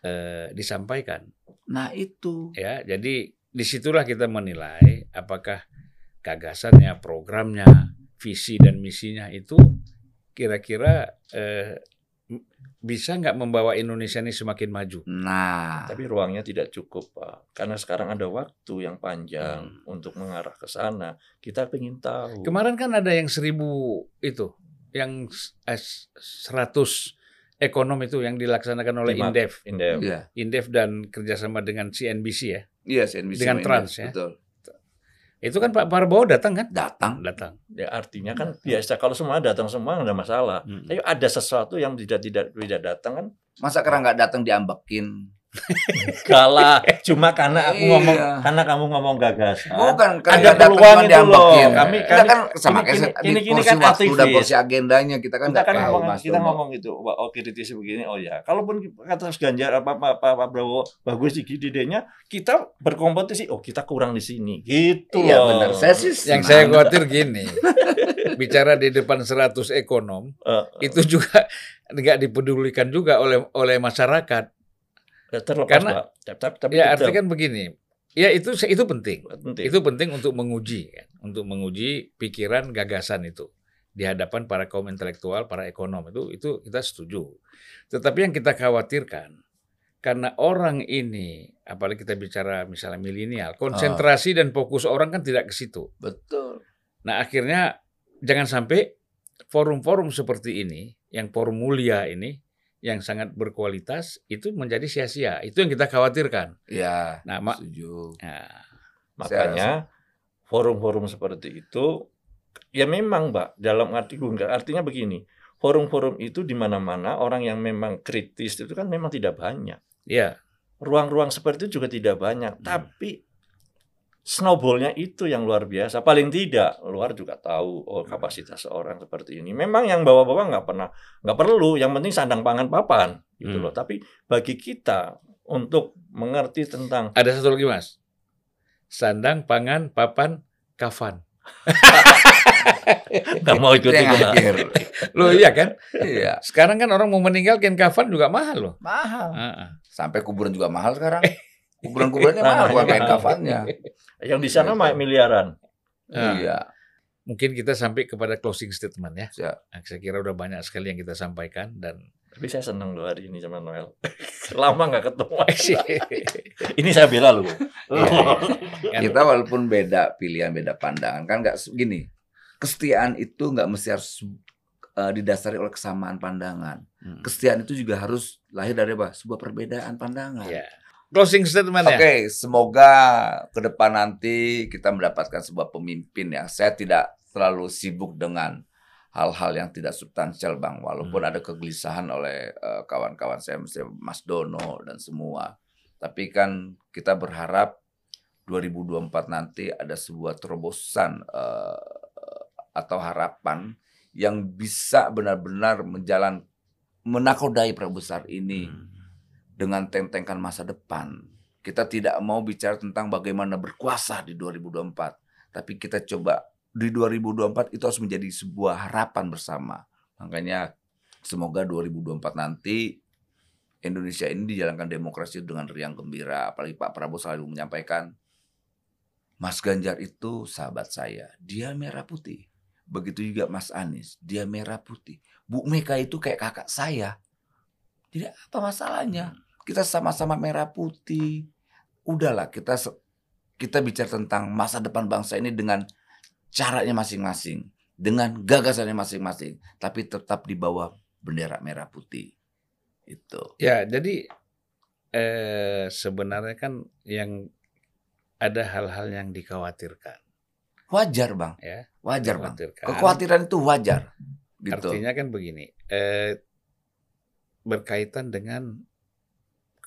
eh, disampaikan. Nah itu. Ya, jadi di situlah kita menilai apakah gagasannya, programnya, visi dan misinya itu kira-kira eh, bisa nggak membawa Indonesia ini semakin maju. Nah. tapi ruangnya tidak cukup Pak karena sekarang ada waktu yang panjang Hmm. untuk mengarah ke sana kita ingin tahu Kemarin kan ada yang seribu itu, yang eh, 100 ekonom itu yang dilaksanakan oleh. Indef, Indef. Iya. Indef dan kerjasama dengan CNBC ya. Iya, CNBC Dengan Trans, Indef, ya. Betul. Itu kan Pak Prabowo datang kan? Datang. Datang. ya artinya kan biasa kalau semua datang semua nggak ada masalah Hmm. tapi ada sesuatu yang tidak tidak tidak datang kan Masa karena nggak datang diambekin? kalah cuma karena aku Iya. ngomong karena kamu ngomong gagasan Bukan ada peluang itu loh. diambekin. Kami Kita kami kan sama ini- kayak ini- di ini- kan waktu dan aktivis. porsi agendanya kita kan kita kan tahu ngomong, Mas kita Dono. ngomong itu wah, oh kritisi begini oh ya kalaupun kata Mas Ganjar apa Pak Pak Prabowo bagus di idenya kita berkompetisi oh kita kurang di sini gitu Iya loh benar. Saya sih Yang saya khawatir gini, bicara di depan 100 ekonom, Eh, itu juga nggak dipedulikan juga oleh oleh masyarakat. Terlepas Karena- Pak tapi, tapi Ya tetap artinya kan begini, ya itu itu penting. penting. Itu penting untuk menguji, kan? untuk menguji pikiran gagasan itu di hadapan para kaum intelektual, para ekonom itu itu kita setuju. Tetapi yang kita khawatirkan karena orang ini, apalagi kita bicara misalnya milenial, konsentrasi dan fokus orang kan tidak ke situ. Betul. Nah akhirnya jangan sampai forum-forum seperti ini, yang forum mulia ini, yang sangat berkualitas itu menjadi sia-sia. Itu yang kita khawatirkan. Ya. Nah, mak, Setuju. nah, Makanya forum-forum seperti itu ya memang, Mbak, dalam arti enggak artinya begini. Forum-forum itu di mana-mana orang yang memang kritis itu kan memang tidak banyak. ya Ruang-ruang seperti itu juga tidak banyak, Hmm. tapi snowballnya itu yang luar biasa. Paling tidak luar juga tahu oh kapasitas seorang seperti ini. Memang yang bawa-bawa nggak pernah nggak perlu. Yang penting sandang pangan papan gitu Hmm. loh. Tapi bagi kita untuk mengerti tentang ada satu lagi mas, sandang, pangan, papan, kafan. nggak mau ikut akhir. Loh iya kan? Iya. Sekarang kan orang mau meninggalkan kafan juga mahal loh. Mahal. Ah, ah. Sampai kuburan juga mahal sekarang. Kuburan-kuburannya mahal bukan kain kafannya. Yang di sana mah miliaran. Ah. Iya. Mungkin kita sampai kepada closing statement ya. Siap. Nah, saya kira udah banyak sekali yang kita sampaikan dan Tapi saya senang loh hari ini sama Noel. Lama nggak ketemu. ini saya bela loh. Iya, Kan- Kita walaupun beda pilihan, beda pandangan kan nggak gini. Kesetiaan itu nggak mesti harus eh, didasari oleh kesamaan pandangan. Hmm. Kesetiaan itu juga harus lahir dari apa? Sebuah perbedaan pandangan. Ya. Closing statement ya. Oke, semoga ke depan nanti kita mendapatkan sebuah pemimpin ya. Saya tidak terlalu sibuk dengan hal-hal yang tidak substansial, Bang. Walaupun Hmm. ada kegelisahan oleh eh, kawan-kawan saya, misalnya Mas Dono dan semua. Tapi kan kita berharap 2024 nanti ada sebuah terobosan eh, atau harapan yang bisa benar-benar menjalan menakodai besar ini Hmm. Dengan tentengkan masa depan. Kita tidak mau bicara tentang bagaimana berkuasa di 2024, tapi kita coba di 2024 itu harus menjadi sebuah harapan bersama. Makanya semoga 2024 nanti Indonesia ini dijalankan demokrasi dengan riang gembira. Apalagi Pak Prabowo selalu menyampaikan, Mas Ganjar itu sahabat saya, dia merah putih. Begitu juga Mas Anies, dia merah putih. Bu Mega itu kayak kakak saya. Jadi apa masalahnya? Kita sama-sama merah putih. Udahlah kita kita bicara tentang masa depan bangsa ini dengan caranya masing-masing, dengan gagasannya masing-masing, tapi tetap di bawah bendera merah putih. Itu. Ya, jadi eh, sebenarnya kan yang ada hal-hal yang dikhawatirkan, Wajar, Bang. ya. Wajar, Bang. Kekhawatiran itu wajar. Gitu. Artinya kan begini, eh, berkaitan dengan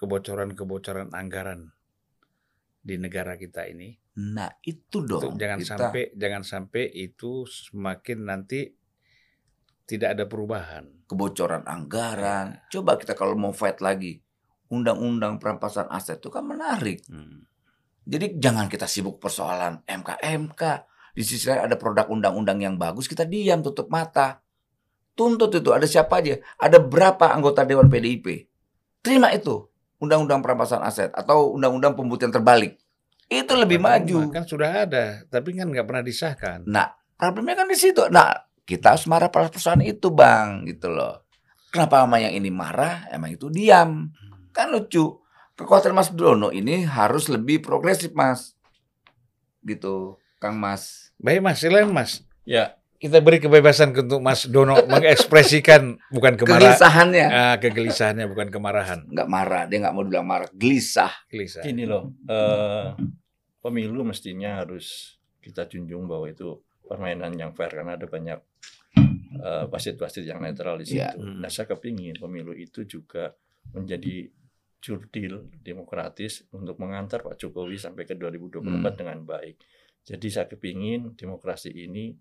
kebocoran-kebocoran anggaran di negara kita ini. Nah, itu Itu dong. jangan kita- sampai jangan sampai itu semakin nanti tidak ada perubahan. kebocoran anggaran. Coba kita kalau mau fight lagi, undang-undang perampasan aset itu kan menarik. Hmm. Jadi jangan kita sibuk persoalan MK-MK. Di sisi lain ada produk undang-undang yang bagus, kita diam, tutup mata. Tuntut itu, ada siapa aja. Ada berapa anggota Dewan PDIP. Terima itu, undang-undang perampasan aset atau undang-undang pembuktian terbalik. Itu lebih Padahal maju. Kan sudah ada, tapi kan nggak pernah disahkan. Nah, problemnya kan di situ. Nah, kita harus marah pada perusahaan itu, Bang, gitu loh. Kenapa sama yang ini marah, emang itu diam. Kan lucu. Kekuatan Mas Dono ini harus lebih progresif, Mas. Gitu, Kang Mas. Baik Mas, silakan Mas. Ya, Kita beri kebebasan untuk Mas Dono mengekspresikan bukan kemarahan, Kegelisahannya. ah, kegelisahannya bukan kemarahan. Nggak marah, dia nggak mau bilang marah. Gelisah. Gelisah. gini loh, eh, pemilu mestinya harus kita junjung bahwa itu permainan yang fair karena ada banyak eh, wasit-wasit yang netral di situ. Iya. Nah, saya kepingin pemilu itu juga menjadi jurdil demokratis untuk mengantar Pak Jokowi sampai ke 2024 Hmm. dengan baik. Jadi saya kepingin demokrasi ini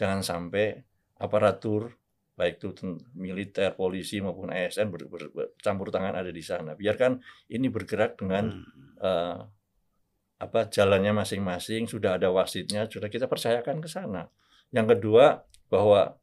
jangan sampai aparatur baik itu militer, polisi maupun ASN ber- ber- ber- campur tangan ada di sana. Biarkan ini bergerak dengan Hmm. eh, apa jalannya masing-masing, sudah ada wasitnya, sudah kita percayakan ke sana. Yang kedua bahwa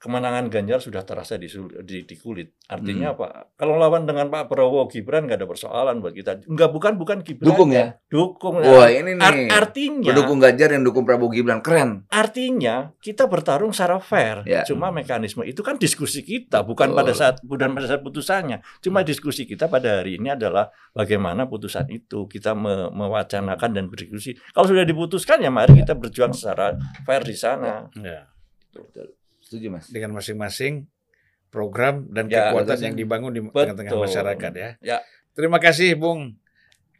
kemenangan Ganjar sudah terasa di, di, di kulit. Artinya apa? Kalau lawan dengan Pak Prabowo Gibran nggak ada persoalan buat kita. Enggak bukan bukan Gibran. Dukung ya? Dukung. Wah, ini Ar- nih. artinya Pendukung Ganjar yang dukung Prabowo Gibran. Keren. artinya kita bertarung secara fair. Ya. Cuma mekanisme itu kan diskusi kita, bukan Betul. pada saat bukan pada saat putusannya. Cuma diskusi kita pada hari ini adalah bagaimana putusan itu kita me- mewacanakan dan berdiskusi. Kalau sudah diputuskan ya mari kita berjuang secara fair di sana. Ya. Betul. Setuju, Mas. Dengan masing-masing program dan Ya, kekuatan betul. yang dibangun di tengah-tengah masyarakat ya. Ya. Terima kasih Bung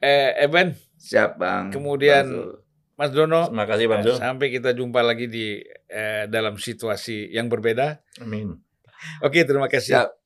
eh, Eben, Siap, Bang. Kemudian- Bang. Mas Dono. Terima kasih Bang Zul. Sampai kita jumpa lagi di eh, dalam situasi yang berbeda. Amin. Oke, terima kasih. Siap.